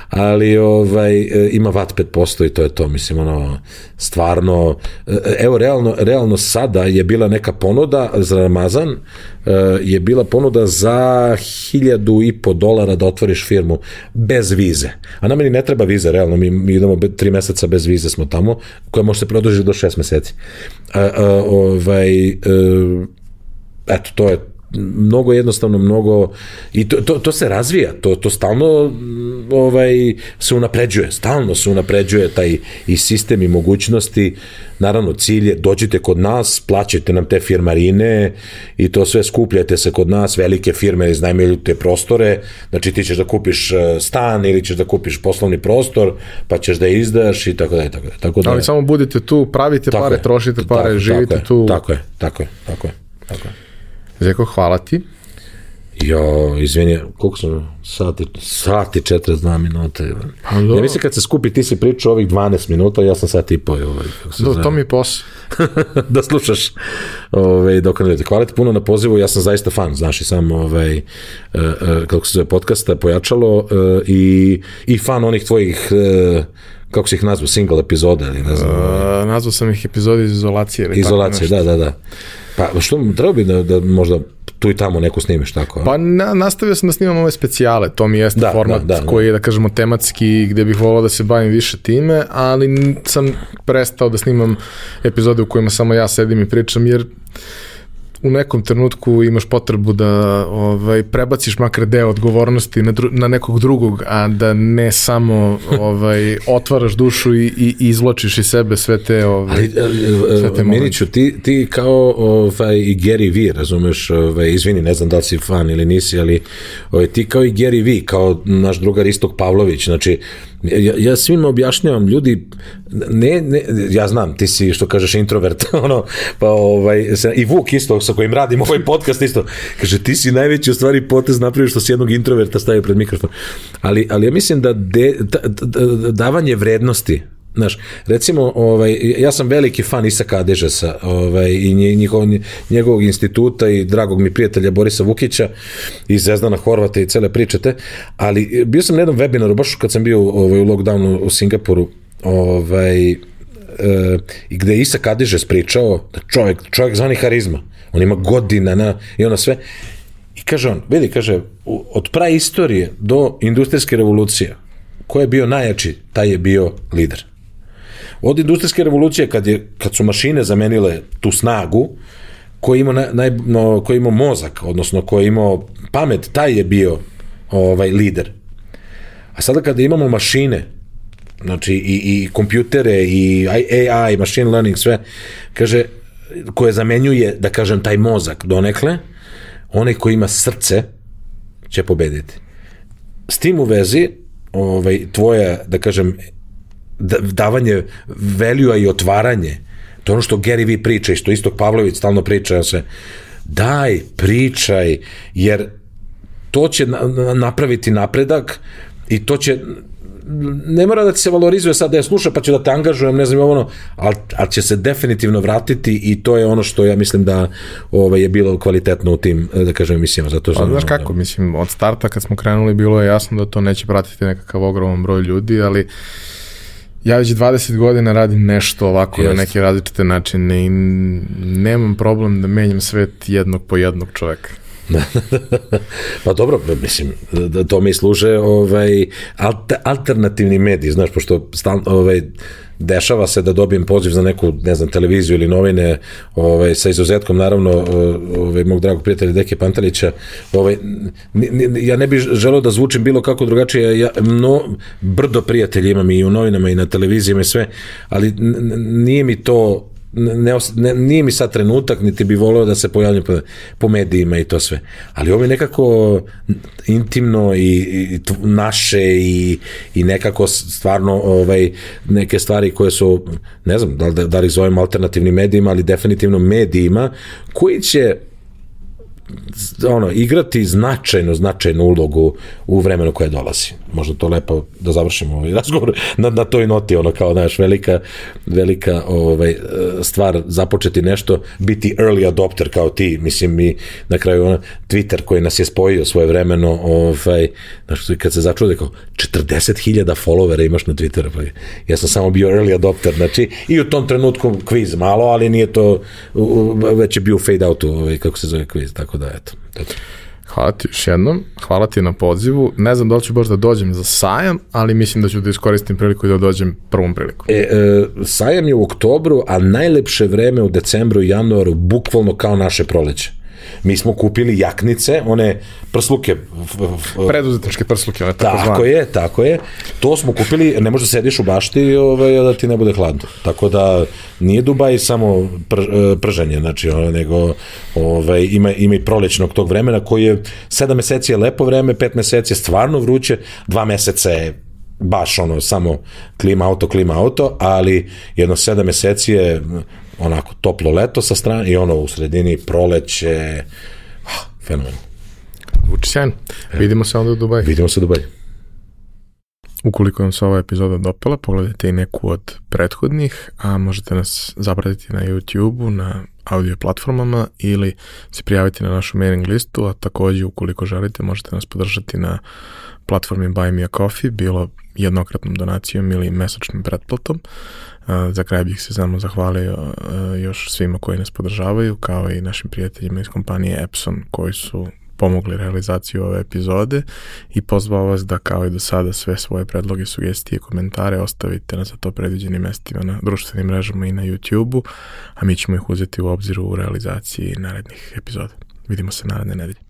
ali ovaj, e, ima vat 5% i to je to, mislim, ono, stvarno, e, evo, realno, realno sada je bila neka ponuda za Ramazan, e, je bila ponuda za hiljadu i po dolara da otvoriš firmu bez vize. A nam ne treba viza, realno, mi, mi idemo tri meseca bez vize smo tamo, koja može se produžiti do šest meseci. A, a, ovaj, eto, to je mnogo jednostavno, mnogo i to, to, to se razvija, to, to stalno ovaj, se unapređuje, stalno se unapređuje taj i sistem i mogućnosti, naravno cilj je dođite kod nas, plaćajte nam te firmarine i to sve skupljajte se kod nas, velike firme iznajmilju te prostore, znači ti ćeš da kupiš e, stan ili ćeš da kupiš poslovni prostor, pa ćeš da izdaš i tako da je, tako da. Tako da Ali samo budite tu, pravite pare, je, trošite pare, tako, živite tako tu. Tako je, tako je, tako je, tako je. Zeko, hvala ti. Jo, izvini, koliko sam sati, sati 42 minuta. Pa. Ja mislim kad se skupi, ti si pričao ovih 12 minuta, ja sam sati i po. Ovaj, do, to mi je posao. da slušaš ovaj, dok ne Hvala ti puno na pozivu, ja sam zaista fan, znaš i sam ovaj, uh, uh, kako se zove podcasta pojačalo uh, i, i fan onih tvojih kako si ih nazvao, single epizoda ili ne znam. Uh, nazvao sam ih epizode iz izolacije. Ili izolacije, da, da, da. Pa što, treba bi da, da možda tu i tamo neko snimiš tako? Pa na, nastavio sam da snimam ove specijale, to mi jeste da, format da, da, koji je, da kažemo, tematski, gde bih volao da se bavim više time, ali sam prestao da snimam epizode u kojima samo ja sedim i pričam, jer u nekom trenutku imaš potrebu da ovaj prebaciš makar deo odgovornosti na, dru, na nekog drugog, a da ne samo ovaj otvaraš dušu i, i, izvlačiš iz sebe sve te ovaj ali, ali sve te Miniću, ti, ti kao ovaj i Gary V, razumeš, ovaj izvini, ne znam da li si fan ili nisi, ali ovaj ti kao i Gary V, kao naš drugar Istok Pavlović, znači ja, ja svima objašnjavam, ljudi, ne, ne, ja znam, ti si, što kažeš, introvert, ono, pa ovaj, i Vuk isto, sa kojim radim ovaj podcast isto, kaže, ti si najveći u stvari potez napravio što si jednog introverta stavio pred mikrofon. Ali, ali ja mislim da de, da, da, davanje vrednosti Znaš, recimo, ovaj, ja sam veliki fan Isaka Adežasa ovaj, i njihov, njegovog instituta i dragog mi prijatelja Borisa Vukića i Zezdana Horvata i cele pričate, ali bio sam na jednom webinaru, baš kad sam bio ovaj, u lockdownu u Singapuru, ovaj, e, gde je Isak Adežas pričao da čovjek, čovjek zvani harizma, on ima godina na, i ono sve, i kaže on, vidi, kaže, od praistorije do industrijske revolucije, ko je bio najjači, taj je bio lider. Od industrijske revolucije, kad, je, kad su mašine zamenile tu snagu, ko je imao, naj, no, ko je imao mozak, odnosno ko je imao pamet, taj je bio ovaj lider. A sada kada imamo mašine, znači i, i kompjutere i AI, machine learning, sve, kaže, koje zamenjuje, da kažem, taj mozak donekle, onaj koji ima srce će pobediti. S tim u vezi, ovaj, tvoja, da kažem, davanje value i otvaranje, to ono što Gary V priča i što Istok Pavlović stalno priča, se, daj, pričaj, jer to će napraviti napredak i to će ne mora da ti se valorizuje sad da je sluša pa će da te angažujem, ne znam ono, ali, ali će se definitivno vratiti i to je ono što ja mislim da ovaj, je bilo kvalitetno u tim, da kažem, emisijama. Zato što, pa, znaš kako, mislim, od starta kad smo krenuli bilo je jasno da to neće pratiti nekakav ogroman broj ljudi, ali ja već 20 godina radim nešto ovako Just. na neke različite načine i nemam problem da menjam svet jednog po jednog čoveka. pa dobro, mislim, da to mi služe ovaj, alter, alternativni mediji, znaš, pošto stal, ovaj, dešava se da dobijem poziv za neku, ne znam, televiziju ili novine, ovaj, sa izuzetkom, naravno, ovaj, mog dragog prijatelja Deke Pantalića, ovaj, ja ne bih želeo da zvučim bilo kako drugačije, ja, no, brdo prijatelji imam i u novinama i na televizijama i sve, ali nije mi to ne, ne, nije mi sad trenutak, niti bi voleo da se pojavljam po, po medijima i to sve. Ali ovo je nekako intimno i, i naše i, i nekako stvarno ovaj, neke stvari koje su, ne znam da da li zovem alternativnim medijima, ali definitivno medijima koji će ono, igrati značajnu, značajnu ulogu u vremenu koje dolazi. Možda to lepo da završimo ovaj razgovor na, na toj noti, ono kao, znaš, velika, velika ovaj, stvar započeti nešto, biti early adopter kao ti, mislim, mi na kraju ono, Twitter koji nas je spojio svoje vremeno, ovaj, znaš, kad se začude kao 40.000 followera imaš na Twitteru, pa ja sam samo bio early adopter, znači, i u tom trenutku kviz malo, ali nije to, već je bio fade out, ovaj, kako se zove kviz, tako da, eto. eto. Hvala ti još jednom, hvala ti na pozivu. Ne znam da li ću baš da dođem za sajam, ali mislim da ću da iskoristim priliku i da dođem prvom priliku. E, e, sajam je u oktobru, a najlepše vreme u decembru i januaru, bukvalno kao naše proleće mi smo kupili jaknice, one prsluke. Preduzetničke prsluke, one tako Tako je, tako je. To smo kupili, ne možeš da sediš u bašti ovaj, da ti ne bude hladno. Tako da nije Dubaj samo pr, e, pržanje, znači, nego ovaj, ima, ima i prolećnog tog vremena koji je, sedam meseci je lepo vreme, pet meseci je stvarno vruće, dva meseca je baš ono samo klima auto, klima auto, ali jedno sedam meseci je onako toplo leto sa strane i ono u sredini proleće, ah, fenomen. Uči sjajno. E. Vidimo se onda u Dubaju. Vidimo se u Dubaju. Ukoliko vam se ova epizoda dopala, pogledajte i neku od prethodnih, a možete nas zapratiti na YouTube-u, na audio platformama ili se prijaviti na našu mailing listu, a takođe ukoliko želite možete nas podržati na platformi Buy Me a Coffee, bilo jednokratnom donacijom ili mesečnim pretplatom. Za kraj bih se samo zahvalio još svima koji nas podržavaju, kao i našim prijateljima iz kompanije Epson koji su pomogli realizaciju ove epizode i pozvao vas da kao i do sada sve svoje predloge, sugestije, komentare ostavite na za to predviđenim mestima na društvenim mrežama i na YouTube-u, a mi ćemo ih uzeti u obziru u realizaciji narednih epizoda. Vidimo se naredne nedelje.